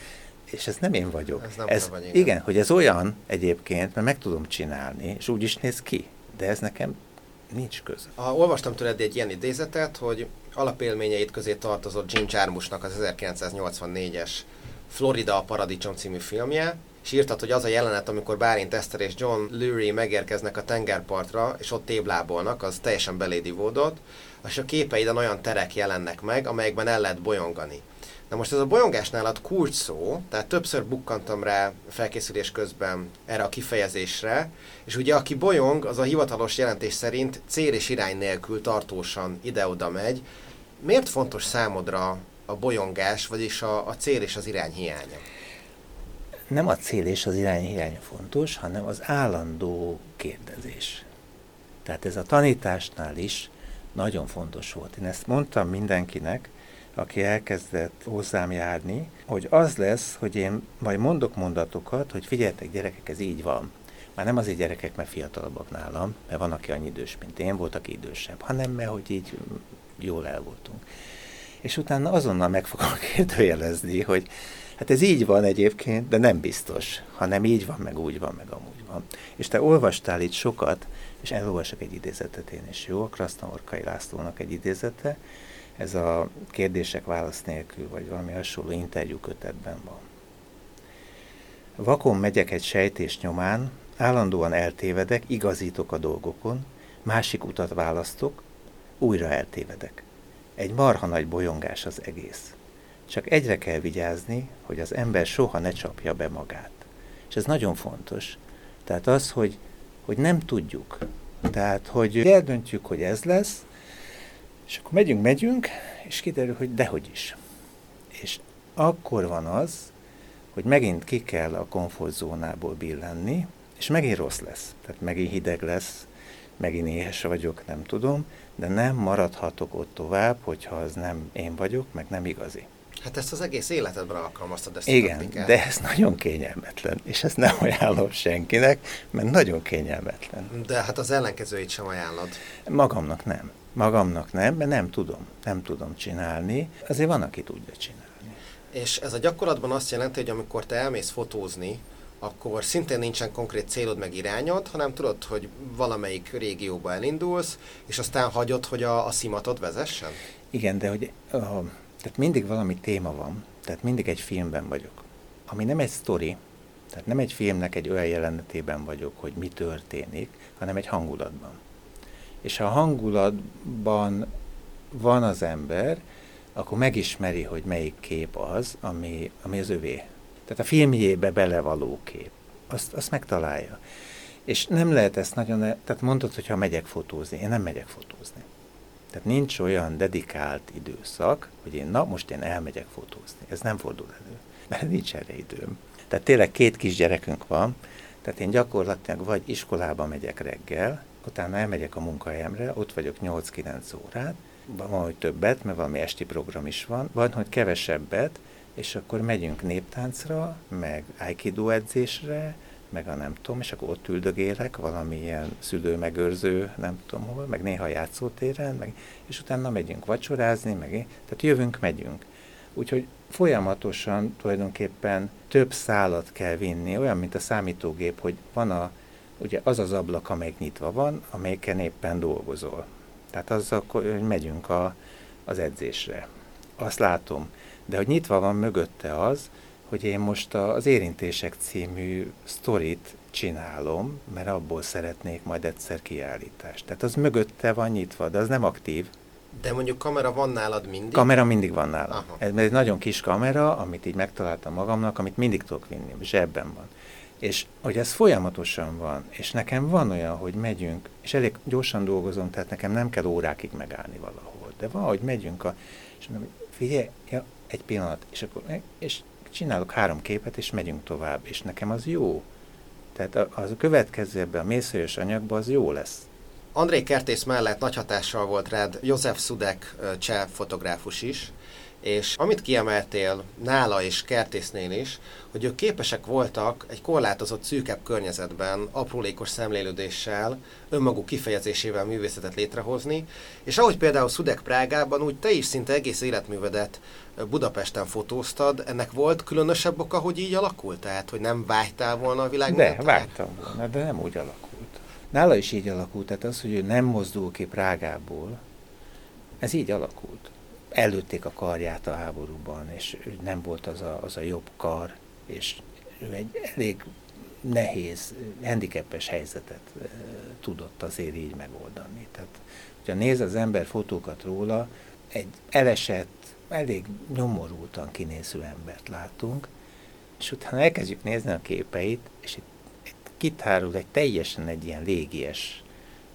és ez nem én vagyok. Ez nem ez, vagy, igen. igen, hogy ez olyan egyébként, mert meg tudom csinálni, és úgy is néz ki. De ez nekem nincs köze. A, olvastam tőled egy ilyen idézetet, hogy alapélményeit közé tartozott Jim Jarmuschnak az 1984-es Florida a Paradicsom című filmje, és írtad, hogy az a jelenet, amikor Bárint Eszter és John Lurie megérkeznek a tengerpartra, és ott téblábolnak, az teljesen belédivódott, és a képeiden olyan terek jelennek meg, amelyekben el lehet bolyongani. Na most ez a bolyongás nálad kulcs szó, tehát többször bukkantam rá felkészülés közben erre a kifejezésre, és ugye aki bolyong, az a hivatalos jelentés szerint cél és irány nélkül tartósan ide-oda megy. Miért fontos számodra a bolyongás, vagyis a, a cél és az irány hiánya? Nem a cél és az irány hiánya fontos, hanem az állandó kérdezés. Tehát ez a tanításnál is nagyon fontos volt. Én ezt mondtam mindenkinek, aki elkezdett hozzám járni, hogy az lesz, hogy én majd mondok mondatokat, hogy figyeljetek gyerekek, ez így van. Már nem azért gyerekek, mert fiatalabbak nálam, mert van, aki annyi idős, mint én, volt, aki idősebb, hanem mert hogy így jól el voltunk. És utána azonnal meg fogom [LAUGHS] kérdőjelezni, hogy hát ez így van egyébként, de nem biztos, hanem így van, meg úgy van, meg amúgy van. És te olvastál itt sokat, és elolvasok egy idézetet én is, jó? A Krasztamorkai Lászlónak egy idézete, ez a kérdések válasz nélkül, vagy valami hasonló interjú kötetben van. Vakon megyek egy sejtés nyomán, állandóan eltévedek, igazítok a dolgokon, másik utat választok, újra eltévedek. Egy marha nagy bolyongás az egész. Csak egyre kell vigyázni, hogy az ember soha ne csapja be magát. És ez nagyon fontos. Tehát az, hogy, hogy nem tudjuk. Tehát, hogy eldöntjük, hogy ez lesz, és akkor megyünk, megyünk, és kiderül, hogy dehogy is. És akkor van az, hogy megint ki kell a komfortzónából billenni, és megint rossz lesz. Tehát megint hideg lesz, megint éhes vagyok, nem tudom, de nem maradhatok ott tovább, hogyha az nem én vagyok, meg nem igazi. Hát ezt az egész életedben alkalmaztad ezt Igen, a de ez nagyon kényelmetlen, és ezt nem ajánlom senkinek, mert nagyon kényelmetlen. De hát az ellenkezőit sem ajánlod. Magamnak nem. Magamnak nem, mert nem tudom. Nem tudom csinálni. Azért van, aki tudja csinálni. És ez a gyakorlatban azt jelenti, hogy amikor te elmész fotózni, akkor szintén nincsen konkrét célod meg irányod, hanem tudod, hogy valamelyik régióba elindulsz, és aztán hagyod, hogy a, a szimatod vezessen? Igen, de hogy uh, tehát mindig valami téma van, tehát mindig egy filmben vagyok. Ami nem egy sztori, tehát nem egy filmnek egy olyan jelenetében vagyok, hogy mi történik, hanem egy hangulatban. És ha hangulatban van az ember, akkor megismeri, hogy melyik kép az, ami, ami az övé. Tehát a filmjébe belevaló kép. Azt, azt megtalálja. És nem lehet ezt nagyon, tehát mondod, hogy ha megyek fotózni, én nem megyek fotózni. Tehát nincs olyan dedikált időszak, hogy én, na, most én elmegyek fotózni. Ez nem fordul elő, mert nincs erre időm. Tehát tényleg két kisgyerekünk van, tehát én gyakorlatilag vagy iskolába megyek reggel, utána elmegyek a munkahelyemre, ott vagyok 8-9 órát, van, hogy többet, mert valami esti program is van, van, hogy kevesebbet, és akkor megyünk néptáncra, meg aikido edzésre, meg a nem tudom, és akkor ott üldögélek valamilyen szülő-megőrző, nem tudom hol, meg néha játszótéren, meg, és utána megyünk vacsorázni, meg, tehát jövünk, megyünk. Úgyhogy folyamatosan tulajdonképpen több szálat kell vinni, olyan, mint a számítógép, hogy van a, ugye az az ablak, amelyik nyitva van, amelyiken éppen dolgozol. Tehát az akkor, hogy megyünk a, az edzésre. Azt látom. De hogy nyitva van mögötte az, hogy én most az Érintések című sztorit csinálom, mert abból szeretnék majd egyszer kiállítást. Tehát az mögötte van nyitva, de az nem aktív, De mondjuk kamera van nálad mindig? Kamera mindig van nálam. Ez egy nagyon kis kamera, amit így megtaláltam magamnak, amit mindig tudok vinni, zsebben van. És hogy ez folyamatosan van, és nekem van olyan, hogy megyünk, és elég gyorsan dolgozom, tehát nekem nem kell órákig megállni valahol. De van, hogy megyünk, a, és mondom, figyelj, ja, egy pillanat, és akkor meg, és csinálok három képet, és megyünk tovább, és nekem az jó. Tehát az a következő ebben a mészőjös anyagban az jó lesz. André Kertész mellett nagy hatással volt rád József Szudek cseh fotográfus is, és amit kiemeltél nála és Kertésznél is, hogy ők képesek voltak egy korlátozott, szűkebb környezetben, aprólékos szemlélődéssel, önmaguk kifejezésével művészetet létrehozni, és ahogy például Szudek Prágában, úgy te is szinte egész életművedet Budapesten fotóztad, ennek volt különösebb oka, hogy így alakult? Tehát, hogy nem vágytál volna a világ De, vágytam volna, de nem úgy alakult. Nála is így alakult, tehát az, hogy ő nem mozdul ki Prágából, ez így alakult. Előtték a karját a háborúban, és nem volt az a, az a jobb kar, és ő egy elég nehéz, handicapes helyzetet tudott azért így megoldani. Tehát, hogyha néz az ember fotókat róla, egy elesett, elég nyomorultan kinéző embert látunk, és utána elkezdjük nézni a képeit, és itt kitárul egy teljesen egy ilyen légies,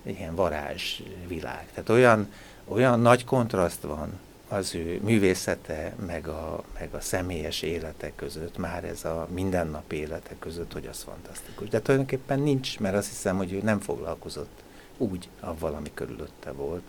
egy ilyen varázsvilág. Tehát olyan, olyan nagy kontraszt van az ő művészete, meg a, meg a személyes élete között, már ez a mindennapi élete között, hogy az fantasztikus. De tulajdonképpen nincs, mert azt hiszem, hogy ő nem foglalkozott úgy avval, ami körülötte volt,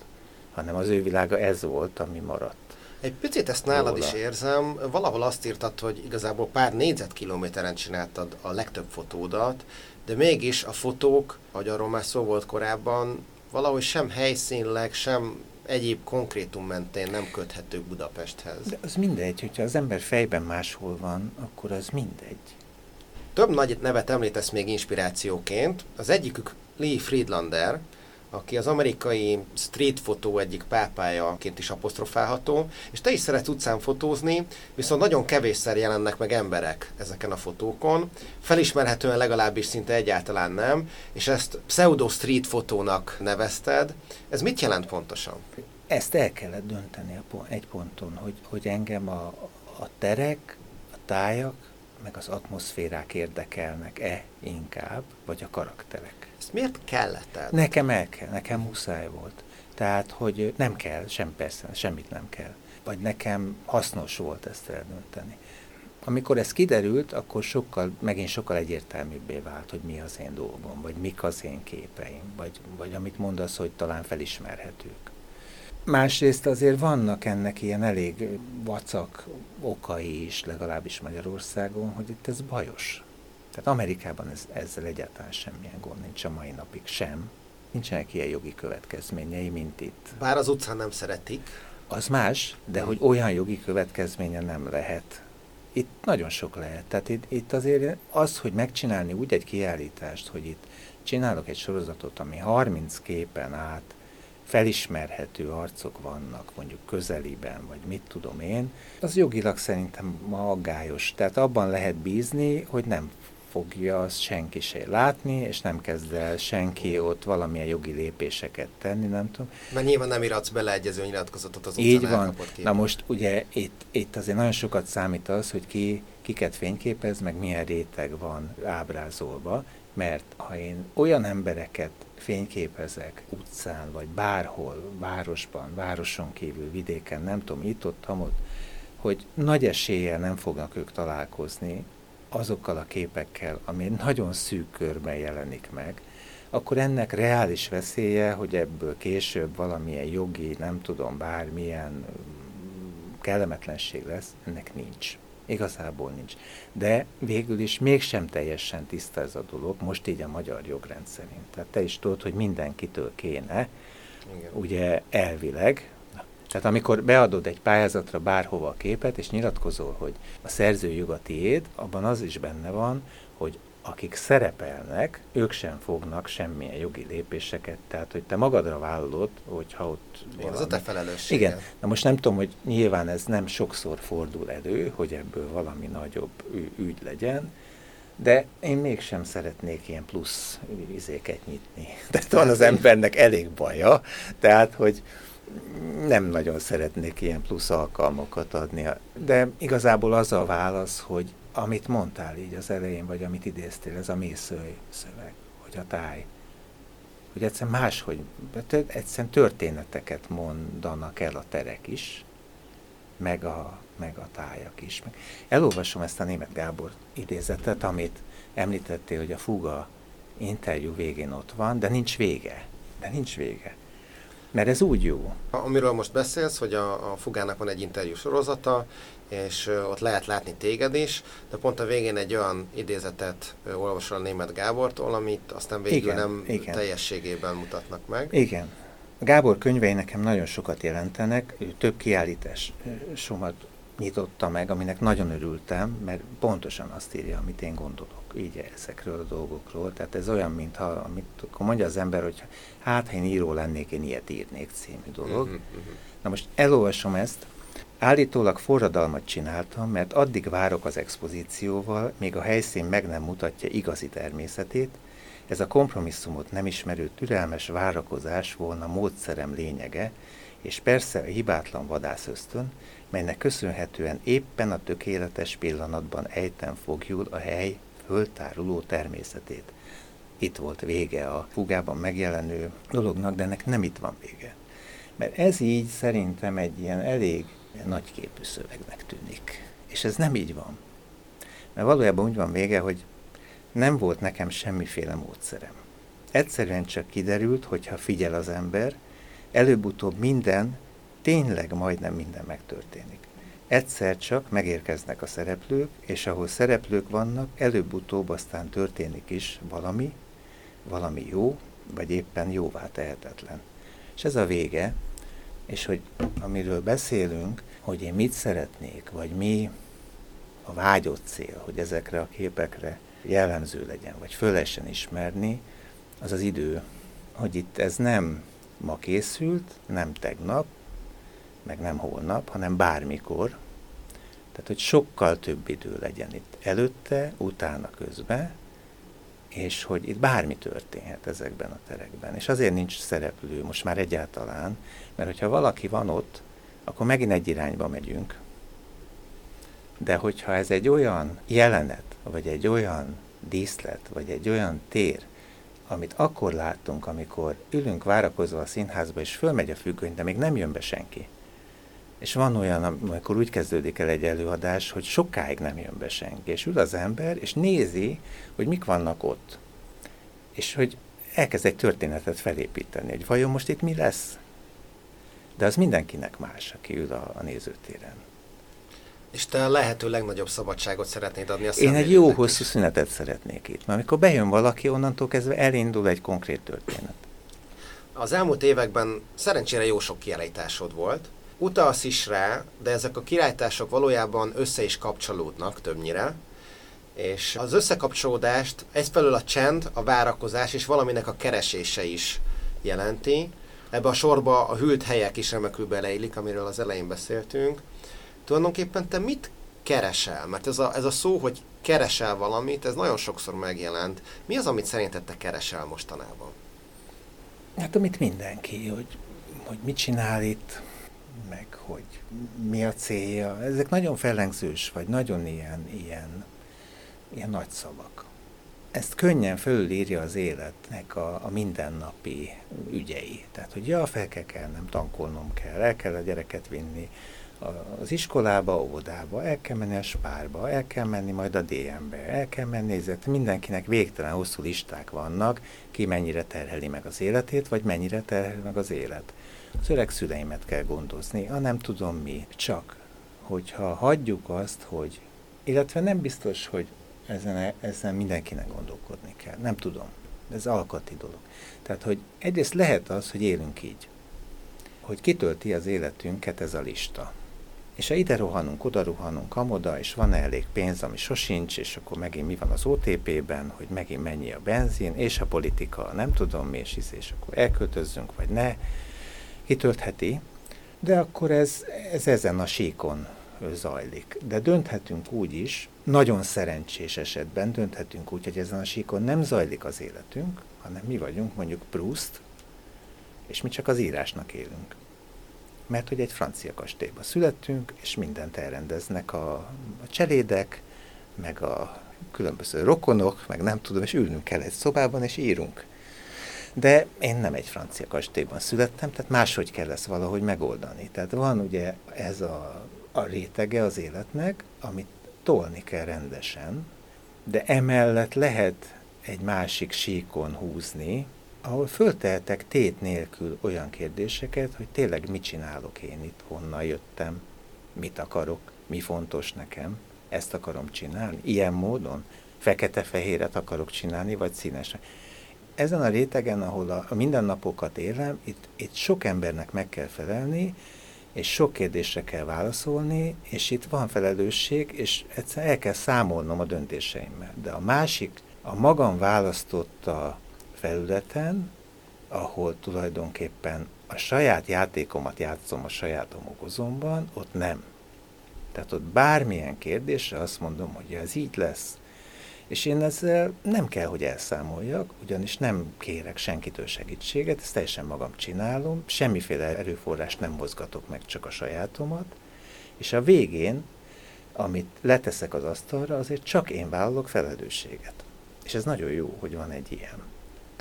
hanem az ő világa ez volt, ami maradt. Egy picit ezt nálad Róla. is érzem. Valahol azt írtad, hogy igazából pár négyzetkilométeren csináltad a legtöbb fotódat, de mégis a fotók, ahogy arról már szó volt korábban, valahogy sem helyszínleg, sem egyéb konkrétum mentén nem köthetők Budapesthez. De az mindegy, hogyha az ember fejben máshol van, akkor az mindegy. Több nagy nevet említesz még inspirációként. Az egyikük Lee Friedlander, aki az amerikai street fotó egyik pápájaként is apostrofálható, és te is szeretsz utcán fotózni, viszont nagyon kevésszer jelennek meg emberek ezeken a fotókon, felismerhetően legalábbis szinte egyáltalán nem, és ezt pseudo street fotónak nevezted. Ez mit jelent pontosan? Ezt el kellett dönteni egy ponton, hogy, hogy engem a, a terek, a tájak, meg az atmoszférák érdekelnek-e inkább, vagy a karakterek. Ezt miért kellett el? Nekem el kell, nekem muszáj volt. Tehát, hogy nem kell, sem persze, semmit nem kell. Vagy nekem hasznos volt ezt eldönteni. Amikor ez kiderült, akkor sokkal, megint sokkal egyértelműbbé vált, hogy mi az én dolgom, vagy mik az én képeim, vagy, vagy amit mondasz, hogy talán felismerhetők. Másrészt azért vannak ennek ilyen elég vacak okai is, legalábbis Magyarországon, hogy itt ez bajos. Tehát Amerikában ez, ezzel egyáltalán semmilyen gond nincs a mai napig sem. Nincsenek ilyen jogi következményei, mint itt. Bár az utcán nem szeretik. Az más, de hogy olyan jogi következménye nem lehet. Itt nagyon sok lehet. Tehát itt, itt azért az, hogy megcsinálni úgy egy kiállítást, hogy itt csinálok egy sorozatot, ami 30 képen át felismerhető arcok vannak, mondjuk közeliben, vagy mit tudom én, az jogilag szerintem ma aggályos. Tehát abban lehet bízni, hogy nem fogja azt senki se látni, és nem kezd el senki ott valamilyen jogi lépéseket tenni, nem tudom. Mert nyilván nem iratsz beleegyező nyilatkozatot az Így van. Na most ugye itt, itt azért nagyon sokat számít az, hogy ki, kiket fényképez, meg milyen réteg van ábrázolva, mert ha én olyan embereket fényképezek utcán, vagy bárhol, városban, városon kívül, vidéken, nem tudom, itt, ott, ott, hogy nagy eséllyel nem fognak ők találkozni azokkal a képekkel, ami nagyon szűk körben jelenik meg, akkor ennek reális veszélye, hogy ebből később valamilyen jogi, nem tudom, bármilyen mm, kellemetlenség lesz, ennek nincs. Igazából nincs. De végül is mégsem teljesen tiszta ez a dolog, most így a magyar jogrend szerint. Tehát te is tudod, hogy mindenkitől kéne, Igen. ugye elvileg, tehát amikor beadod egy pályázatra bárhova a képet, és nyilatkozol, hogy a szerző a tiéd, abban az is benne van, hogy akik szerepelnek, ők sem fognak semmilyen jogi lépéseket, tehát hogy te magadra vállalod, hogyha ott Igen, az a te felelősség. Igen, na most nem tudom, hogy nyilván ez nem sokszor fordul elő, hogy ebből valami nagyobb ügy legyen, de én mégsem szeretnék ilyen plusz izéket nyitni. [LAUGHS] Tehát van az embernek elég baja, tehát hogy nem nagyon szeretnék ilyen plusz alkalmakat adni. De igazából az a válasz, hogy amit mondtál így az elején, vagy amit idéztél, ez a mészői szöveg, hogy a táj, hogy egyszerűen máshogy, egyszerűen történeteket mondanak el a terek is, meg a, meg a tájak is. Elolvasom ezt a német Gábor idézetet, amit említettél, hogy a fuga interjú végén ott van, de nincs vége. De nincs vége. Mert ez úgy jó. Amiről most beszélsz, hogy a, a Fugának van egy interjú sorozata, és ott lehet látni téged is, de pont a végén egy olyan idézetet olvasol a német Gábortól, amit aztán végül igen, nem igen. teljességében mutatnak meg. Igen. A Gábor könyvei nekem nagyon sokat jelentenek, ő több kiállítás somat nyitotta meg, aminek nagyon örültem, mert pontosan azt írja, amit én gondolok így ezekről a dolgokról. Tehát ez olyan, mintha amit akkor mondja az ember, hogy hát, ha én író lennék, én ilyet írnék című dolog. Uh-huh, uh-huh. Na most elolvasom ezt, Állítólag forradalmat csináltam, mert addig várok az expozícióval, még a helyszín meg nem mutatja igazi természetét, ez a kompromisszumot nem ismerő türelmes várakozás volna módszerem lényege, és persze a hibátlan vadászösztön, melynek köszönhetően éppen a tökéletes pillanatban ejtem fogjul a hely föltáruló természetét. Itt volt vége a fugában megjelenő dolognak, de ennek nem itt van vége. Mert ez így szerintem egy ilyen elég nagyképű szövegnek tűnik. És ez nem így van. Mert valójában úgy van vége, hogy nem volt nekem semmiféle módszerem. Egyszerűen csak kiderült, hogy ha figyel az ember, előbb-utóbb minden, tényleg majdnem minden megtörténik. Egyszer csak megérkeznek a szereplők, és ahol szereplők vannak, előbb-utóbb aztán történik is valami, valami jó, vagy éppen jóvá tehetetlen. És ez a vége, és hogy amiről beszélünk, hogy én mit szeretnék, vagy mi a vágyott cél, hogy ezekre a képekre jellemző legyen, vagy föl ismerni, az az idő, hogy itt ez nem ma készült, nem tegnap, meg nem holnap, hanem bármikor. Tehát, hogy sokkal több idő legyen itt előtte, utána, közben, és hogy itt bármi történhet ezekben a terekben. És azért nincs szereplő most már egyáltalán, mert hogyha valaki van ott, akkor megint egy irányba megyünk. De hogyha ez egy olyan jelenet, vagy egy olyan díszlet, vagy egy olyan tér, amit akkor látunk, amikor ülünk várakozva a színházba, és fölmegy a függöny, de még nem jön be senki. És van olyan, amikor úgy kezdődik el egy előadás, hogy sokáig nem jön be senki, és ül az ember, és nézi, hogy mik vannak ott. És hogy elkezd egy történetet felépíteni, hogy vajon most itt mi lesz? De az mindenkinek más, aki ül a, a nézőtéren. És te a lehető legnagyobb szabadságot szeretnéd adni a Én egy jó hosszú szünetet szeretnék itt, mert amikor bejön valaki, onnantól kezdve elindul egy konkrét történet. Az elmúlt években szerencsére jó sok kiállításod volt. Utalsz is rá, de ezek a kiállítások valójában össze is kapcsolódnak többnyire. És az összekapcsolódást egyfelől a csend, a várakozás és valaminek a keresése is jelenti. Ebbe a sorba a hűlt helyek is remekül beleillik, amiről az elején beszéltünk tulajdonképpen te mit keresel? Mert ez a, ez a szó, hogy keresel valamit, ez nagyon sokszor megjelent. Mi az, amit szerinted te keresel mostanában? Hát amit mindenki, hogy, hogy mit csinál itt, meg hogy mi a célja. Ezek nagyon fellengzős, vagy nagyon ilyen, ilyen, ilyen nagy szavak. Ezt könnyen fölírja az életnek a, a mindennapi ügyei. Tehát, hogy ja, fel kell kelnem, tankolnom kell, el kell a gyereket vinni, az iskolába, óvodába, el kell menni a spárba, el kell menni majd a DM-be, el kell menni, nézett, mindenkinek végtelen hosszú listák vannak, ki mennyire terheli meg az életét, vagy mennyire terheli meg az élet. Az öreg szüleimet kell gondozni, a nem tudom mi, csak hogyha hagyjuk azt, hogy, illetve nem biztos, hogy ezen, ezen mindenkinek gondolkodni kell, nem tudom, ez alkati dolog. Tehát, hogy egyrészt lehet az, hogy élünk így, hogy kitölti az életünket ez a lista. És ha ide rohanunk, oda rohanunk, amoda, és van-e elég pénz, ami sosincs, és akkor megint mi van az OTP-ben, hogy megint mennyi a benzin, és a politika, nem tudom mi, és, és akkor elköltözzünk, vagy ne, kitöltheti, de akkor ez, ez ezen a síkon zajlik. De dönthetünk úgy is, nagyon szerencsés esetben dönthetünk úgy, hogy ezen a síkon nem zajlik az életünk, hanem mi vagyunk mondjuk Proust, és mi csak az írásnak élünk. mert hogy egy francia kastélyban születtünk, és mindent elrendeznek a, a cselédek, meg a különböző rokonok, meg nem tudom, és ülnünk kell egy szobában, és írunk. De én nem egy francia kastélyban születtem, tehát máshogy kell ezt valahogy megoldani. Tehát van ugye ez a, a rétege az életnek, amit tolni kell rendesen, de emellett lehet egy másik síkon húzni, ahol föltehetek tét nélkül olyan kérdéseket, hogy tényleg mit csinálok én itt, honnan jöttem, mit akarok, mi fontos nekem, ezt akarom csinálni, ilyen módon, fekete-fehéret akarok csinálni, vagy színes. Ezen a rétegen, ahol a, mindennapokat élem, itt, itt sok embernek meg kell felelni, és sok kérdésre kell válaszolni, és itt van felelősség, és egyszerűen el kell számolnom a döntéseimmel. De a másik, a magam választotta felületen, ahol tulajdonképpen a saját játékomat játszom a saját homokozomban, ott nem. Tehát ott bármilyen kérdésre azt mondom, hogy ez így lesz. És én ezzel nem kell, hogy elszámoljak, ugyanis nem kérek senkitől segítséget, ezt teljesen magam csinálom, semmiféle erőforrást nem mozgatok meg, csak a sajátomat, és a végén, amit leteszek az asztalra, azért csak én vállalok felelősséget. És ez nagyon jó, hogy van egy ilyen.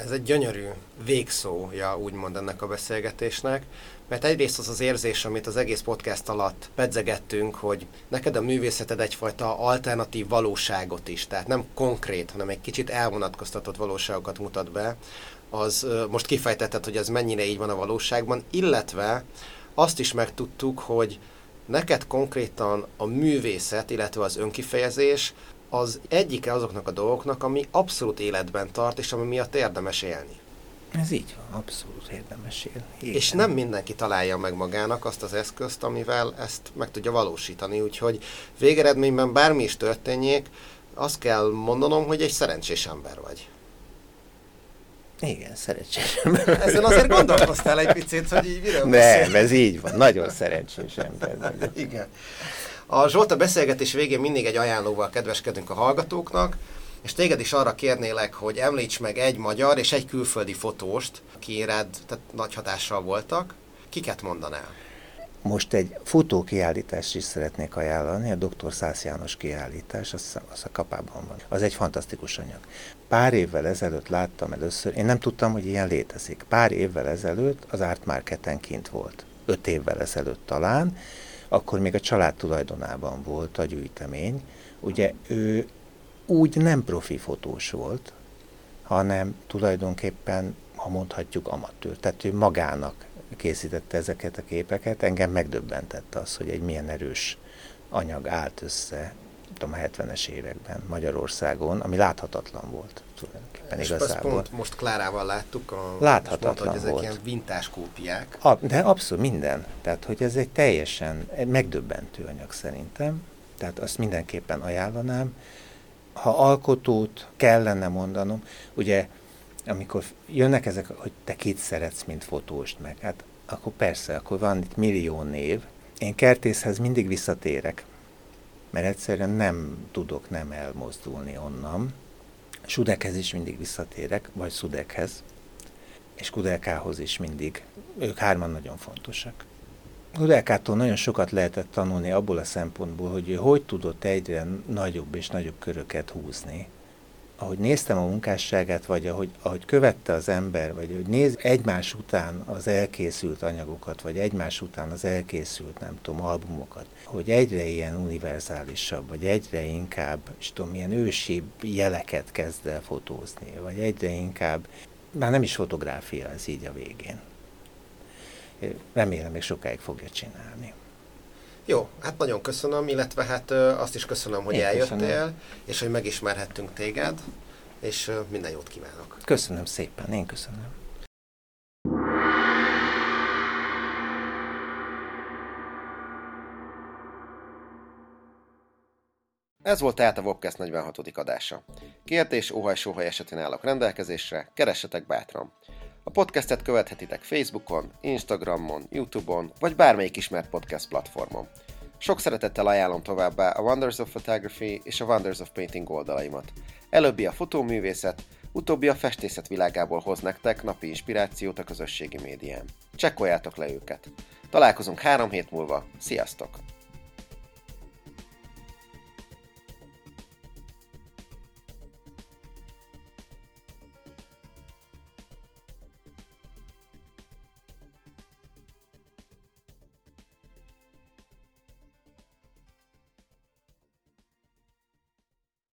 Ez egy gyönyörű végszója, úgymond ennek a beszélgetésnek, mert egyrészt az az érzés, amit az egész podcast alatt pedzegettünk, hogy neked a művészeted egyfajta alternatív valóságot is, tehát nem konkrét, hanem egy kicsit elvonatkoztatott valóságokat mutat be, az most kifejtetted, hogy ez mennyire így van a valóságban, illetve azt is megtudtuk, hogy neked konkrétan a művészet, illetve az önkifejezés az egyike azoknak a dolgoknak, ami abszolút életben tart, és ami miatt érdemes élni. Ez így van, abszolút érdemes élni. Igen. És nem mindenki találja meg magának azt az eszközt, amivel ezt meg tudja valósítani, úgyhogy végeredményben bármi is történjék, azt kell mondanom, hogy egy szerencsés ember vagy. Igen, szerencsés ember. Ezen azért gondolkoztál egy picit, hogy így miről Nem, ez így van, nagyon szerencsés ember vagy. Igen. A Zsolta beszélgetés végén mindig egy ajánlóval kedveskedünk a hallgatóknak, és téged is arra kérnélek, hogy említs meg egy magyar és egy külföldi fotóst, aki rád tehát nagy hatással voltak. Kiket mondanál? Most egy fotókiállítást is szeretnék ajánlani, a Dr. Szász János kiállítás, az, az a kapában van. Az egy fantasztikus anyag. Pár évvel ezelőtt láttam először, én nem tudtam, hogy ilyen létezik. Pár évvel ezelőtt az Art Marketen kint volt. Öt évvel ezelőtt talán, akkor még a család tulajdonában volt a gyűjtemény. Ugye ő úgy nem profi fotós volt, hanem tulajdonképpen, ha mondhatjuk, amatőr. Tehát ő magának készítette ezeket a képeket. Engem megdöbbentette az, hogy egy milyen erős anyag állt össze tudom, a 70-es években Magyarországon, ami láthatatlan volt tulajdonképpen és igazából. pont most Klárával láttuk, a, láthatatlan mondta, hogy ezek volt. ilyen vintás kópiák. A, de abszolút minden. Tehát, hogy ez egy teljesen megdöbbentő anyag szerintem. Tehát azt mindenképpen ajánlanám ha alkotót kellene mondanom, ugye amikor jönnek ezek, hogy te kit szeretsz, mint fotóst meg, hát akkor persze, akkor van itt millió név. Én kertészhez mindig visszatérek, mert egyszerűen nem tudok nem elmozdulni onnan. Sudekhez is mindig visszatérek, vagy Szudekhez, és Kudelkához is mindig. Ők hárman nagyon fontosak. Udelkától nagyon sokat lehetett tanulni abból a szempontból, hogy ő hogy tudott egyre nagyobb és nagyobb köröket húzni. Ahogy néztem a munkásságát, vagy ahogy, ahogy követte az ember, vagy hogy néz egymás után az elkészült anyagokat, vagy egymás után az elkészült, nem tudom, albumokat, hogy egyre ilyen univerzálisabb, vagy egyre inkább, és tudom, ilyen ősi jeleket kezd el fotózni, vagy egyre inkább, már nem is fotográfia ez így a végén remélem még sokáig fogja csinálni. Jó, hát nagyon köszönöm, illetve hát azt is köszönöm, hogy Én eljöttél, köszönöm. és hogy megismerhettünk téged, és minden jót kívánok. Köszönöm szépen, én köszönöm. Ez volt tehát a Wobcast 46. adása. Kérdés, óhaj, sóhaj esetén állok rendelkezésre, keressetek bátran. A podcastet követhetitek Facebookon, Instagramon, Youtube-on, vagy bármelyik ismert podcast platformon. Sok szeretettel ajánlom továbbá a Wonders of Photography és a Wonders of Painting oldalaimat. Előbbi a fotóművészet, utóbbi a festészet világából hoz nektek napi inspirációt a közösségi médián. Csekkoljátok le őket. Találkozunk három hét múlva. Sziasztok!